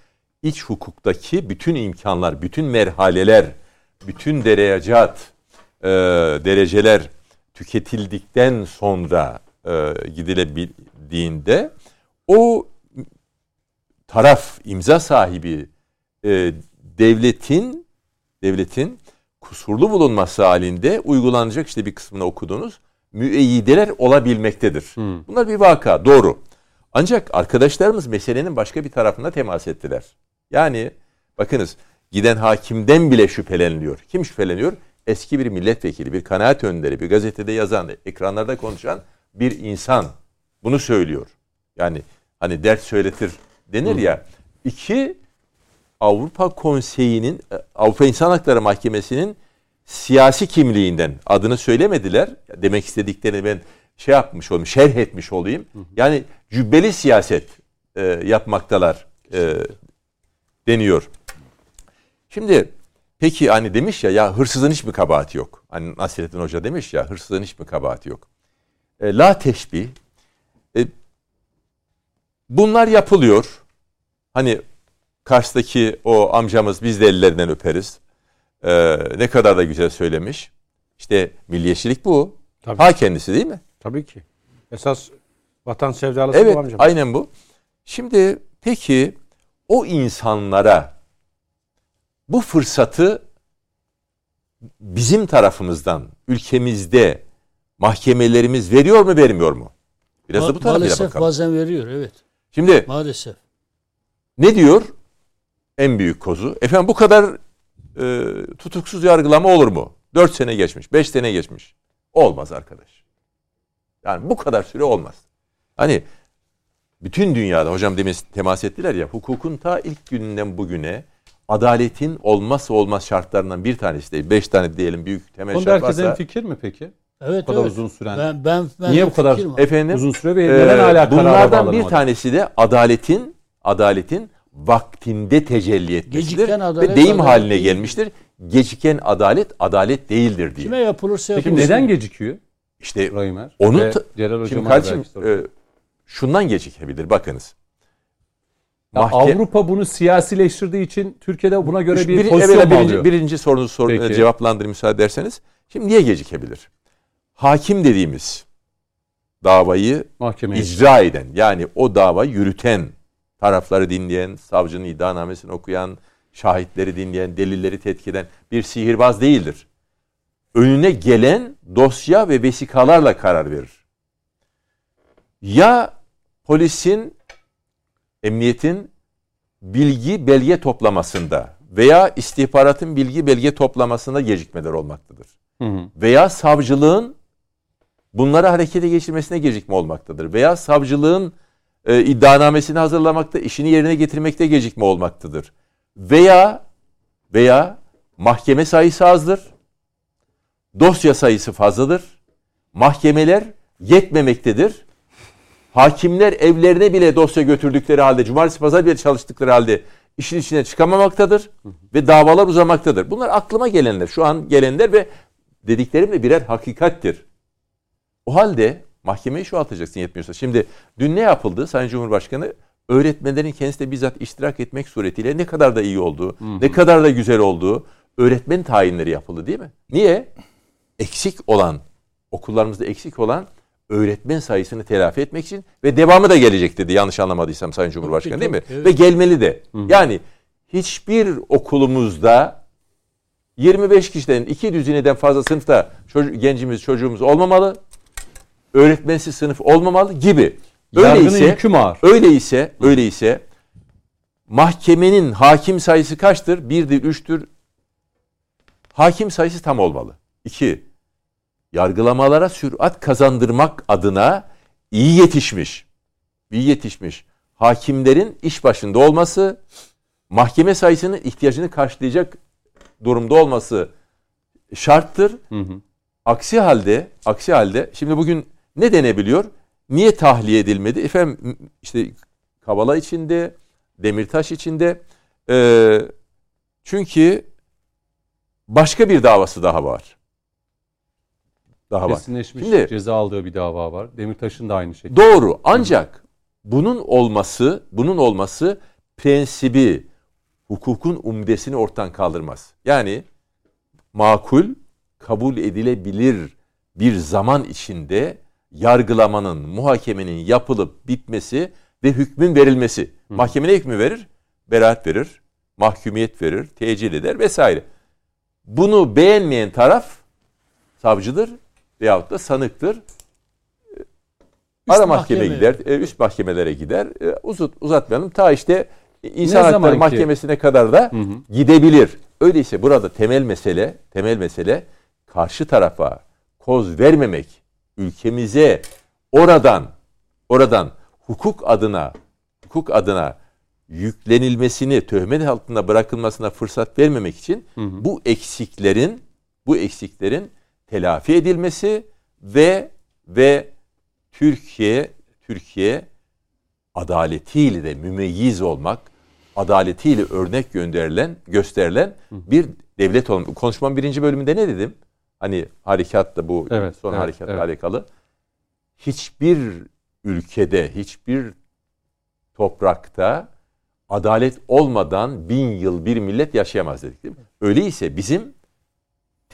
iç hukuktaki bütün imkanlar, bütün merhaleler, bütün derecat, e, dereceler tüketildikten sonra e, gidilebildiğinde o taraf imza sahibi e, devletin devletin kusurlu bulunması halinde uygulanacak işte bir kısmını okudunuz müeyyideler olabilmektedir. Hı. Bunlar bir vaka doğru. Ancak arkadaşlarımız meselenin başka bir tarafına temas ettiler. Yani bakınız giden hakimden bile şüpheleniliyor. Kim şüpheleniyor? Eski bir milletvekili, bir kanaat önderi, bir gazetede yazan, ekranlarda konuşan bir insan bunu söylüyor. Yani hani dert söyletir denir ya. İki, Avrupa Konseyi'nin, e, Avrupa İnsan Hakları Mahkemesi'nin siyasi kimliğinden adını söylemediler. Demek istediklerini ben şey yapmış olayım, şerh etmiş olayım. Yani cübbeli siyaset e, yapmaktalar e, deniyor. Şimdi peki hani demiş ya ya hırsızın hiç mi kabahati yok? Hani Nasrettin Hoca demiş ya hırsızın hiç mi kabahati yok? E, la teşbih. E, bunlar yapılıyor. Hani Kars'taki o amcamız biz de ellerinden öperiz. E, ne kadar da güzel söylemiş. İşte milliyetçilik bu. Tabii. Ha kendisi değil mi? Tabii ki. Esas vatan sevdalısı Evet bu amcam. aynen bu. Şimdi peki o insanlara bu fırsatı bizim tarafımızdan ülkemizde mahkemelerimiz veriyor mu vermiyor mu? Biraz da bu Ma- tarafıyla Maalesef bakalım. bazen veriyor evet. Şimdi Maalesef. ne diyor en büyük kozu? Efendim bu kadar e, tutuksuz yargılama olur mu? 4 sene geçmiş, 5 sene geçmiş. Olmaz arkadaş. Yani bu kadar süre olmaz. Hani bütün dünyada hocam demin temas ettiler ya hukukun ta ilk gününden bugüne adaletin olmazsa olmaz şartlarından bir tanesi değil. Beş tane diyelim büyük temel Konuda şart varsa. en fikir mi peki? Evet Bu kadar evet. uzun süren. Ben, ben, ben Niye bu kadar. Efendim Uzun süre ve Ee, neden hala karara bunlardan bir tanesi de adaletin adaletin vaktinde tecelli adalet, ve deyim adalet haline değil. gelmiştir. Geciken adalet adalet değildir diye. Kime yapılırsa Peki yapılsın. neden gecikiyor İşte Raymer? Onun Ve Celal şimdi Hocam'a kardeşim e, şundan gecikebilir bakınız. Mahke- Avrupa bunu siyasileştirdiği için Türkiye'de buna göre bir, Bir- pozisyon mu birinci, alıyor? birinci sorunuzu sor, Peki. cevaplandırayım müsaade ederseniz. Şimdi niye gecikebilir? Hakim dediğimiz davayı Mahkemeye. icra eden yani o davayı yürüten, tarafları dinleyen, savcının iddianamesini okuyan, şahitleri dinleyen, delilleri tetkik eden bir sihirbaz değildir. Önüne gelen dosya ve vesikalarla karar verir. Ya polisin, emniyetin bilgi belge toplamasında veya istihbaratın bilgi belge toplamasında gecikmeler olmaktadır Hı hı. veya savcılığın bunları harekete geçirmesine gecikme olmaktadır. Veya savcılığın e, iddianamesini hazırlamakta, işini yerine getirmekte gecikme olmaktadır. Veya veya mahkeme sayısı azdır. Dosya sayısı fazladır. Mahkemeler yetmemektedir. Hakimler evlerine bile dosya götürdükleri halde, cumartesi pazar bile çalıştıkları halde işin içine çıkamamaktadır ve davalar uzamaktadır. Bunlar aklıma gelenler, şu an gelenler ve dediklerim de birer hakikattir. O halde mahkemeyi şu atacaksın yetmiyorsa. Şimdi dün ne yapıldı Sayın Cumhurbaşkanı? Öğretmenlerin kendisi de bizzat iştirak etmek suretiyle ne kadar da iyi olduğu, ne kadar da güzel olduğu öğretmen tayinleri yapıldı değil mi? Niye? Eksik olan, okullarımızda eksik olan öğretmen sayısını telafi etmek için ve devamı da gelecek dedi yanlış anlamadıysam Sayın Cumhurbaşkanı değil mi? Evet. Ve gelmeli de. Yani hiçbir okulumuzda 25 kişiden iki düzineden fazla sınıfta çocuk, gencimiz çocuğumuz olmamalı. Öğretmensiz sınıf olmamalı gibi. Öyleyse yükü mü ağır? öyleyse öyleyse mahkemenin hakim sayısı kaçtır? Birdir, üçtür. Hakim sayısı tam olmalı. İki, yargılamalara sürat kazandırmak adına iyi yetişmiş, iyi yetişmiş hakimlerin iş başında olması, mahkeme sayısının ihtiyacını karşılayacak durumda olması şarttır. Hı hı. Aksi halde, aksi halde şimdi bugün ne denebiliyor? Niye tahliye edilmedi? Efendim işte Kavala içinde, Demirtaş içinde. Ee, çünkü başka bir davası daha var. Daha var. Kesinleşmiş Şimdi- ceza aldığı bir dava var. Demirtaş'ın da aynı şekilde. Doğru. Ancak bunun olması, bunun olması prensibi, hukukun umdesini ortadan kaldırmaz. Yani makul, kabul edilebilir bir zaman içinde yargılamanın, muhakemenin yapılıp bitmesi ve hükmün verilmesi. Mahkeme ne hükmü verir? Beraat verir, mahkumiyet verir, tecil eder vesaire. Bunu beğenmeyen taraf savcıdır veyahut da sanıktır. Ara mahkeme mahkeme. gider, e, üst mahkemelere gider. E, Uzat, uzatmayalım. Ta işte İnsan Ne Hakları Mahkemesi'ne kadar da Hı hı. gidebilir. Öyleyse burada temel mesele, temel mesele karşı tarafa koz vermemek, ülkemize oradan oradan hukuk adına hukuk adına yüklenilmesini, töhmet altında bırakılmasına fırsat vermemek için bu eksiklerin bu eksiklerin telafi edilmesi ve ve Türkiye Türkiye adaletiyle de mümeyyiz olmak, adaletiyle örnek gönderilen, gösterilen bir devlet olmak. Konuşmamın birinci bölümünde ne dedim? Hani harekatla bu Evet, son evet, harekatla evet. alakalı. Hiçbir ülkede, hiçbir toprakta adalet olmadan bin yıl bir millet yaşayamaz dedik değil mi? Öyleyse bizim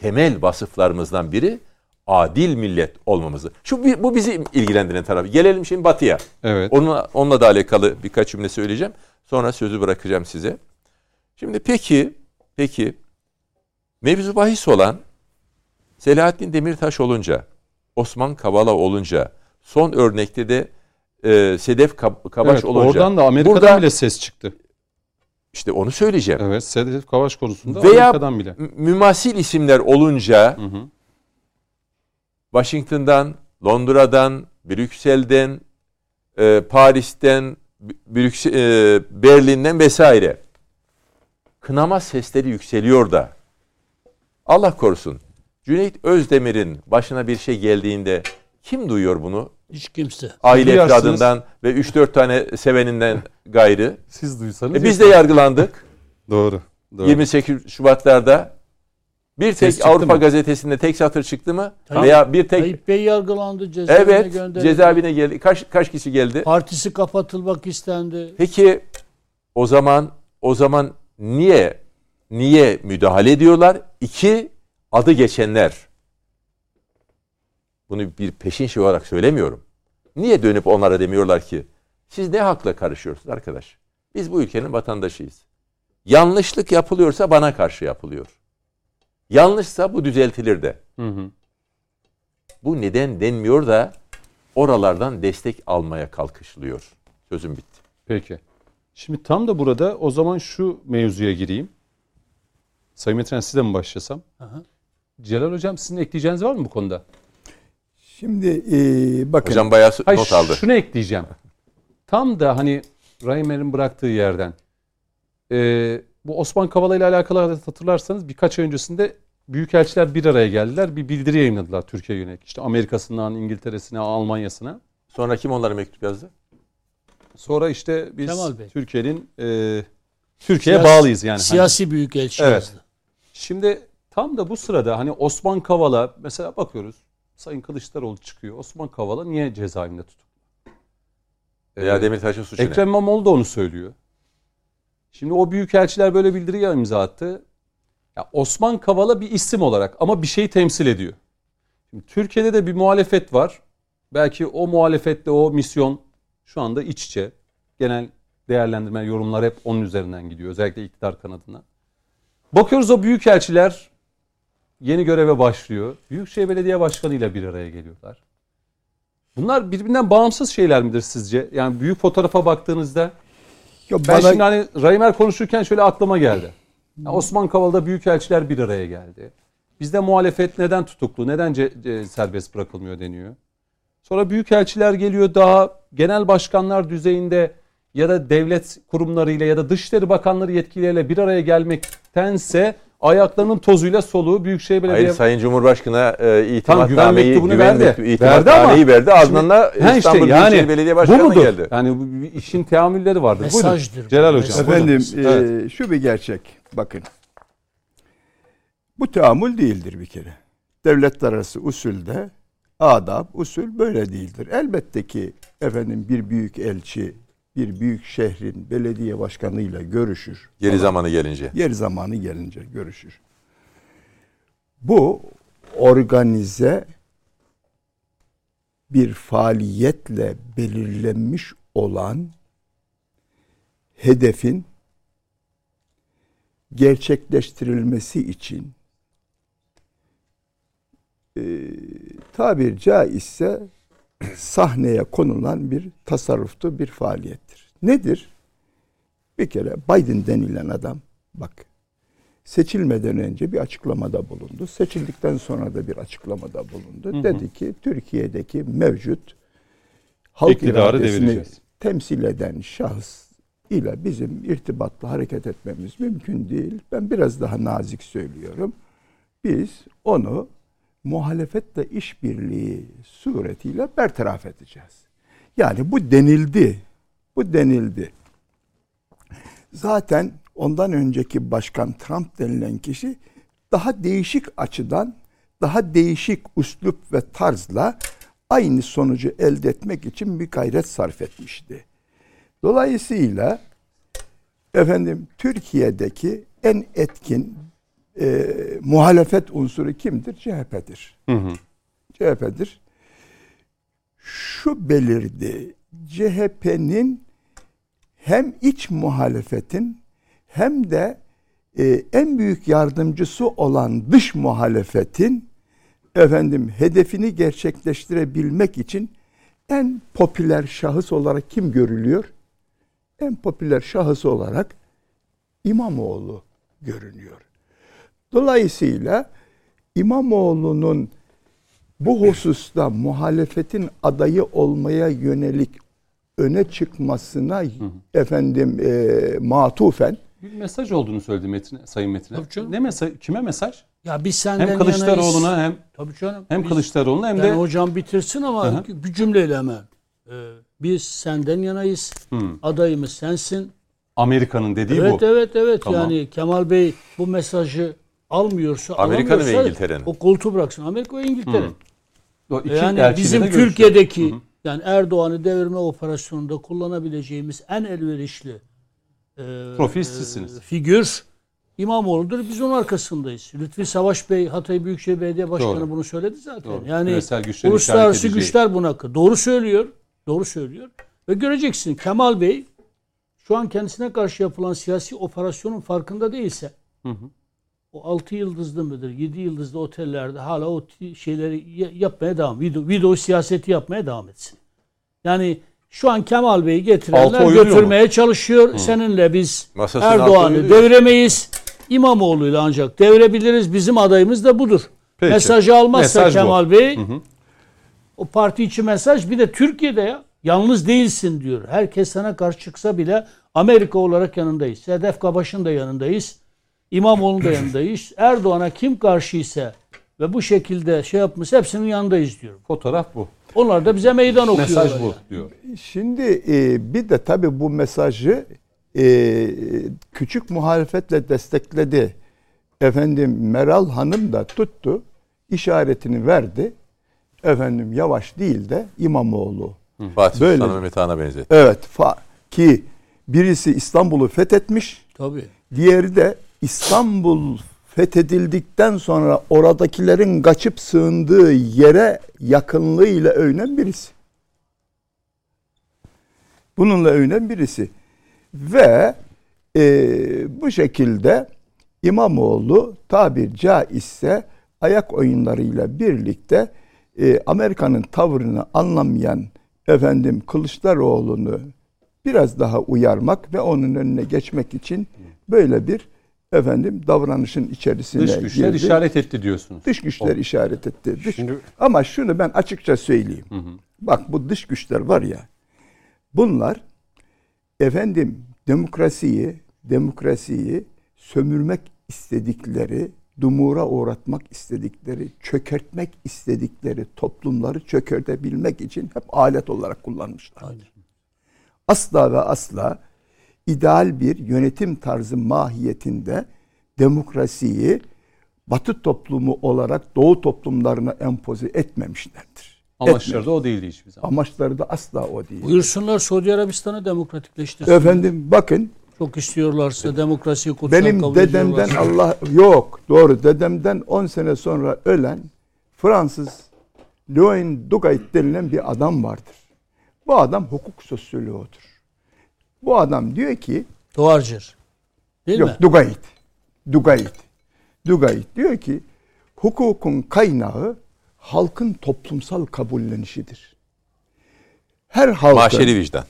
temel vasıflarımızdan biri adil millet olmamızı. Şu bu bizi ilgilendiren tarafı. Gelelim şimdi batıya. Evet. Onunla, onunla da alakalı birkaç cümle söyleyeceğim. Sonra sözü bırakacağım size. Şimdi peki, peki mevzu bahis olan Selahattin Demirtaş olunca, Osman Kavala olunca, son örnekte de e, Sedef Kab- Kabaş Evet, olunca. oradan da Amerika'dan burada- bile ses çıktı. İşte onu söyleyeceğim. Evet, Sedef Kavaş konusunda Veya Amerika'dan bile. mümasil isimler olunca Hı hı. Washington'dan, Londra'dan, Brüksel'den, e, Paris'ten, Brüksel, e, Berlin'den vesaire kınama sesleri yükseliyor da Allah korusun Cüneyt Özdemir'in başına bir şey geldiğinde kim duyuyor bunu? Hiç kimse. Aile duyarsınız. efradından ve 3-4 tane seveninden gayrı. Siz duysanız. E biz de yargılandık. [laughs] Doğru. Doğru. 28 Şubatlarda bir Ses tek çıktı Avrupa mı? gazetesinde tek satır çıktı mı? Tayyip- Veya bir tek Tayyip Bey yargılandı cezaevine Evet, gönderildi. cezaevine geldi. Kaç kaç kişi geldi? Partisi kapatılmak istendi. Peki o zaman o zaman niye niye müdahale ediyorlar? İki adı geçenler. Bunu bir peşin şey olarak söylemiyorum. Niye dönüp onlara demiyorlar ki siz ne hakla karışıyorsunuz arkadaş? Biz bu ülkenin vatandaşıyız. Yanlışlık yapılıyorsa bana karşı yapılıyor. Yanlışsa bu düzeltilir de. Hı hı. Bu neden denmiyor da oralardan destek almaya kalkışılıyor. Sözüm bitti. Peki. Şimdi tam da burada o zaman şu mevzuya gireyim. Sayın Metren sizle mi başlasam? Aha. Celal Hocam sizin ekleyeceğiniz var mı bu konuda? Şimdi e, bakın. Hocam bayağı Hayır, not aldı. şunu ekleyeceğim. Tam da hani Reimer'in bıraktığı yerden. Ee, bu Osman Kavala ile alakalı hatırlarsanız birkaç ay öncesinde büyükelçiler bir araya geldiler. Bir bildiri yayınladılar Türkiye'ye yönelik. İşte Amerika'sından İngiltere'sine, Almanya'sına. Sonra kim onlara mektup yazdı? Sonra işte biz. Türkiye'nin e, Türkiye'ye bağlıyız yani. Hani- Siyasi büyükelçi Evet. yazdı. Şimdi tam da bu sırada hani Osman Kavala mesela bakıyoruz. Sayın Kılıçdaroğlu çıkıyor. Osman Kavala niye cezaevinde tutuklu? Veya Ee, Demirtaş'ın suçu ne? Ekrem İmamoğlu da onu söylüyor. Şimdi o büyükelçiler böyle bildiriye imza attı. Ya Osman Kavala bir isim olarak ama bir şeyi temsil ediyor. Şimdi Türkiye'de de bir muhalefet var. Belki o muhalefetle o misyon şu anda iç içe. Genel değerlendirme, yorumlar hep onun üzerinden gidiyor. Özellikle iktidar kanadına. Bakıyoruz o büyükelçiler yeni göreve başlıyor. Büyükşehir Belediye Başkanı ile bir araya geliyorlar. Bunlar birbirinden bağımsız şeyler midir sizce? Yani büyük fotoğrafa baktığınızda Ya ben bana- şimdi hani Raymer konuşurken şöyle aklıma geldi. Ya Osman Kavala'da büyükelçiler bir araya geldi. Bizde muhalefet neden tutuklu, neden serbest bırakılmıyor deniyor. Sonra büyükelçiler geliyor daha genel başkanlar düzeyinde ya da devlet kurumlarıyla ya da Dışişleri Bakanları yetkilileriyle bir araya gelmektense ayaklarının tozuyla soluğu Büyükşehir Belediye Hayır Sayın Cumhurbaşkanı'na e, güven itimatnameyi mektubunu güven verdi. mektubu- Verdi ama- verdi. Ardından da Ha İstanbul Büyükşehir Belediye bu Başkanı mudur? geldi. Yani bu bir işin teamülleri vardır. Mesajdır Buyurun. bu, Celal Hocam. mesaj. Efendim Evet. e, şu bir gerçek. Bakın. Bu teamül değildir bir kere. Devletler arası usulde adab, usul böyle değildir. Elbette ki efendim bir büyük elçi bir büyük şehrin belediye başkanıyla görüşür. Geri Falan. zamanı gelince. Yer zamanı gelince görüşür. Bu organize bir faaliyetle belirlenmiş olan hedefin gerçekleştirilmesi için e, tabir caizse sahneye konulan bir tasarruftu, bir faaliyettir. Nedir? Bir kere Biden denilen adam bak seçilmeden önce bir açıklamada bulundu. Seçildikten sonra da bir açıklamada bulundu. Hı hı. Dedi ki Türkiye'deki mevcut halk İktidarı iradesini devireceğiz. temsil eden şahıs ile bizim irtibatla hareket etmemiz mümkün değil. Ben biraz daha nazik söylüyorum. Biz onu muhalefetle işbirliği suretiyle bertaraf edeceğiz. Yani bu denildi. Bu denildi. Zaten ondan önceki başkan Trump denilen kişi daha değişik açıdan, daha değişik üslup ve tarzla aynı sonucu elde etmek için bir gayret sarf etmişti. Dolayısıyla efendim Türkiye'deki en etkin e, muhalefet unsuru kimdir? CHP'dir. Hı hı. CHP'dir. Şu belirdi. CHP'nin hem iç muhalefetin hem de e, en büyük yardımcısı olan dış muhalefetin efendim hedefini gerçekleştirebilmek için en popüler şahıs olarak kim görülüyor? En popüler şahıs olarak İmamoğlu görünüyor. Dolayısıyla İmamoğlu'nun bu hususta muhalefetin adayı olmaya yönelik öne çıkmasına efendim e, matufen Bir mesaj olduğunu söyledi Metin, Sayın canım. Ne mesaj? Kime mesaj? Ya biz senden Hem Kılıçdaroğlu'na yanayız. hem Tabii canım. hem Biz- Kılıçdaroğlu'na hem yani de hocam bitirsin ama Hı bir cümleyle hemen. Ee, biz senden yanayız. Hı. Adayımız sensin. Amerika'nın dediği evet bu. evet evet Tamam. yani Kemal Bey bu mesajı almıyorsa Amerika'nın ve İngiltere'nin. O koltuğu bıraksın. Amerika ve İngiltere. Hı. O iki Yani bizim. Türkiye'deki Hı hı. yani Erdoğan'ı devirme operasyonunda kullanabileceğimiz en elverişli e, Profil sizsiniz. e, figür İmamoğlu'dur. Biz onun arkasındayız. Lütfi Savaş Bey Hatay Büyükşehir Belediye Başkanı Doğru. bunu söyledi zaten. Doğru. Yani uluslararası güçler buna doğru söylüyor. Doğru söylüyor. Ve göreceksin Kemal Bey şu an kendisine karşı yapılan siyasi operasyonun farkında değilse Hı hı. O 6 yıldızlı mıdır, 7 yıldızlı otellerde hala o şeyleri ya- yapmaya devam, video, video siyaseti yapmaya devam etsin. Yani şu an Kemal Bey'i getirenler götürmeye çalışıyor. Seninle biz Masasının altı Erdoğan'ı deviremeyiz. İmamoğlu'yla ancak devirebiliriz. Bizim adayımız da budur. Peki. Mesajı almazsa Mesaj bu. Kemal Bey Hı hı. o parti içi mesaj bir de Türkiye'de ya yalnız değilsin diyor. Herkes sana karşı çıksa bile Amerika olarak yanındayız. Sedef Kabaş'ın da yanındayız. İmamoğlu'nun da yanındayız. Erdoğan'a kim karşı ise ve bu şekilde şey yapmış hepsinin yanındayız diyor. Fotoğraf bu. Onlar da bize meydan okuyorlar. Mesaj bu yani. diyor. Şimdi e, bir de tabii bu mesajı e, küçük muhalefetle destekledi. Efendim Meral Hanım da tuttu, işaretini verdi. Efendim Yavaş değil de İmamoğlu. Fatih Böyle. Sultan Mehmet Han'a benzetti. Evet fa- ki birisi İstanbul'u fethetmiş, Tabii. diğeri de İstanbul fethedildikten sonra oradakilerin kaçıp sığındığı yere yakınlığıyla övünen birisi. Bununla övünen birisi. Ve e, bu şekilde İmamoğlu tabir caizse ayak oyunlarıyla birlikte e, Amerika'nın tavrını anlamayan efendim Kılıçdaroğlu'nu biraz daha uyarmak ve onun önüne geçmek için böyle bir efendim davranışın içerisine Dış güçler girdi. işaret etti diyorsunuz. Dış güçler işaret etti. Dış- Şimdi- Ama şunu ben açıkça söyleyeyim. Bak bu dış güçler var ya. Bunlar efendim demokrasiyi demokrasiyi sömürmek istedikleri, dumura uğratmak istedikleri, çökertmek istedikleri toplumları çökertebilmek için hep alet olarak kullanmışlar. Aynen. Asla ve asla ideal bir yönetim tarzı mahiyetinde demokrasiyi Batı toplumu olarak Doğu toplumlarına empoze etmemişlerdir. Amaçları da o değildi hiçbir zaman. Amaçları da asla o değil. Buyursunlar Suudi Arabistan'ı demokratikleştirsin. Efendim bakın Çok istiyorlarsa demokrasiyi kutsal benim kabul dedemden. Allah yok doğru dedemden 10 sene sonra ölen Fransız Louis Dugait denilen bir adam vardır. Bu adam hukuk sosyoloğudur. Bu adam diyor ki Doğarcır. Değil Yok mi? Dugait. Dugait. Dugait diyor ki hukukun kaynağı halkın toplumsal kabullenişidir. Her halkın Mahşeri vicdan.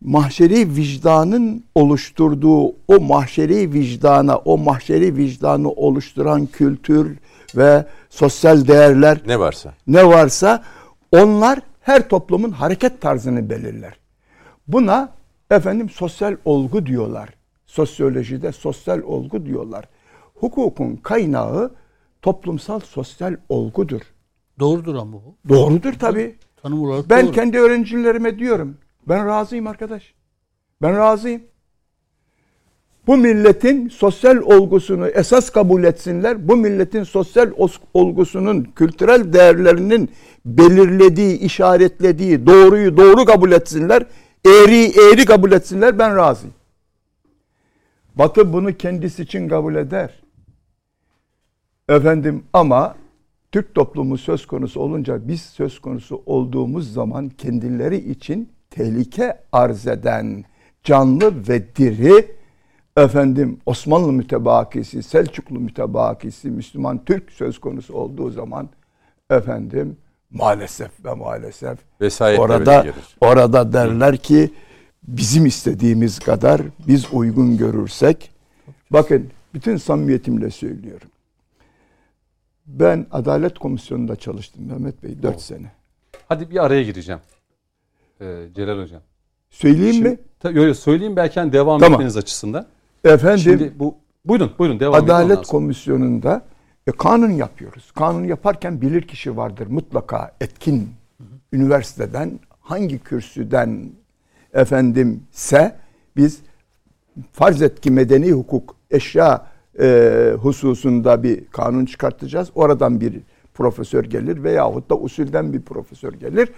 mahşeri vicdanın oluşturduğu o mahşeri vicdana, o mahşeri vicdanı oluşturan kültür ve sosyal değerler Ne varsa. ne varsa onlar her toplumun hareket tarzını belirler. Buna efendim sosyal olgu diyorlar. Sosyolojide sosyal olgu diyorlar. Hukukun kaynağı toplumsal sosyal olgudur. Doğrudur ama bu. Doğrudur tabii. Tanım olarak Ben doğru. kendi öğrencilerime diyorum. Ben razıyım arkadaş. Ben razıyım. Bu milletin sosyal olgusunu esas kabul etsinler. Bu milletin sosyal os- olgusunun, kültürel değerlerinin belirlediği, işaretlediği doğruyu doğru kabul etsinler. Eğri eğri kabul etsinler. Ben razıyım. Batı bunu kendisi için kabul eder. Efendim ama Türk toplumu söz konusu olunca biz söz konusu olduğumuz zaman kendileri için tehlike arz eden canlı ve diri efendim Osmanlı mütebakisi, Selçuklu mütebakisi, Müslüman Türk söz konusu olduğu zaman efendim maalesef ve maalesef Vesayetler orada orada derler ki bizim istediğimiz kadar biz uygun görürsek bakın bütün samimiyetimle söylüyorum. Ben Adalet Komisyonu'nda çalıştım Mehmet Bey 4 sene. Hadi bir araya gireceğim. Ee, Celal Hocam. Söyleyeyim Şimdi, mi? ta- yo, yo, söyleyeyim belki hani devam Tamam. etmeniz açısından. Efendim Şimdi bu buyurun buyurun devam Adalet. Komisyonu'nda e, kanun yapıyoruz. Kanun yaparken bilir kişi vardır mutlaka etkin üniversiteden hangi kürsüden efendimse biz farz et ki medeni hukuk eşya e, hususunda bir kanun çıkartacağız. Oradan bir profesör gelir veyahut da usulden bir profesör gelir.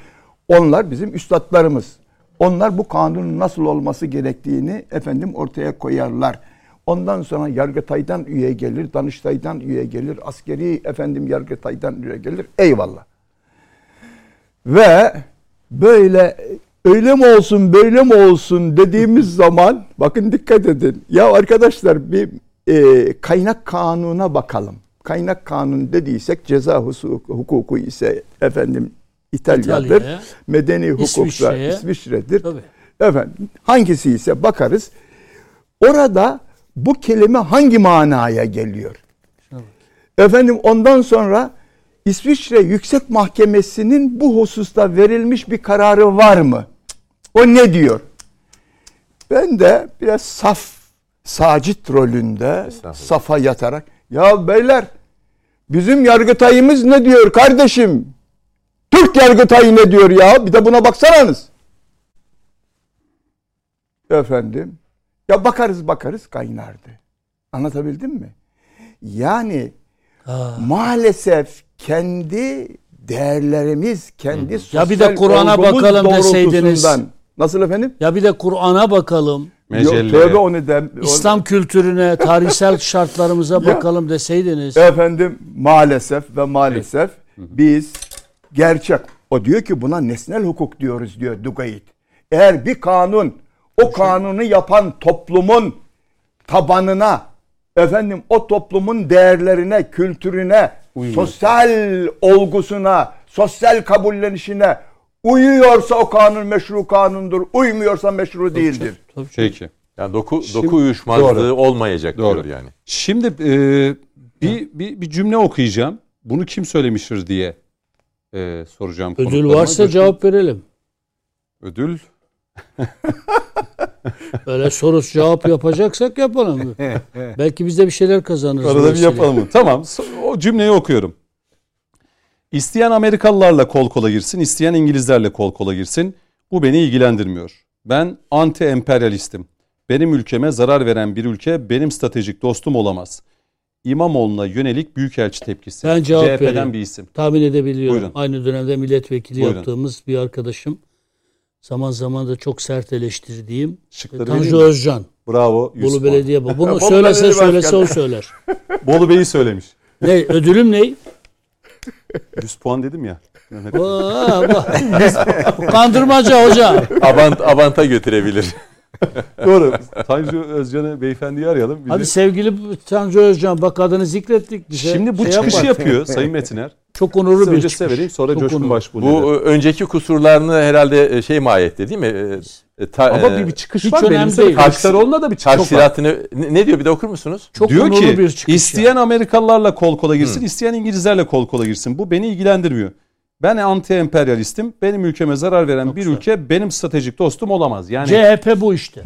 Onlar bizim üstadlarımız. Onlar bu kanunun nasıl olması gerektiğini efendim ortaya koyarlar. Ondan sonra Yargıtay'dan üye gelir, Danıştay'dan üye gelir, askeri efendim Yargıtay'dan üye gelir. Eyvallah. Ve böyle öyle mi olsun böyle mi olsun dediğimiz [laughs] zaman bakın dikkat edin. Ya arkadaşlar bir e, kaynak kanuna bakalım. Kaynak kanun dediysek ceza hukuku, hukuku ise efendim İtalya'dır. İtalya'ya, Medeni hukuksa. İsviçre'dir. Efendim hangisi ise bakarız. Orada bu kelime hangi manaya geliyor? Efendim ondan sonra İsviçre Yüksek Mahkemesi'nin bu hususta verilmiş bir kararı var mı? O ne diyor? Ben de biraz saf, sacit rolünde safa yatarak ya beyler bizim yargıtayımız ne diyor kardeşim? Türk yargıtayı ne diyor ya? Bir de buna baksanız. efendim ya bakarız bakarız kaynardı. Anlatabildim mi? Yani Ha. maalesef kendi değerlerimiz, kendi Ya bir de sosyal Kur'an'a bakalım deseydiniz. Nasıl efendim? Ya bir de Kur'an'a bakalım. Mecelle. Yok, tövbe o neden. o- İslam kültürüne, tarihsel şartlarımıza [laughs] Ya. bakalım deseydiniz. Efendim maalesef ve maalesef biz gerçek. O diyor ki buna nesnel hukuk diyoruz diyor Dugayit. Eğer bir kanun o kanunu yapan toplumun tabanına efendim o toplumun değerlerine, kültürüne, sosyal olgusuna, sosyal kabullenişine uyuyorsa o kanun meşru kanundur. Uymuyorsa meşru değildir. Peki. Yani doku, Şimdi- doku uyuşmazlığı Doğru. olmayacak Doğru. diyor yani. Şimdi e, bir, bir, bir cümle okuyacağım. Bunu kim söylemiştir diye e, soracağım. Ödül varsa Coşkun- cevap verelim. Ödül [laughs] Öyle soru cevap yapacaksak yapalım. [laughs] Belki biz de bir şeyler kazanırız. Arada bir yapalım. tamam. O cümleyi okuyorum. İsteyen Amerikalılarla kol kola girsin, isteyen İngilizlerle kol kola girsin. Bu beni ilgilendirmiyor. Ben anti emperyalistim. Benim ülkeme zarar veren bir ülke benim stratejik dostum olamaz. İmamoğlu'na yönelik büyükelçi tepkisi. Ben cevap CHP'den vereyim. bir isim. Tahmin edebiliyorum. Buyurun. Aynı dönemde milletvekili Buyurun. yaptığımız bir arkadaşım. Zaman zaman da çok sert eleştirdiğim Şıkları Tanju vereyim mi? Özcan. Bravo. 100 Bolu puan. Belediye [laughs] Başkanı. Bunu Bolu söylese Belediye söylese o söyler. [laughs] Bolu Bey'i söylemiş. Ne ödülüm ne? 100 puan dedim ya. Mehmet. Bak. [laughs] Bu Kandırmaca hocam. Avant, avanta götürebilir. Doğru. Tanju Özcan'ı beyefendiyi arayalım. Bizi- Hadi sevgili Tanju Özcan bak adını zikrettik bize. Şimdi bu Şey çıkışı yapar. yapıyor Sayın Metiner. Çok onurlu bir çıkış. vereyim sonra Çok Coşkun. Başbuğ. Bu e, önceki kusurlarını herhalde e, şey mi ayetti değil mi? E, ta- Ama bir, bir çıkış hiç var. Benim değil. Kılıçdaroğlu'na da bir çıkış var. ne, ne diyor bir de okur musunuz? Çok Diyor onurlu ki bir çıkış. isteyen Amerikalılarla kol kola girsin, isteyen İngilizlerle kol kola girsin. Bu beni ilgilendirmiyor. Ben anti emperyalistim. Benim ülkeme zarar veren bir ülke benim stratejik dostum olamaz. Yani CHP bu işte.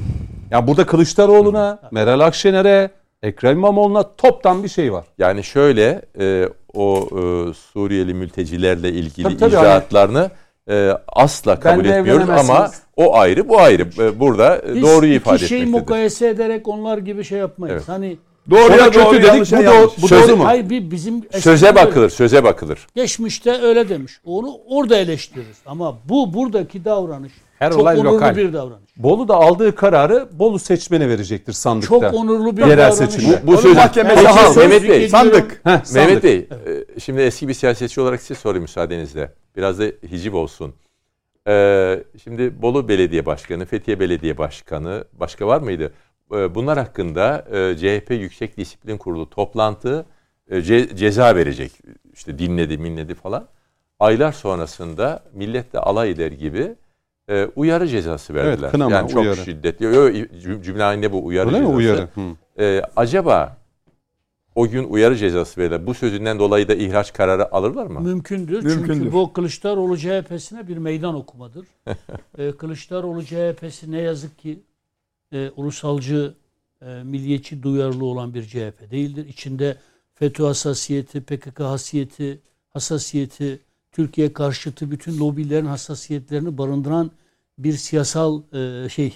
ya burada Kılıçdaroğlu'na, Meral Akşener'e, Ekrem İmamoğlu'na toptan bir şey var. Yani şöyle e, o e, Suriyeli mültecilerle ilgili Tabii, tabii, icraatlarını e, asla kabul Benle etmiyoruz ama o ayrı bu ayrı. E, burada e, Biz doğruyu iki ifade şeyi etmektedir. mukayese ederek onlar gibi şey yapmayız. Evet. Hani Doğruya doğru kötü dedik, bu, yanlış. doğru, bu Söze- doğru mu? hayır bir bizim Söze bakılır, söze bakılır. Geçmişte öyle demiş. Onu orada eleştiririz. Ama bu buradaki davranış Her çok olay onurlu lokal. bir davranış. Bolu da aldığı kararı Bolu seçmene verecektir sandıkta. Çok onurlu bir Yerel davranış. seçimde. Bu Onun söz mahkemesi hal. Mehmet Bey. Sandık. Heh, sandık. Mehmet Bey, e, şimdi eski bir siyasetçi olarak size sorayım müsaadenizle. Biraz da hiciv olsun. E, şimdi Bolu Belediye Başkanı, Fethiye Belediye Başkanı, başka var mıydı? E, bunlar hakkında e, CHP Yüksek Disiplin Kurulu toplantı e, ce- ceza verecek. İşte dinledi, minledi falan. Aylar sonrasında milletle alay eder gibi e, uyarı cezası verdiler. kınama, yani çok uyarı. şiddetli. Yo, yo, cüm- cümle halinde bu uyarı Öyle mi cezası. uyarı? Hı. Ee, acaba o gün uyarı cezası verirler. Bu sözünden dolayı da ihraç kararı alırlar mı? Mümkündür. Mümkündür. Çünkü bu Kılıçdaroğlu CHP'sine bir meydan okumadır. ee, [laughs] Kılıçdaroğlu CHP'si ne yazık ki e, ulusalcı, e, milliyetçi duyarlı olan bir CHP değildir. İçinde FETÖ hassasiyeti, PKK hasiyeti, hassasiyeti, Türkiye karşıtı bütün lobilerin hassasiyetlerini barındıran bir siyasal e, şey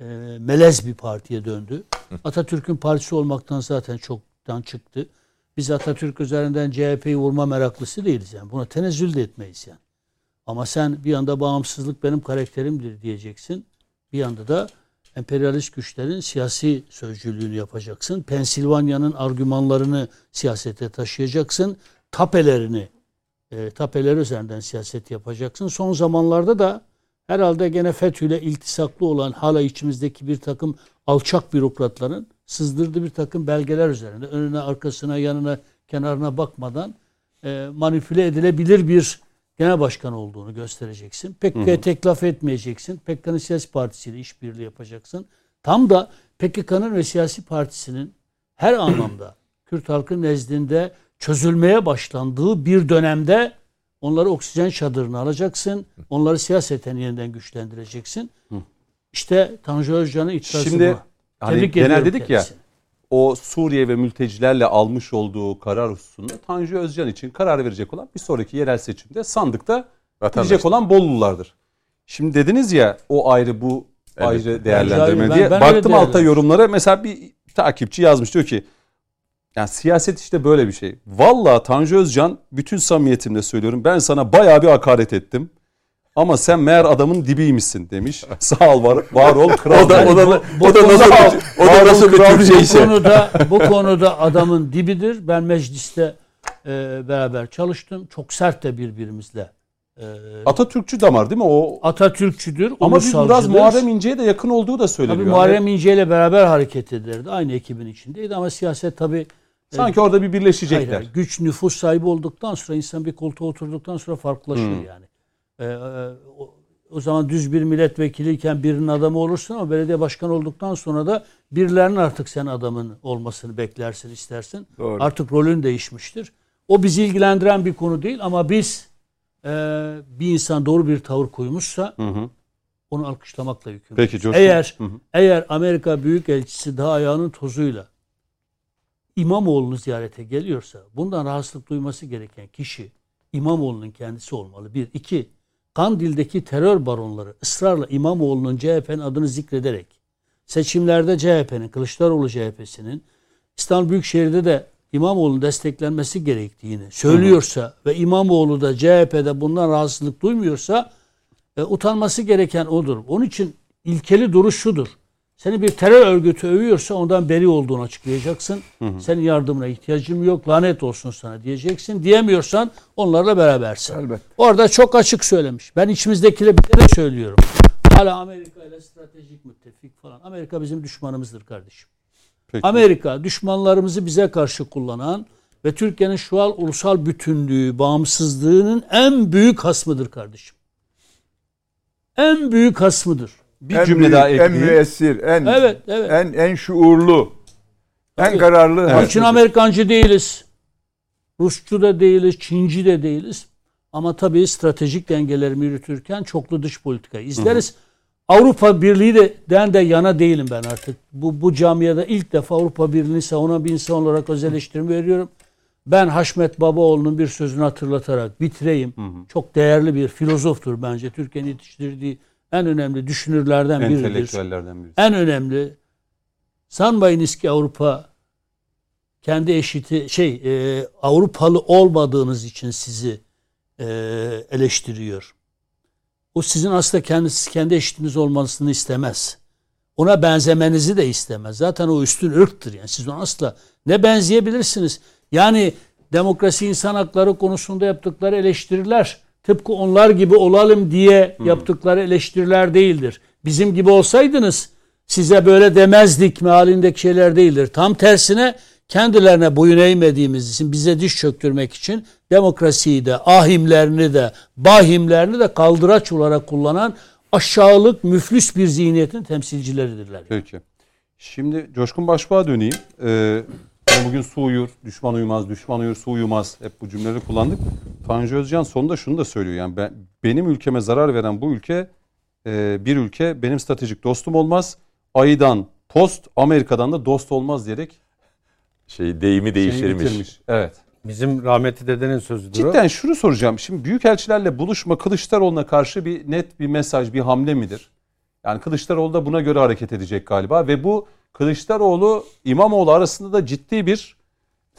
e, melez bir partiye döndü. [laughs] Atatürk'ün partisi olmaktan zaten çoktan çıktı. Biz Atatürk üzerinden CHP'yi vurma meraklısı değiliz yani. Buna tenezzül de etmeyiz yani. Ama sen bir anda bağımsızlık benim karakterimdir diyeceksin. Bir yanda da emperyalist güçlerin siyasi sözcülüğünü yapacaksın. Pensilvanya'nın argümanlarını siyasete taşıyacaksın. Tapelerini, e, tapeler üzerinden siyaset yapacaksın. Son zamanlarda da herhalde gene FETÖ ile iltisaklı olan hala içimizdeki bir takım alçak bürokratların sızdırdığı bir takım belgeler üzerinde önüne, arkasına, yanına, kenarına bakmadan e, manipüle edilebilir bir genel başkan olduğunu göstereceksin. PKK'ya tek laf etmeyeceksin. PKK'nın siyasi partisiyle işbirliği yapacaksın. Tam da PKK'nın ve siyasi partisinin her anlamda Kürt halkı nezdinde çözülmeye başlandığı bir dönemde onları oksijen çadırına alacaksın. Onları siyaseten yeniden güçlendireceksin. İşte Tanju Özcan'ın iddiası Şimdi bu. hani Tebrik genel dedik ya kendisini. o Suriye ve mültecilerle almış olduğu karar hususunda Tanju Özcan için karar verecek olan bir sonraki yerel seçimde sandıkta gidecek olan Bollulardır. Şimdi dediniz ya o ayrı bu ayrı değerlendirme Ben- diye. ben öyle Baktım değerlendiriyorum. yorumlara mesela bir takipçi yazmış diyor ki yani siyaset işte böyle bir şey. Valla Tanju Özcan bütün samimiyetimle söylüyorum ben sana bayağı bir hakaret ettim. Ama sen meğer adamın dibiymişsin demiş. [laughs] Sağ ol var, var ol kral. O da o da bu o da nasıl konuda- bir, o da nasıl bir bu konuda bu konuda adamın dibidir. Ben mecliste e, beraber çalıştım. Çok sert de birbirimizle. E, Atatürkçü damar değil mi? O Atatürkçüdür, ama bir biraz. Muharrem İnce'ye de yakın olduğu da söyleniyor. Tabii Muharrem İnce ile beraber hareket ederdi. Aynı ekibin içindeydi ama siyaset tabii sanki orada bir hayır, birleşecekler. hayır, güç nüfus sahibi olduktan sonra insan bir koltuğa oturduktan sonra farklılaşır Hmm. yani. Ee, e, o, o zaman düz bir milletvekiliyken birinin adamı olursun ama belediye başkanı olduktan sonra da birilerinin artık sen adamın olmasını beklersin, istersin. Doğru. Artık rolün değişmiştir. O bizi ilgilendiren bir konu değil ama biz e, bir insan doğru bir tavır koymuşsa Hı hı. onu alkışlamakla yükümlüyüz. Peki Coşkun. Eğer Hı hı. eğer Amerika Büyükelçisi daha ayağının tozuyla İmamoğlu'nu ziyarete geliyorsa bundan rahatsızlık duyması gereken kişi İmamoğlu'nun kendisi olmalı. Bir. iki Kandil'deki terör baronları ısrarla İmamoğlu'nun CHP'nin adını zikrederek seçimlerde CHP'nin, Kılıçdaroğlu CHP'sinin İstanbul Büyükşehir'de de İmamoğlu'nun desteklenmesi gerektiğini söylüyorsa ve İmamoğlu da CHP'de bundan rahatsızlık duymuyorsa e, utanması gereken odur. Onun için ilkeli duruş şudur. Seni bir terör örgütü övüyorsa ondan beri olduğunu açıklayacaksın. Senin yardımına ihtiyacım yok. Lanet olsun sana diyeceksin. Diyemiyorsan onlarla berabersin. Elbet. Orada çok açık söylemiş. Ben içimizdekilere bir de söylüyorum. Hala Amerika ile stratejik müttefik falan. Amerika bizim düşmanımızdır kardeşim. Peki. Amerika düşmanlarımızı bize karşı kullanan ve Türkiye'nin şu an ulusal bütünlüğü, bağımsızlığının en büyük hasmıdır kardeşim. En büyük hasmıdır. Bir en cümle büyük, daha en ekleyeyim. müessir, en Evet, evet. en en şuurlu, en Tabii. kararlı. Onun hasmıdır. için Amerikancı değiliz. Rusçu da değiliz, Çinci de değiliz. Ama tabii stratejik dengelerimi yürütürken çoklu dış politika izleriz. Avrupa Birliği de den de yana değilim ben artık. Bu bu camiada ilk defa Avrupa Birliği'ni savunan bir insan olarak öz eleştirimi veriyorum. Ben Haşmet Babaoğlu'nun bir sözünü hatırlatarak bitireyim. Çok değerli bir filozoftur bence. Türkiye'nin yetiştirdiği en önemli düşünürlerden biridir. Entelektüellerden birisi. En önemli sanmayınız ki Avrupa kendi eşiti şey e, Avrupalı olmadığınız için sizi e, eleştiriyor. O sizin aslında kendisi kendi eşitiniz olmasını istemez. Ona benzemenizi de istemez. Zaten o üstün ırktır yani. Siz ona asla ne benzeyebilirsiniz? Yani demokrasi insan hakları konusunda yaptıkları eleştiriler tıpkı onlar gibi olalım diye yaptıkları eleştiriler değildir. Bizim gibi olsaydınız size böyle demezdik mealindeki şeyler değildir. Tam tersine kendilerine boyun eğmediğimiz için bize diş çöktürmek için demokrasiyi de ahimlerini de bahimlerini de kaldıraç olarak kullanan aşağılık müflüs bir zihniyetin temsilcileridirler. Peki. Şimdi Coşkun Başbuğ'a döneyim. Ee, hani bugün su uyur, düşman uyumaz, düşman uyur, su uyumaz. Hep bu cümleleri kullandık. Tanju Özcan sonunda şunu da söylüyor. Yani ben, benim ülkeme zarar veren bu ülke e, bir ülke benim stratejik dostum olmaz. Ay'dan post, Amerika'dan da dost olmaz diyerek Şey deyimi değiştirmiş. Evet. Bizim rahmetli dedenin sözüdür o. Cidden şunu soracağım. Şimdi büyükelçilerle buluşma Kılıçdaroğlu'na karşı bir net bir mesaj, bir hamle midir? Yani Kılıçdaroğlu da buna göre hareket edecek galiba ve bu Kılıçdaroğlu İmamoğlu arasında da ciddi bir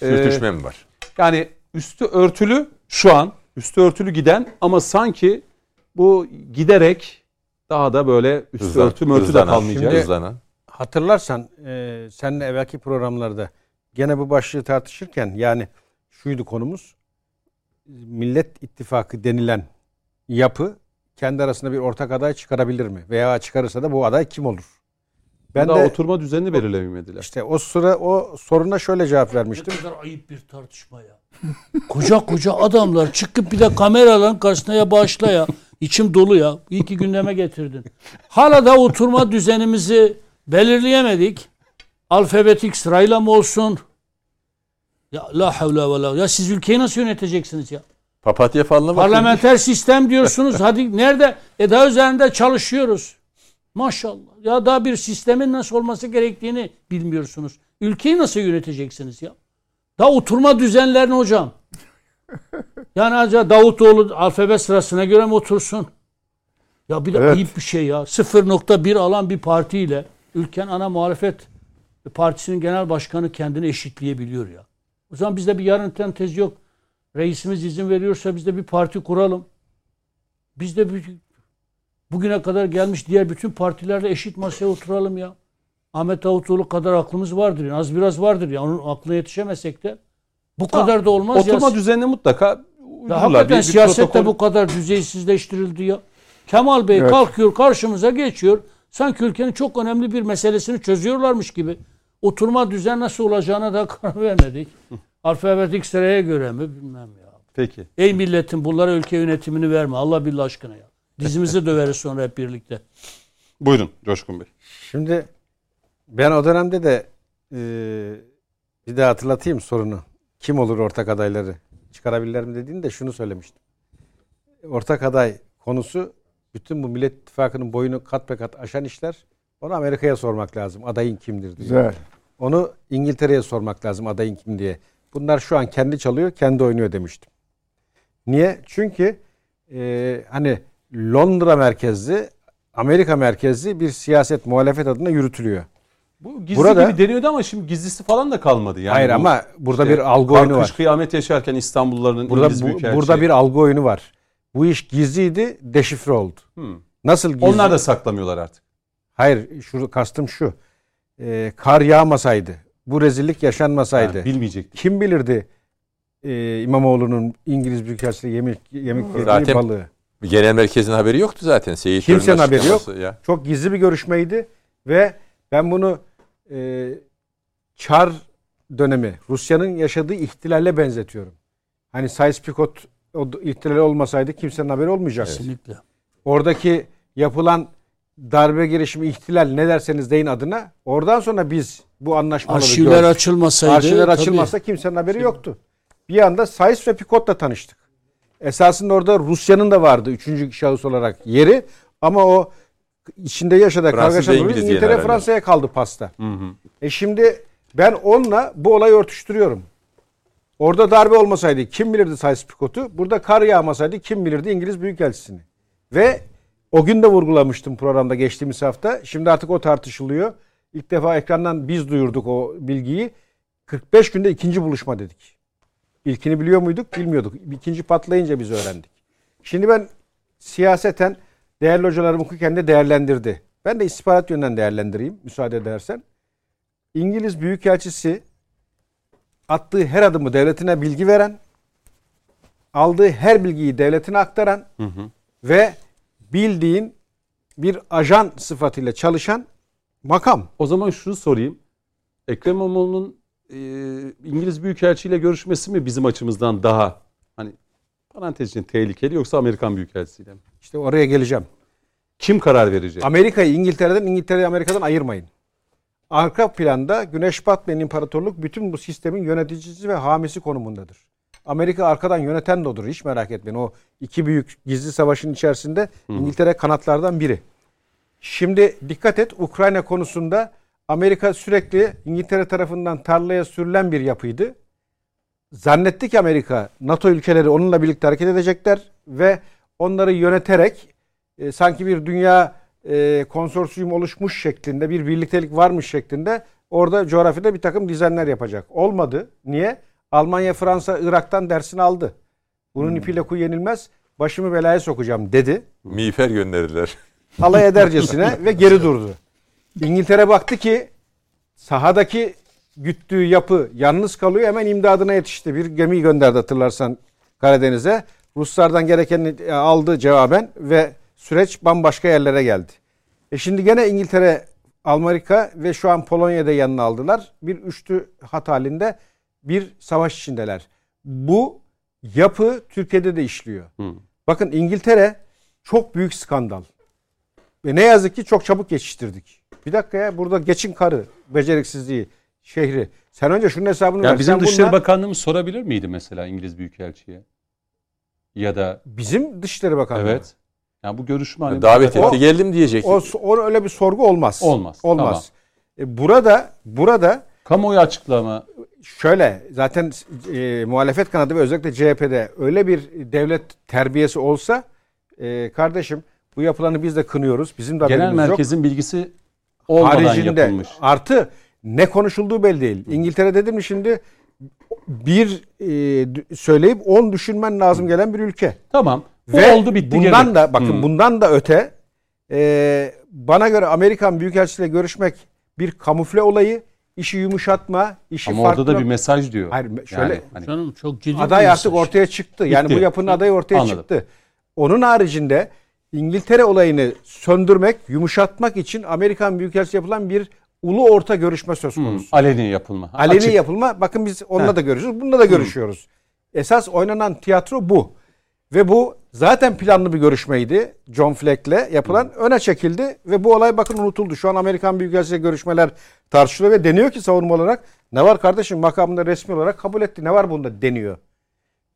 e, Sürtüşme mi var? yani üstü örtülü şu an üstü örtülü giden ama sanki bu giderek daha da böyle üstü Hızlan- örtü mörtü de kalmayacak. Şimdi- hızlanan. Hatırlarsan e, seninle evvelki programlarda gene bu başlığı tartışırken yani şuydu konumuz. Millet İttifakı denilen yapı kendi arasında bir ortak aday çıkarabilir mi? Veya çıkarırsa da bu aday kim olur? Ben daha de oturma düzenini belirlemediler. işte o sıra o soruna şöyle cevap Ne vermiştim. kadar ayıp bir tartışma ya. [laughs] koca koca adamlar çıkıp bir de kameraların karşısına ya bağışla ya. İçim dolu ya. İyi ki gündeme getirdin. Hala da oturma düzenimizi belirleyemedik. Alfabetik sırayla mı olsun? Ya la havle ve la. Ya siz ülkeyi nasıl yöneteceksiniz ya? Papatya falına bakın. Parlamenter sistem diyorsunuz. Hadi nerede? E daha üzerinde çalışıyoruz. Maşallah. Ya daha bir sistemin nasıl olması gerektiğini bilmiyorsunuz. Ülkeyi nasıl yöneteceksiniz ya? Daha oturma düzenlerini hocam. [laughs] Yani acaba Davutoğlu alfabe sırasına göre mi otursun? Ya bir de Evet. ayıp bir şey ya. 0.1 alan bir partiyle ülkenin ana muhalefet partisinin genel başkanı kendini eşitleyebiliyor ya. O zaman bizde bir yarın tez yok. Reisimiz izin veriyorsa biz de bir parti kuralım. Biz de bir, bugüne kadar gelmiş diğer bütün partilerle eşit masaya oturalım ya. Ahmet Davutoğlu kadar aklımız vardır. Yani. Az biraz vardır ya. Onun aklına yetişemesek de bu kadar da olmaz ya. Oturma düzenine mutlaka Ya hakikaten Bir- bir siyasette protokol- bu kadar düzeysizleştirildi ya. Kemal Bey Evet. kalkıyor karşımıza geçiyor. Sanki ülkenin çok önemli bir meselesini çözüyorlarmış gibi. Oturma düzen nasıl olacağına da [laughs] karar vermedik. Alfabetik sıraya göre mi bilmem ya. Peki. Ey milletin bunlara ülke yönetimini verme Allah billah aşkına ya. Dizimizi döveriz sonra hep birlikte. Buyurun Coşkun Bey. Şimdi ben o dönemde de e, bir daha hatırlatayım sorunu. Kim olur ortak adayları çıkarabilirler mi dediğinde şunu söylemiştim. Ortak aday konusu bütün bu Millet İttifakı'nın boyunu kat be kat aşan işler. Onu Amerika'ya sormak lazım. Adayın kimdir diye. Güzel. Onu İngiltere'ye sormak lazım adayın kim diye. Bunlar şu an kendi çalıyor, kendi oynuyor demiştim. Niye? Çünkü e, hani Londra merkezli, Amerika merkezli bir siyaset muhalefet adına yürütülüyor. Bu gizli Burada- gibi deniyordu ama şimdi gizlisi falan da kalmadı. Yani Hayır bu ama burada işte bir algı oyunu kış var. kıyamet yaşarken İstanbulluların Burada İngiliz bu- burada bir algı oyunu var. Bu iş gizliydi, deşifre oldu. Hmm. Nasıl gizli? Onlar da saklamıyorlar artık. Hayır, şu kastım şu. E, kar yağmasaydı, bu rezillik yaşanmasaydı. Yani bilmeyecektik. Kim bilirdi e, İmamoğlu'nun İngiliz Büyükelçiliği yemek yemek yediği balığı. Genel merkezin haberi yoktu zaten. Seyit Kimsenin haberi yok. Ya. Çok gizli bir görüşmeydi ve ben bunu e, Çar dönemi Rusya'nın yaşadığı ihtilalle benzetiyorum. Hani Sykes-Picot o d- ihtilali olmasaydı kimsenin haberi olmayacaktı. Kesinlikle. Oradaki yapılan darbe girişimi ihtilal ne derseniz deyin adına oradan sonra biz bu anlaşmaları Arşivler gördük. açılmasaydı. Arşivler tabii. açılmazsa kimsenin haberi yoktu. Bir anda Sayıs ve Picot'la tanıştık. Esasında orada Rusya'nın da vardı üçüncü şahıs olarak yeri ama o içinde yaşadığı kargaşa İngiltere. Fransa'ya kaldı pasta. Hı hı. E şimdi ben onunla bu olayı örtüştürüyorum. Orada darbe olmasaydı kim bilirdi Sayıs Picot'u? Burada kar yağmasaydı kim bilirdi İngiliz Büyükelçisini? Ve o gün de vurgulamıştım programda geçtiğimiz hafta. Şimdi artık o tartışılıyor. İlk defa ekrandan biz duyurduk o bilgiyi. 45 günde ikinci buluşma dedik. İlkini biliyor muyduk? Bilmiyorduk. İkinci patlayınca biz öğrendik. Şimdi ben siyaseten değerli hocalarım hukuken de değerlendirdi. Ben de istihbarat yönden değerlendireyim müsaade edersen. İngiliz Büyükelçisi attığı her adımı devletine bilgi veren, aldığı her bilgiyi devletine aktaran Hı hı. ve bildiğin bir ajan sıfatıyla çalışan makam. O zaman şunu sorayım. Ekrem İmamoğlu'nun e, İngiliz Büyükelçi ile görüşmesi mi bizim açımızdan daha hani parantez için tehlikeli yoksa Amerikan Büyükelçisiyle mi? İşte oraya geleceğim. Kim karar verecek? Amerika'yı İngiltere'den, İngiltere'yi Amerika'dan ayırmayın. Arka planda Güneş batmayan imparatorluk bütün bu sistemin yöneticisi ve hamisi konumundadır. Amerika arkadan yöneten de odur. Hiç merak etmeyin. O iki büyük gizli savaşın içerisinde İngiltere kanatlardan biri. Şimdi dikkat et Ukrayna konusunda Amerika sürekli İngiltere tarafından tarlaya sürülen bir yapıydı. Zannetti ki Amerika NATO ülkeleri onunla birlikte hareket edecekler ve onları yöneterek e, sanki bir dünya e, konsorsiyum oluşmuş şeklinde bir birliktelik varmış şeklinde orada coğrafyada bir takım dizenler yapacak. Olmadı. Niye? Almanya, Fransa, Irak'tan dersini aldı. Bunun ipiyle kuyu yenilmez. Başımı belaya sokacağım dedi. Miğfer gönderdiler. Alay edercesine [laughs] ve geri durdu. İngiltere baktı ki sahadaki güttüğü yapı yalnız kalıyor. Hemen imdadına yetişti. Bir gemi gönderdi hatırlarsan Karadeniz'e. Ruslardan gerekeni e, aldı cevaben ve süreç bambaşka yerlere geldi. E şimdi gene İngiltere, Amerika ve şu an Polonya'da yanına aldılar. Bir üçlü hat halinde bir savaş içindeler. Bu yapı Türkiye'de de işliyor. Hı. Bakın İngiltere çok büyük skandal. Ve ne yazık ki çok çabuk geçiştirdik. Bir dakika ya burada geçin karı, beceriksizliği, şehri. Sen önce şunun hesabını Ya ver. bizim Sen Dışişleri bununla- Bakanlığımız sorabilir miydi mesela İngiliz Büyükelçiye? Ya da Bizim Dışişleri Bakanlığı. evet. Yani bu görüşme hani Davet etti geldim diyecek. O, o öyle bir sorgu olmaz. Olmaz, Olmaz. E, burada burada kamuoyu açıklama şöyle zaten e, muhalefet kanadı ve özellikle CHP'de öyle bir devlet terbiyesi olsa e, kardeşim Bu yapılanı biz de kınıyoruz. Bizim de Genel haberimiz yok. merkezin bilgisi olmadan haricinde yapılmış. artı ne konuşulduğu belli değil. İngiltere dedim mi şimdi bir e, söyleyip 10 düşünmen lazım gelen bir ülke. Tamam. Bu Ve oldu bitti bundan geri. da bakın Hmm. bundan da öte e, bana göre Amerikan Büyükelçisiyle görüşmek bir kamufle olayı, işi yumuşatma, işi Ama farklı. orada da bir mesaj diyor. Hayır, şöyle- Yani hani Canım çok ciddi aday bir artık mesaj. ortaya çıktı. Yani Bitti. bu yapının adayı ortaya Anladım. çıktı. Onun haricinde İngiltere olayını söndürmek, yumuşatmak için Amerikan Büyükelçisi yapılan bir ulu orta görüşme söz hmm, konusu. aleni yapılma. Aleni açık. yapılma. Bakın biz onunla Heh. da görüşüyoruz. Bununla da görüşüyoruz. Esas oynanan tiyatro bu. Ve bu zaten planlı bir görüşmeydi. John Fleck'le yapılan öne çekildi ve bu olay bakın unutuldu. Şu an Amerikan Büyükelçisi'yle görüşmeler tartışılıyor ve deniyor ki savunma olarak ne var kardeşim makamında resmi olarak kabul etti. Ne var bunda deniyor.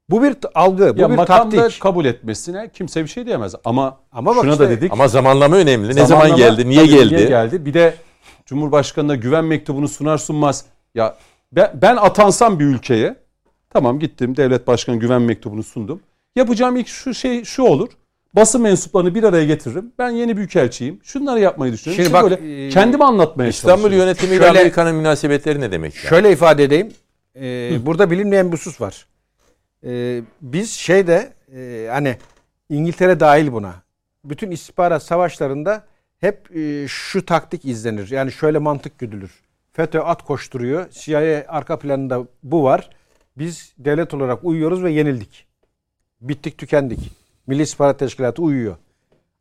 Bu bir algı, bu ya bir taktik. kabul etmesine kimse bir şey diyemez. Ama, Ama bak şuna işte- da dedik. Ama zamanlama önemli. Ne zaman zamanlama- geldi? Niye geldi? Niye geldi? Bir de Cumhurbaşkanı'na güven mektubunu sunar sunmaz. Ya ben, ben atansam bir ülkeye tamam gittim devlet başkanı güven mektubunu sundum. Yapacağım ilk şu şey şu olur. Basın mensuplarını bir araya getiririm. Ben yeni büyükelçiyim. Şunları yapmayı düşünüyorum. Şimdi İşte bak, böyle e, kendimi anlatmaya İstanbul çalışıyorum. yönetimiyle Amerika'nın münasebetleri ne demek? yani? Şöyle ifade edeyim. Ee, burada bilinmeyen bir husus var. Ee, biz şeyde e, hani İngiltere dahil buna. Bütün istihbarat savaşlarında hep e, şu taktik izlenir. Yani şöyle mantık güdülür. FETÖ at koşturuyor. CIA arka planında bu var. Biz devlet olarak uyuyoruz ve yenildik. Bittik tükendik. Milli İstihbarat Teşkilatı uyuyor.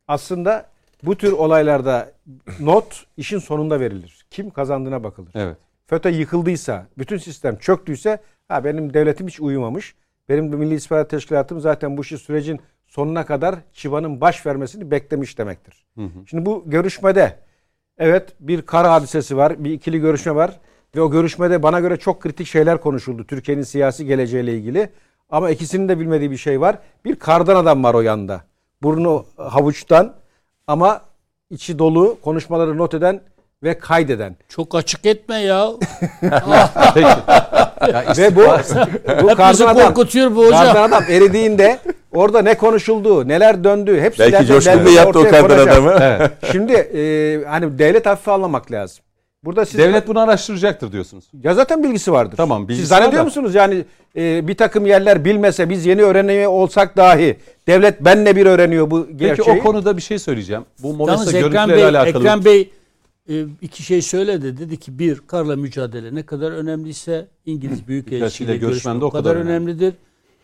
Aslında bu tür olaylarda not işin sonunda verilir. Kim kazandığına bakılır. Evet. FETÖ yıkıldıysa, bütün sistem çöktüyse ha benim devletim hiç uyumamış. Benim de Milli İstihbarat Teşkilatım zaten bu işi sürecin sonuna kadar çıbanın baş vermesini beklemiş demektir. Şimdi bu görüşmede evet bir kar hadisesi var, bir ikili görüşme var ve o görüşmede bana göre çok kritik şeyler konuşuldu Türkiye'nin siyasi geleceğiyle ilgili. Ama ikisinin de bilmediği bir şey var. Bir kardan adam var o yanda. Burnu havuçtan ama içi dolu konuşmaları not eden ve kaydeden. Çok açık etme ya. [laughs] Peki. Ya Ve bu bu kardan adam, korkutuyor bu hocam. kardan adam eridiğinde orada ne konuşuldu, neler döndü hepsi Belki Bey yaptı o kardan adamı. Evet. Şimdi e, hani devlet hafife almamak lazım. Burada siz Devlet bunu araştıracaktır diyorsunuz. ya zaten bilgisi vardır. Tamam, bilgisi Siz zannediyor var da. musunuz yani e, bir takım yerler bilmese biz yeni öğreniyor olsak dahi devlet benle bir öğreniyor bu Peki gerçeği. o konuda bir şey söyleyeceğim. Bu Ekrem görüntülerle Bey, alakalı. Ekrem Bey iki şey söyledi. Dedi ki bir, karla mücadele ne kadar önemliyse İngiliz görüşmen de o kadar önemlidir.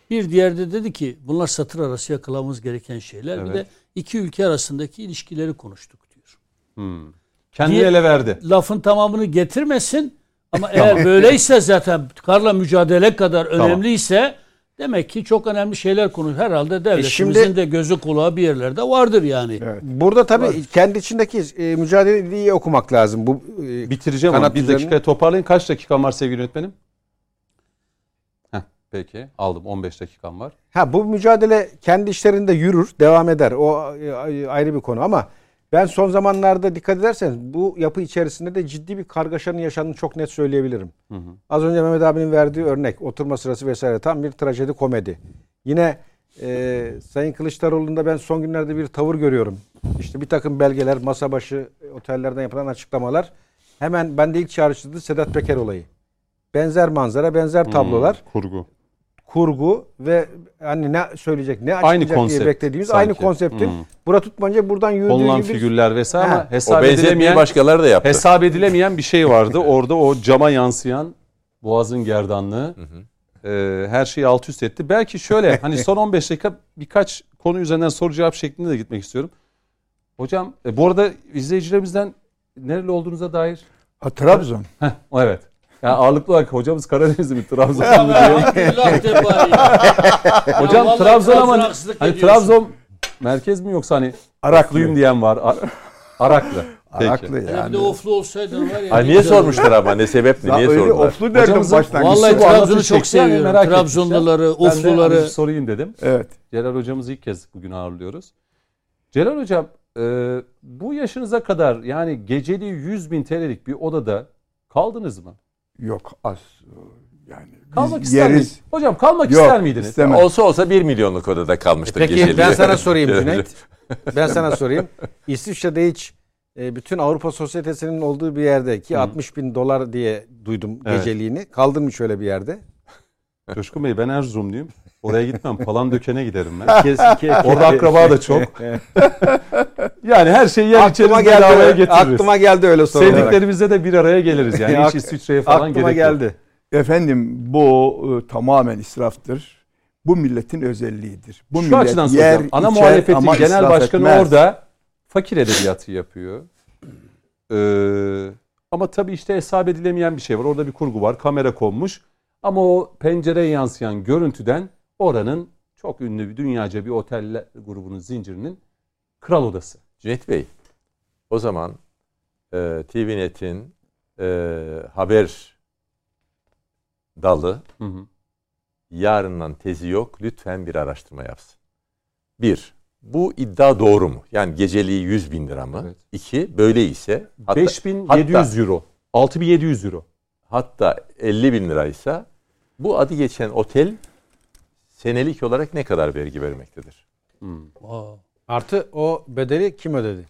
Bir diğer de dedi ki bunlar satır arası yakalamamız gereken şeyler. Bir Evet. de iki ülke arasındaki ilişkileri konuştuk diyor. Hmm. Kendi Diye- ele verdi. Lafın tamamını getirmesin ama [laughs] eğer böyleyse zaten karla mücadele kadar Tamam. Demek ki çok önemli şeyler konu. Herhalde devletimizin şimdi- de gözü kulağı bir yerlerde vardır yani. Burada tabii kendi içindeki e, mücadeleyi iyi okumak lazım. Bu e, Bitireceğim ama bir üzerine- dakikaya toparlayın. Kaç dakikan var sevgili yönetmenim? Heh, peki aldım 15 dakikam var. Ha bu mücadele kendi işlerinde yürür, devam eder. O e, ayrı bir konu ama ben son zamanlarda dikkat ederseniz bu yapı içerisinde de ciddi bir kargaşanın yaşandığını çok net söyleyebilirim. Az önce Mehmet abinin verdiği örnek oturma sırası vesaire tam bir trajedi komedi. Yine e, Sayın Kılıçdaroğlu'nda ben son günlerde bir tavır görüyorum. İşte bir takım belgeler, masa başı otellerden yapılan açıklamalar. Hemen bende ilk çağrıştırdı Sedat Peker olayı. Benzer manzara, benzer tablolar Kurgu. Kurgu ve hani ne söyleyecek, ne Aynı açıklayacak diye konsept beklediğimiz sanki. aynı konseptin. Hmm. Bura tutmanca buradan yürüdüğü Konulan gibi figürler vesaire Ha. ama O hesap benzetmeyi edilemeyen, başkaları da yaptı. hesap edilemeyen bir şey vardı. [laughs] Orada o cama yansıyan boğazın gerdanlığı e, her şeyi alt üst etti. Belki şöyle [laughs] hani son 15 dakika birkaç konu üzerinden soru cevap şeklinde de gitmek istiyorum. Hocam e, bu arada izleyicilerimizden nereli olduğunuza dair Ha, Trabzon. Heh, o evet. Yani ağırlıklı olarak hocamız Karadenizli mi Trabzonlu mu diyor. [laughs] Hocam vallahi Trabzon ama Trabzon hani, haksızlık hani ediyorsun. Trabzon merkez mi yoksa hani Araklıyım diyen var. A- Araklı. Peki. Araklı Hele bir yani. de oflu olsaydın var ya. Ay ne niye güzel sormuşlar ama ne sebep ne Ya niye öyle sordular? oflu derdim Hocamızın- başlangıçta. Vallahi Bu Trabzon'u çok yani seviyorum. merak Trabzonluları, etmişler. Ben de ofluları. hani sorayım dedim. Evet. Celal hocamızı ilk kez bugün ağırlıyoruz. Celal hocam e, bu yaşınıza kadar yani geceliği 100 bin TL'lik bir odada kaldınız mı? Yok az. Yani Kalmak biz ister yeriz. miydiniz? Hocam kalmak Yok, ister miydiniz? istemem. Olsa olsa 1 milyonluk odada kalmıştık Peki geceliğe. ben sana sorayım [laughs] Cüneyt. Ben sana sorayım. İsviçre'de hiç e, bütün Avrupa Sosyetesi'nin olduğu bir yerde ki 60 bin dolar diye duydum Evet. geceliğini. Kaldın mı şöyle bir yerde? Coşkun Bey ben Erzurumluyum. Oraya gitmem. Falan dökene giderim ben. [laughs] Kes, Orada akraba da çok. [laughs] [laughs] Yani her şeyi yer içeriz aklıma bedavaya geldi. getiririz. Aklıma geldi öyle soru olarak. Sevdiklerimizle de bir araya geliriz yani. Hiç İsviçre'ye falan Aklıma gerek yok. geldi. Efendim bu e, tamamen israftır. Bu milletin özelliğidir. Bu Şu millet açıdan yer, soracağım. Ana içer muhalefetin genel başkanı etmez. orada fakir edebiyatı yapıyor. Ee, ama tabii işte hesap edilemeyen bir şey var. Orada bir kurgu var. Kamera konmuş. Ama o pencereye yansıyan görüntüden oranın çok ünlü bir dünyaca bir otel grubunun zincirinin kral odası. Cüneyt Bey, o zaman e, TVNet'in e, haber dalı Hı hı. yarından tezi yok. Lütfen bir araştırma yapsın. Bir, bu iddia doğru mu? Yani geceliği 100 bin lira mı? Evet. İki, böyle ise hatta, 5700 euro. 6700 euro. hatta 50 bin liraysa bu adı geçen otel senelik olarak ne kadar vergi vermektedir? Wow. Artı o bedeli kim ödedi?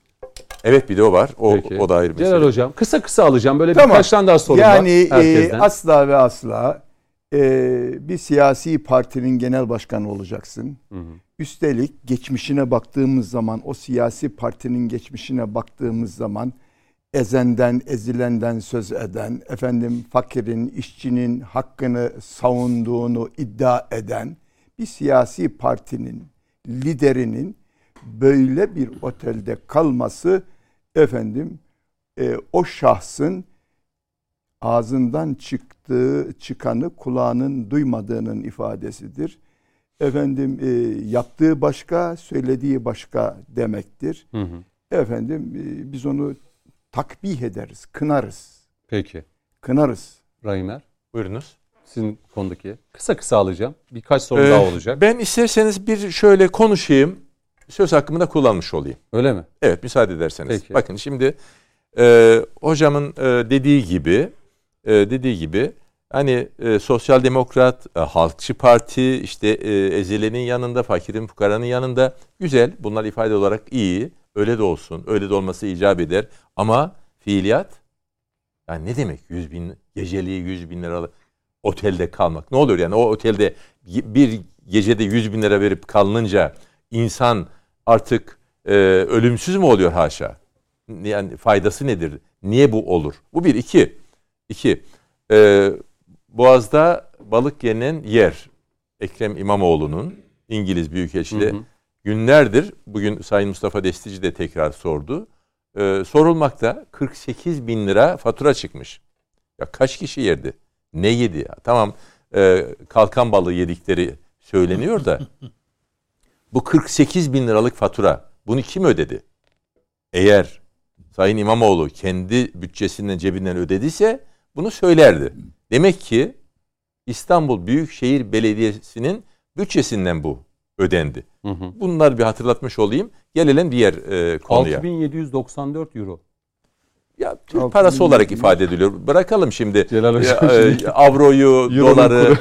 Evet bir de o var. O, Peki. o da ayrı bir Celal mesele. Hocam kısa kısa alacağım. Böyle Tamam. birkaç tane daha sorum yani var e, herkesten. asla ve asla e, bir siyasi partinin genel başkanı olacaksın. Hı hı. Üstelik geçmişine baktığımız zaman o siyasi partinin geçmişine baktığımız zaman ezenden, ezilenden söz eden, efendim fakirin, işçinin hakkını savunduğunu iddia eden bir siyasi partinin liderinin böyle bir otelde kalması efendim e, o şahsın ağzından çıktığı çıkanı kulağının duymadığının ifadesidir. Efendim e, yaptığı başka, söylediği başka demektir. Hı hı. Efendim e, biz onu takbih ederiz, kınarız. Peki. Kınarız. Raymer Buyurunuz. Sizin konudaki kısa kısa alacağım. Birkaç soru Ee, daha olacak. Ben isterseniz bir şöyle konuşayım. Söz hakkımı da kullanmış olayım. Öyle mi? Evet müsaade ederseniz. Peki. Bakın şimdi e, hocamın e, dediği gibi e, dediği gibi hani e, sosyal demokrat, e, halkçı parti işte e, ezilenin yanında, fakirin fukaranın yanında güzel. Bunlar ifade olarak iyi. Öyle de olsun. Öyle de olması icap eder. Ama fiiliyat yani ne demek 100 bin geceliği 100 bin liralık otelde kalmak? Ne oluyor yani o otelde bir gecede 100 bin lira verip kalınınca insan artık e, ölümsüz mü oluyor haşa? Yani faydası nedir? Niye bu olur? Bu bir. iki. İki. E, Boğaz'da balık yenen yer. Ekrem İmamoğlu'nun İngiliz Büyükelçiliği günlerdir bugün Sayın Mustafa Destici de tekrar sordu. E, sorulmakta 48 bin lira fatura çıkmış. Ya kaç kişi yerdi? Ne yedi ya? Tamam e, kalkan balığı yedikleri söyleniyor da [laughs] bu 48 bin liralık fatura bunu kim ödedi? Eğer Sayın İmamoğlu kendi bütçesinden cebinden ödediyse bunu söylerdi. Demek ki İstanbul Büyükşehir Belediyesi'nin bütçesinden bu ödendi. Hı hı. Bunları bir hatırlatmış olayım. Gelelim diğer e, konuya. 6794 euro. Ya Türk Altı parası olarak ifade ediliyor. Bırakalım şimdi Celal Hocam e, şimdi- [laughs] avroyu, doları,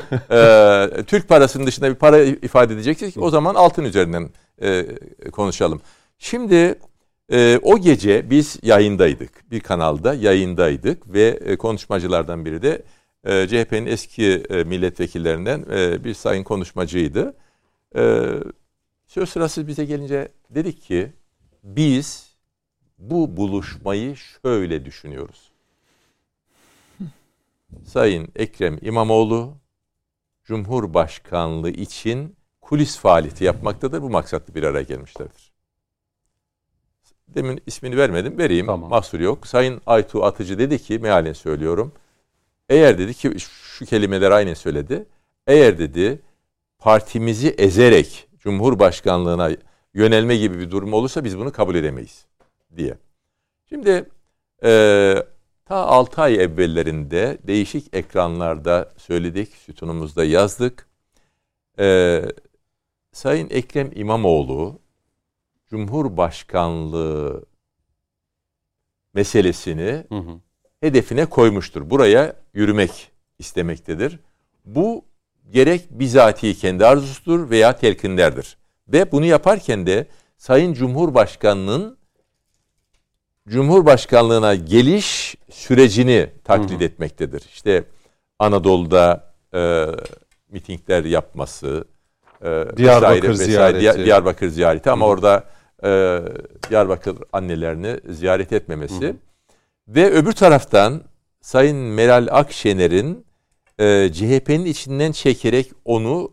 e, Türk parasının dışında bir para ifade edeceksek o zaman altın üzerinden e, konuşalım. Şimdi e, o gece biz yayındaydık. Bir kanalda yayındaydık ve e, konuşmacılardan biri de e, CHP'nin eski e, milletvekillerinden e, bir sayın konuşmacıydı. E, söz sırası bize gelince dedik ki biz bu buluşmayı şöyle düşünüyoruz. [laughs] Sayın Ekrem İmamoğlu Cumhurbaşkanlığı için kulis faaliyeti yapmaktadır. Bu maksatlı bir araya gelmişlerdir. Demin ismini vermedim. Vereyim. Tamam. Mahsur yok. Sayın Aytu Atıcı dedi ki mealen söylüyorum. Eğer dedi ki şu kelimeleri aynen söyledi. Eğer dedi partimizi ezerek Cumhurbaşkanlığına yönelme gibi bir durum olursa biz bunu kabul edemeyiz diye. Şimdi e, ta 6 ay evvellerinde değişik ekranlarda söyledik, sütunumuzda yazdık. E, Sayın Ekrem İmamoğlu Cumhurbaşkanlığı meselesini Hı hı. hedefine koymuştur. Buraya yürümek istemektedir. Bu gerek bizatihi kendi arzusudur veya telkinlerdir. Ve bunu yaparken de Sayın Cumhurbaşkanı'nın Cumhurbaşkanlığına geliş sürecini taklit etmektedir. İşte Anadolu'da e, mitingler yapması, e, Diyarbakır vesaire, vesaire, ziyareti. Diyarbakır ziyareti. Ama orada e, Diyarbakır annelerini ziyaret etmemesi. Ve öbür taraftan Sayın Meral Akşener'in e, CHP'nin içinden çekerek onu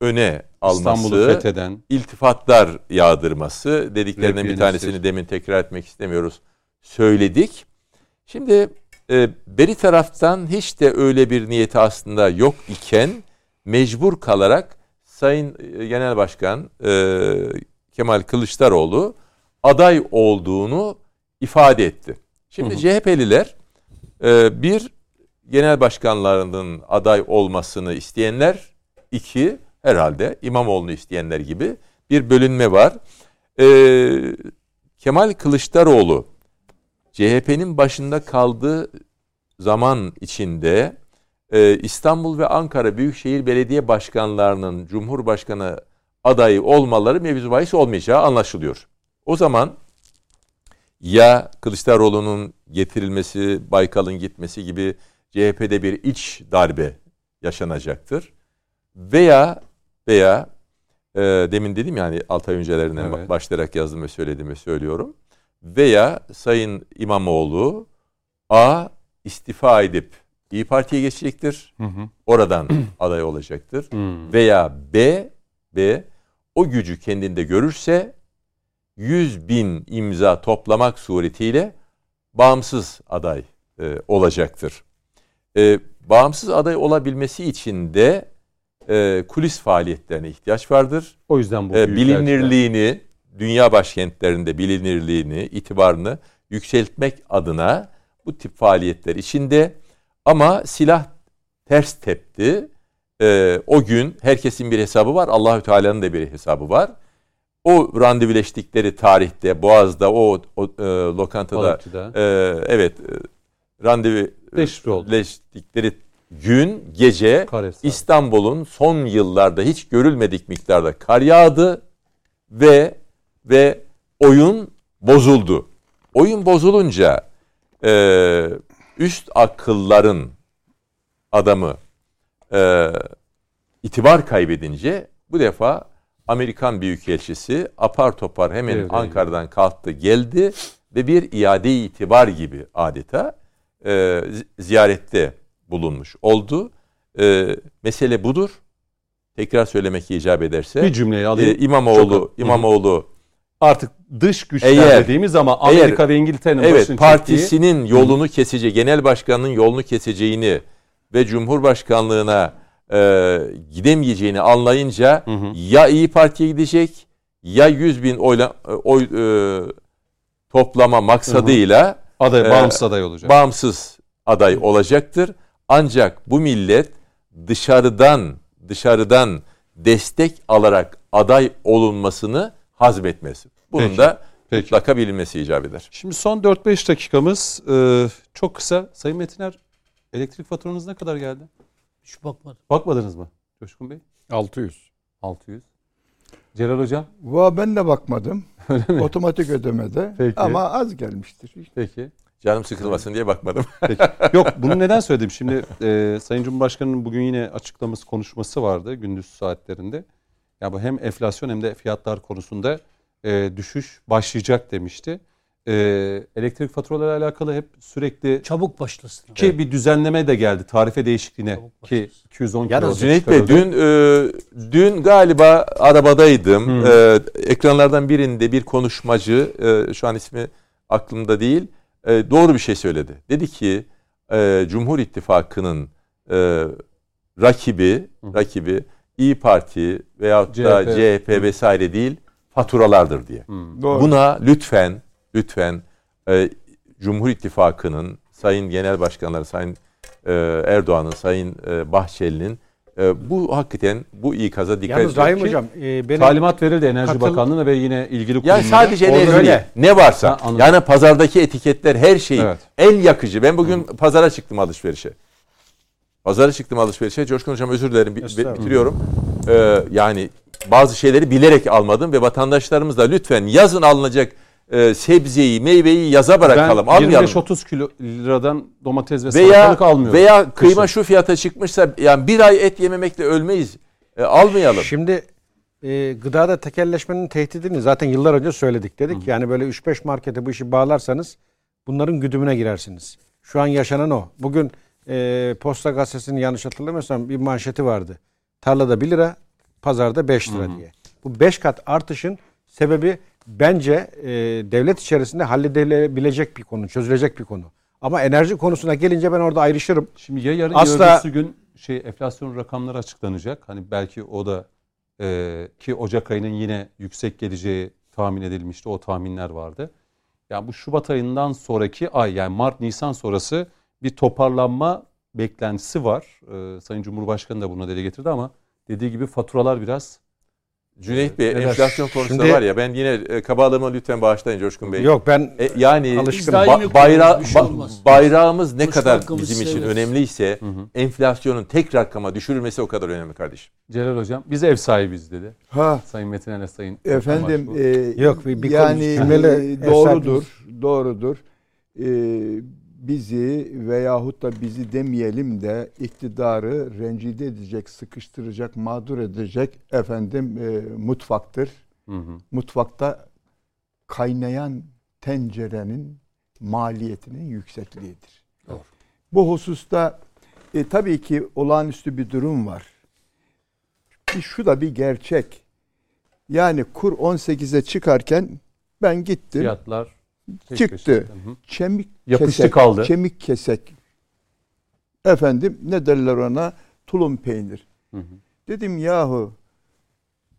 öne alması, fetheden. iltifatlar yağdırması dediklerinden bir tanesini demin tekrar etmek istemiyoruz. Söyledik. Şimdi e, beri taraftan hiç de öyle bir niyeti aslında yok iken mecbur kalarak Sayın e, Genel Başkan e, Kemal Kılıçdaroğlu aday olduğunu ifade etti. Şimdi CHP'liler e, bir genel başkanlarının aday olmasını isteyenler, iki herhalde İmamoğlu'nu isteyenler gibi bir bölünme var. E, Kemal Kılıçdaroğlu CHP'nin başında kaldığı zaman içinde e, İstanbul ve Ankara Büyükşehir Belediye Başkanlarının Cumhurbaşkanı adayı olmaları mevzu bahis olmayacağı anlaşılıyor. O zaman ya Kılıçdaroğlu'nun getirilmesi, Baykal'ın gitmesi gibi CHP'de bir iç darbe yaşanacaktır. Veya veya e, demin dedim yani Altay öncelerinden Evet. başlayarak yazdım ve söyledim ve söylüyorum. Veya Sayın İmamoğlu A istifa edip İyi Parti'ye geçecektir. Hı hı. Oradan [clears throat] aday olacaktır. Hmm. Veya B B o gücü kendinde görürse 100 bin imza toplamak suretiyle bağımsız aday e, olacaktır. E, bağımsız aday olabilmesi için de e, kulis faaliyetlerine ihtiyaç vardır. O yüzden bu E, bilinirliğini, dünya başkentlerinde bilinirliğini, itibarını yükseltmek adına bu tip faaliyetler içinde ama silah ters tepti. E, o gün herkesin bir hesabı var. Allahü Teala'nın da bir hesabı var. O randevuleştikleri tarihte Boğaz'da o, o e, lokantada Balıkçı'da. e, evet e, randevu leştikleri gün gece. İstanbul'un son yıllarda hiç görülmedik miktarda kar yağdı ve ve oyun bozuldu. Oyun bozulunca e, üst akılların adamı e, itibar kaybedince bu defa Amerikan Büyükelçisi apar topar hemen Evet. Ankara'dan kalktı geldi ve bir iade itibar gibi adeta e, zi- ziyarette bulunmuş oldu. E, mesele budur. Tekrar söylemek icap ederse. Bir cümleyi e, alayım. İmamoğlu, Çok- İmamoğlu Artık dış güçler Eğer- dediğimiz ama eğer- Amerika ve İngiltere'nin evet başını partisinin yolunu keseceği, genel başkanının yolunu keseceğini ve cumhurbaşkanlığına e, gidemeyeceğini anlayınca ya İyi Parti'ye gidecek ya 100 bin oyla, e, oy e, toplama maksadıyla çektiği aday, e, bağımsız aday olacak. bağımsız aday olacaktır. Ancak bu millet dışarıdan dışarıdan destek alarak aday olunmasını hazmetmez. Bunun Peki, da peki. mutlaka bilinmesi icap eder. Şimdi son 4-5 dakikamız e, çok kısa. Sayın Metiner elektrik faturanız ne kadar geldi? Hiç bakmadım. Bakmadınız mı Coşkun Bey? 600. 600. Celal Hocam? Va ben de bakmadım. [laughs] Otomatik ödemede. Peki. Ama az gelmiştir. Peki. Canım sıkılmasın diye bakmadım. [laughs] Peki. Yok bunu neden söyledim? Şimdi e, Sayın Cumhurbaşkanı'nın bugün yine açıklaması konuşması vardı gündüz saatlerinde. Ya bu hem enflasyon hem de fiyatlar konusunda e, düşüş başlayacak demişti. E, elektrik faturaları alakalı hep sürekli Çabuk başlasın. ki bir düzenleme de geldi tarife değişikliğine Çabuk ki 210 Yalnız kilo Cüneyt Bey dün e, dün galiba arabadaydım. E, ekranlardan birinde bir konuşmacı e, şu an ismi aklımda değil e, doğru bir şey söyledi. Dedi ki e, Cumhur İttifakı'nın e, rakibi rakibi İyi Parti veyahut da CHP. CHP vesaire değil faturalardır diye. Doğru. Buna lütfen lütfen e, Cumhur İttifakı'nın Sayın Genel Başkanları Sayın e, Erdoğan'ın, Sayın e, Bahçeli'nin e, bu hakikaten bu ikaza dikkat Yalnız Rahim ki- Hocam e, benim Talimat verildi Enerji Katıl- Bakanlığı'na ve yine ilgili kurumlara. sadece Orada enerji öyle. ne varsa. Ha, anladım. yani pazardaki etiketler her şey Evet. en yakıcı. Ben bugün pazara çıktım alışverişe. Pazara çıktım alışverişe. Coşkun Hocam özür dilerim bitiriyorum. Ee, yani bazı şeyleri bilerek almadım ve vatandaşlarımız da lütfen yazın alınacak e, sebzeyi, meyveyi yaza bırakalım. Ben almayalım. 25-30 kilo liradan domates ve Veya salatalık almıyorum. veya kıyma Kışın. şu fiyata çıkmışsa yani bir ay et yememekle ölmeyiz. E, almayalım. Şimdi e, gıdada tekelleşmenin tehdidini zaten yıllar önce söyledik. Dedik ki yani böyle 3-5 markete bu işi bağlarsanız bunların güdümüne girersiniz. Şu an yaşanan o. Bugün e, Posta Gazetesi'nin yanlış hatırlamıyorsam bir manşeti vardı. Tarlada 1 lira, pazarda 5 lira diye. Bu 5 kat artışın sebebi bence e, devlet içerisinde halledilebilecek bir konu, çözülecek bir konu. Ama enerji konusuna gelince ben orada ayrışırım. Şimdi ya yarın Asla- ya gün şey enflasyon rakamları açıklanacak. Hani belki o da e, ki Ocak ayının yine yüksek geleceği tahmin edilmişti. O tahminler vardı. Yani bu Şubat ayından sonraki ay yani Mart Nisan sonrası bir toparlanma beklentisi var. E, Sayın Cumhurbaşkanı da bunu dile getirdi ama dediği gibi faturalar biraz Cüneyt Bey Evet. enflasyon konusunda Şimdi- var ya ben yine e, kabalığıma lütfen bağışlayın Coşkun Bey. Yok ben E, yani Alışkın. ba- bayra- ba- bayrağımız ne Hoş kadar bizim için severiz. önemliyse enflasyonun tek rakama düşürülmesi o kadar önemli kardeşim. Celal Hocam biz ev sahibiz dedi. Ha Sayın Metin ile Sayın efendim e, Yok, bir- bir yani cümleyle e, doğrudur, doğrudur. E, bizi veyahut da bizi demeyelim de iktidarı rencide edecek, sıkıştıracak, mağdur edecek efendim e, mutfaktır. Hı hı. Mutfakta kaynayan tencerenin maliyetinin yüksekliğidir. Doğru. Bu hususta e, tabii ki olağanüstü bir durum var. Bir şu da bir gerçek. Yani kur 18'e çıkarken ben gittim. Fiyatlar Çıktı. peşe. Hı. Çemik Yapıştı kesek, kaldı. Kemik kesek. Efendim ne derler ona? Tulum peynir. Hı hı. Dedim yahu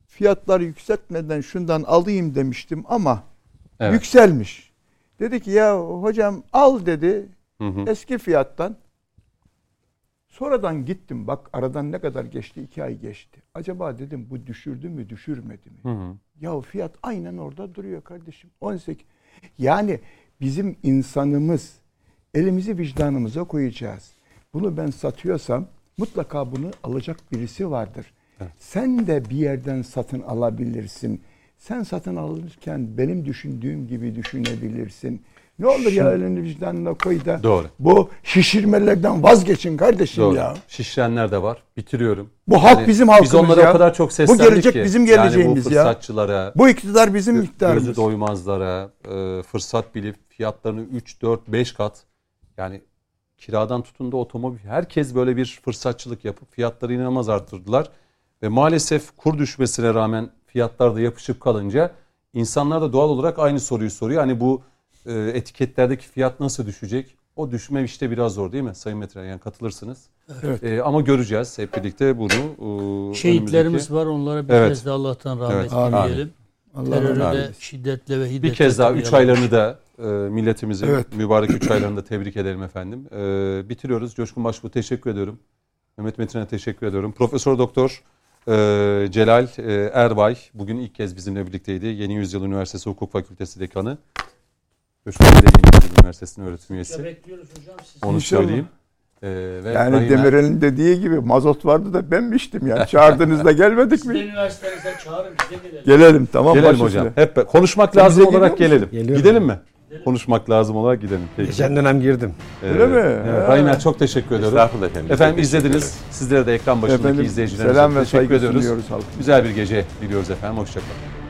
fiyatlar yükseltmeden şundan alayım demiştim ama Evet. yükselmiş. Dedi ki ya hocam al dedi Hı hı. eski fiyattan. Sonradan gittim bak aradan ne kadar geçti? iki ay geçti. Acaba dedim bu düşürdü mü düşürmedi mi? Hı hı. Ya fiyat aynen orada duruyor kardeşim. 18. Yani bizim insanımız elimizi vicdanımıza koyacağız. Bunu ben satıyorsam mutlaka bunu alacak birisi vardır. Sen de bir yerden satın alabilirsin. Sen satın alırken benim düşündüğüm gibi düşünebilirsin. Ne olur ya elini vicdanına koy da Doğru. bu şişirmelerden vazgeçin kardeşim Doğru. ya. Şişirenler de var. Bitiriyorum. Bu halk Yani bizim Biz halkımız onlara ya. o kadar çok Bu seslendik gelecek ki. bizim Yani bu geleceğimiz ya. fırsatçılara, Bu iktidar bizim gözü iktidarımız. doymazlara, e, fırsat bilip fiyatlarını 3, 4, 5 kat yani kiradan tutun da otomobil herkes böyle bir fırsatçılık yapıp fiyatları inanılmaz arttırdılar. Ve maalesef kur düşmesine rağmen fiyatlar da yapışıp kalınca insanlar da doğal olarak aynı soruyu soruyor. Hani bu e, etiketlerdeki fiyat nasıl düşecek? O düşme işte biraz zor değil mi Sayın Metin? Yani katılırsınız. Evet. E, ama göreceğiz hep birlikte bunu. e, Şehitlerimiz önümüzdeki- var onlara bir Evet. kez de Allah'tan rahmet Evet. Dileyelim. Allah Terörü de şiddetle ve hiddetle Bir kez daha 3 kınayalım. aylarını da e, milletimizin Evet. mübarek 3 aylarını da tebrik edelim efendim. E, bitiriyoruz. Coşkun Başbuğ teşekkür ediyorum. Mehmet Metin'e teşekkür ediyorum. Profesör Doktor e, Celal e, Erbay bugün ilk kez bizimle birlikteydi. Yeni Yüzyıl Üniversitesi Hukuk Fakültesi Dekanı. De Yeni Üniversitesi'nin öğretim üyesi. Bekliyoruz hocam sizi. Onu İnşallah. söyleyeyim. E, ve Yani Rahime- Demirel'in dediği gibi mazot vardı da ben mi içtim yani? Çağırdığınızda gelmedik Siz de mi? üniversitenize çağırın bize gelelim. Gelelim tamam Gelelim baş hocam. üstüne. Hep konuşmak Sen lazım bize olarak geliyor musun? gelelim. Geliyorum. Gidelim mi? Konuşmak lazım olarak gidelim. Peki. geçen dönem girdim. Öyle mi? Evet, Ha. Çok teşekkür ediyorum. Estağfurullah efendim. Efendim Çok teşekkür izlediniz. Sizlere de ekran başındaki Efendim izleyicilerimize selam ve teşekkür saygı ediyoruz. sunuyoruz halkımıza. Güzel bir gece diliyoruz efendim. Hoşçakalın.